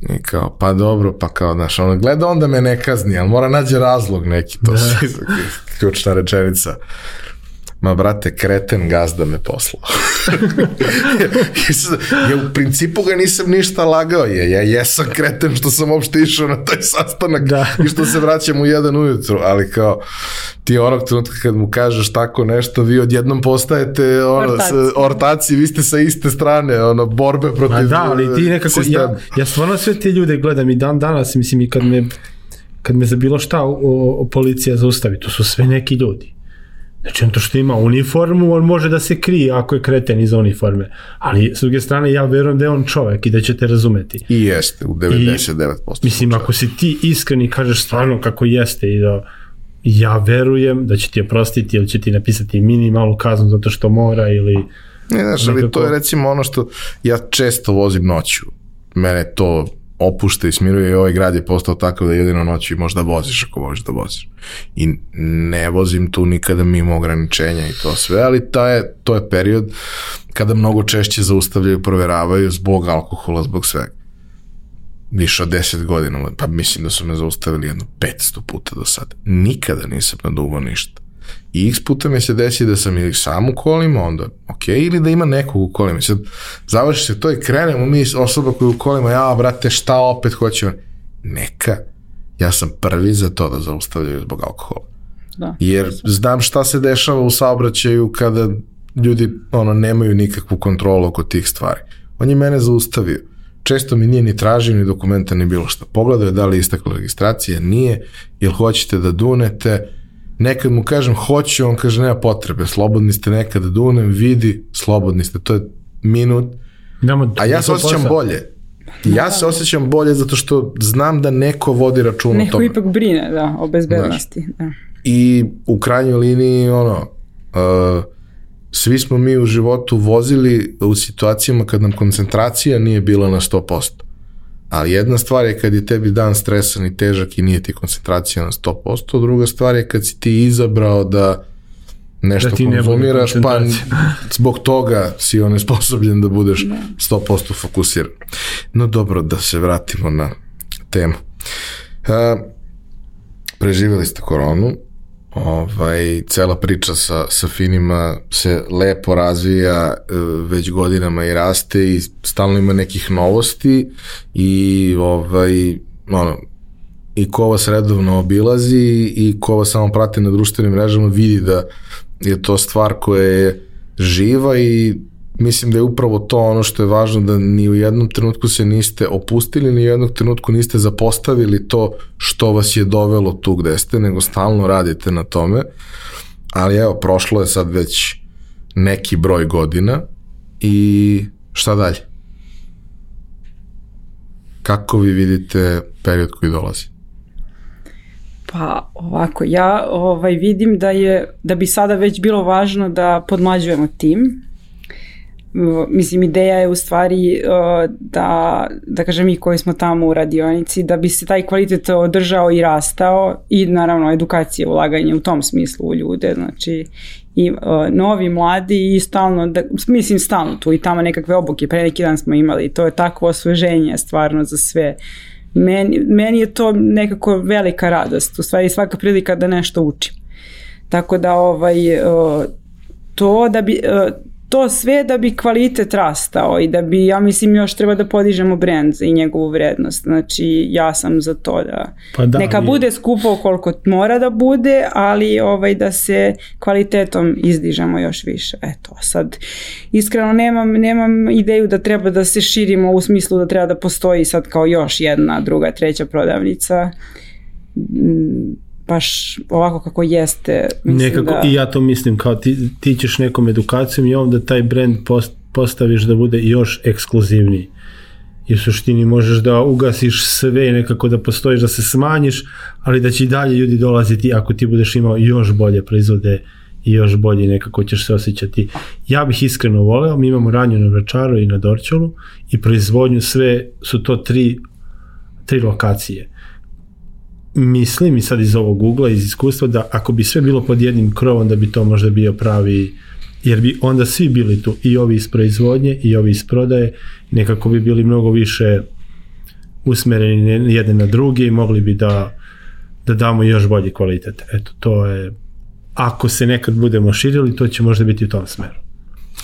I kao, pa dobro, pa kao, znaš, ono, gleda onda me ne kazni, ali mora nađe razlog neki, to da. ključna rečenica. Ma, brate, kreten gazda me poslao. ja u principu ga nisam ništa lagao, je, ja jesam kreten što sam uopšte išao na taj sastanak
Da.
i što se vraćam u jedan ujutru, ali kao, ti onog trenutka kad mu kažeš tako nešto, vi odjednom postajete ono,
Ortaci.
ortaci. ortaci, vi ste sa iste strane, ono, borbe protiv
Ma da, ali ti nekako,
sistema.
ja, ja stvarno sve te ljude gledam i dan danas, mislim i kad me, kad me za bilo šta o, o, policija zaustavi, to su sve neki ljudi. Znači on to što ima uniformu, on može da se krije ako je kreten iza uniforme. Ali s druge strane ja verujem da je on čovek i da će te razumeti.
I jeste, u 99%.
Mislim, ako si ti iskren i kažeš stvarno kako jeste i da ja verujem da će ti oprostiti ili će ti napisati minimalnu kaznu zato što mora ili
Ne, znaš, ali
nekako-
to je recimo ono što ja često vozim noću. Mene to opušta i smiruje i ovaj grad je postao takav da jedino noću i možda voziš ako možeš da voziš. I ne vozim tu nikada mimo ograničenja i to sve, ali to je, to je period kada mnogo češće zaustavljaju, proveravaju zbog alkohola, zbog svega. Više od 10 godina, pa mislim da su me zaustavili jedno 500 puta do sada. Nikada nisam naduvao ništa. I x puta mi se desi da sam ili sam u kolima, onda ok, ili da ima nekog u kolima. Sad završi se to i krenemo mi osoba koja je u kolima, ja brate šta opet hoće on? Neka, ja sam prvi za to da zaustavljaju zbog alkohola.
Da.
Jer znam šta se dešava u saobraćaju kada ljudi ono nemaju nikakvu kontrolu oko tih stvari. On je mene zaustavio. Često mi nije ni tražio ni dokumenta ni bilo šta. Pogledao je da li je istakla registracija, nije, jel hoćete da dunete, nekad mu kažem hoću, on kaže nema potrebe, slobodni ste nekad da dunem, vidi, slobodni ste, to je minut,
Nemo,
a ja se osjećam
posao.
bolje. Ja se osjećam bolje zato što znam da neko vodi račun o
Neko
tome.
ipak brine, da, o bezbednosti. Da.
I u krajnjoj liniji, ono, uh, svi smo mi u životu vozili u situacijama kad nam koncentracija nije bila na 100%. Ali jedna stvar je kad je tebi dan stresan i težak i nije ti koncentracija na 100%, druga stvar je kad si ti izabrao da nešto
Da ti ne
konzumiraš, pa zbog toga si onesposobljen da budeš 100% fokusiran. No dobro, da se vratimo na temu. Uh, preživjeli ste koronu, ovaj, cela priča sa, sa Finima se lepo razvija e, već godinama i raste i stalno ima nekih novosti i ovaj, ono, i ko vas redovno obilazi i ko vas samo prati na društvenim mrežama vidi da je to stvar koja je živa i mislim da je upravo to ono što je važno da ni u jednom trenutku se niste opustili, ni u jednom trenutku niste zapostavili to što vas je dovelo tu gde ste, nego stalno radite na tome. Ali evo, prošlo je sad već neki broj godina i šta dalje? Kako vi vidite period koji dolazi?
Pa ovako, ja ovaj, vidim da je, da bi sada već bilo važno da podmlađujemo tim. Mislim, ideja je u stvari uh, da, da kažem mi koji smo tamo u radionici, da bi se taj kvalitet održao i rastao i naravno edukacija, ulaganje u tom smislu u ljude, znači i uh, novi, mladi i stalno, da, mislim stalno tu i tamo nekakve obuke, pre neki dan smo imali, to je takvo osveženje stvarno za sve. Meni, meni je to nekako velika radost, u stvari svaka prilika da nešto učim. Tako da ovaj, uh, to da bi, to sve da bi kvalitet rastao i da bi, ja mislim, još treba da podižemo brand i njegovu vrednost. Znači, ja sam za to da,
Pa da,
neka
mi-
bude skupo koliko mora da bude, ali ovaj da se kvalitetom izdižemo još više. Eto, sad iskreno nemam, nemam ideju da treba da se širimo u smislu da treba da postoji sad kao još jedna, druga, treća prodavnica. Baš ovako kako jeste. Mislim
Nekako,
da...
i ja to mislim, kao ti, ti ćeš nekom edukacijom i onda taj brand post, postaviš da bude još ekskluzivniji. I u suštini možeš da ugasiš sve nekako da postojiš, da se smanjiš, ali da će i dalje ljudi dolaziti ako ti budeš imao još bolje proizvode i još bolje nekako ćeš se osjećati. Ja bih iskreno voleo, mi imamo ranju na Vračaru i na Dorčolu i proizvodnju sve su to tri, tri lokacije mislim i sad iz ovog ugla, iz iskustva, da ako bi sve bilo pod jednim krovom, da bi to možda bio pravi, jer bi onda svi bili tu, i ovi iz proizvodnje, i ovi iz prodaje, nekako bi bili mnogo više usmereni jedne na druge i mogli bi da, da damo još bolji kvalitet. Eto, to je, ako se nekad budemo širili, to će možda biti u tom smeru.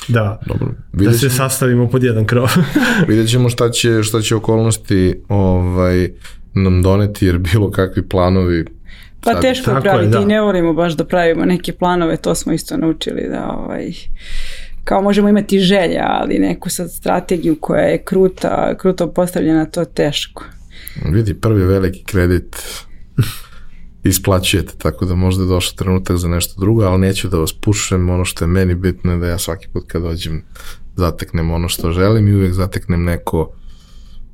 Da,
Dobro,
da se sastavimo pod jedan krov.
vidjet ćemo šta će, šta će okolnosti ovaj, nam doneti, jer bilo kakvi planovi
Pa
sad-
teško je praviti
da.
i ne volimo baš da pravimo neke planove, to smo isto naučili da ovaj, kao možemo imati želja, ali neku sad strategiju koja je kruta, kruto postavljena, to je teško.
Vidi, prvi veliki kredit isplaćujete, tako da možda je došao trenutak za nešto drugo, ali neću da vas pušem, ono što je meni bitno je da ja svaki put kad dođem zateknem ono što želim i uvijek zateknem neko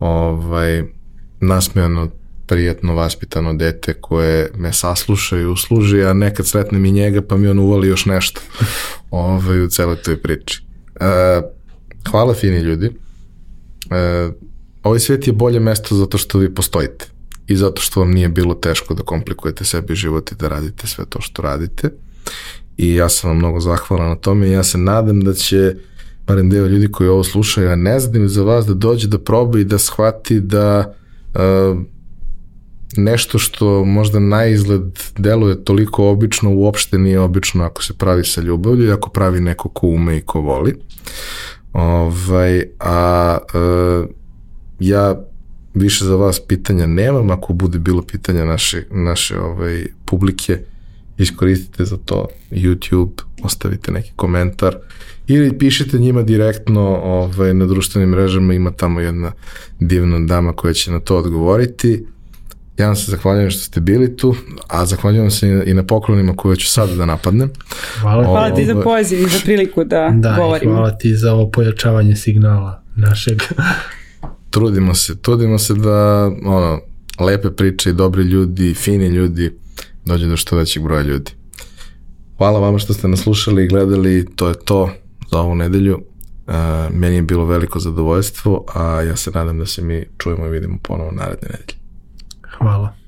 ovaj, nasmejano, prijatno, vaspitano dete koje me sasluša i usluži, a nekad sretnem i njega pa mi on uvali još nešto ovaj, u celoj toj priči. E, hvala fini ljudi. E, ovaj svijet je bolje mesto zato što vi postojite i zato što vam nije bilo teško da komplikujete sebi život i da radite sve to što radite. I ja sam vam mnogo zahvalan na tome i ja se nadam da će barem deo ljudi koji ovo slušaju, a ne znam za vas da dođe da proba i da shvati da nešto što možda na izgled deluje toliko obično, uopšte nije obično ako se pravi sa ljubavlju i ako pravi neko ko ume i ko voli. Ovaj, a uh, ja više za vas pitanja nemam, ako bude bilo pitanja naše, naše ovaj, publike, iskoristite za to YouTube, ostavite neki komentar ili pišite njima direktno ovaj, na društvenim mrežama, ima tamo jedna divna dama koja će na to odgovoriti. Ja vam se zahvaljujem što ste bili tu, a zahvaljujem se i na- poklonima koje ću sada da napadnem.
Hvala.
Hvala ti za
Ovo-
poziv i za priliku da,
Da, i
govorimo.
hvala ti za ovo pojačavanje signala našeg.
trudimo se, trudimo se da ono, lepe priče i dobri ljudi, fini ljudi dođe do što većeg broja ljudi. Hvala vama što ste nas slušali i gledali, to je to za ovu nedelju. Uh, meni je bilo veliko zadovoljstvo, a ja se nadam da se mi čujemo i vidimo ponovo naredne nedelje.
Hvala.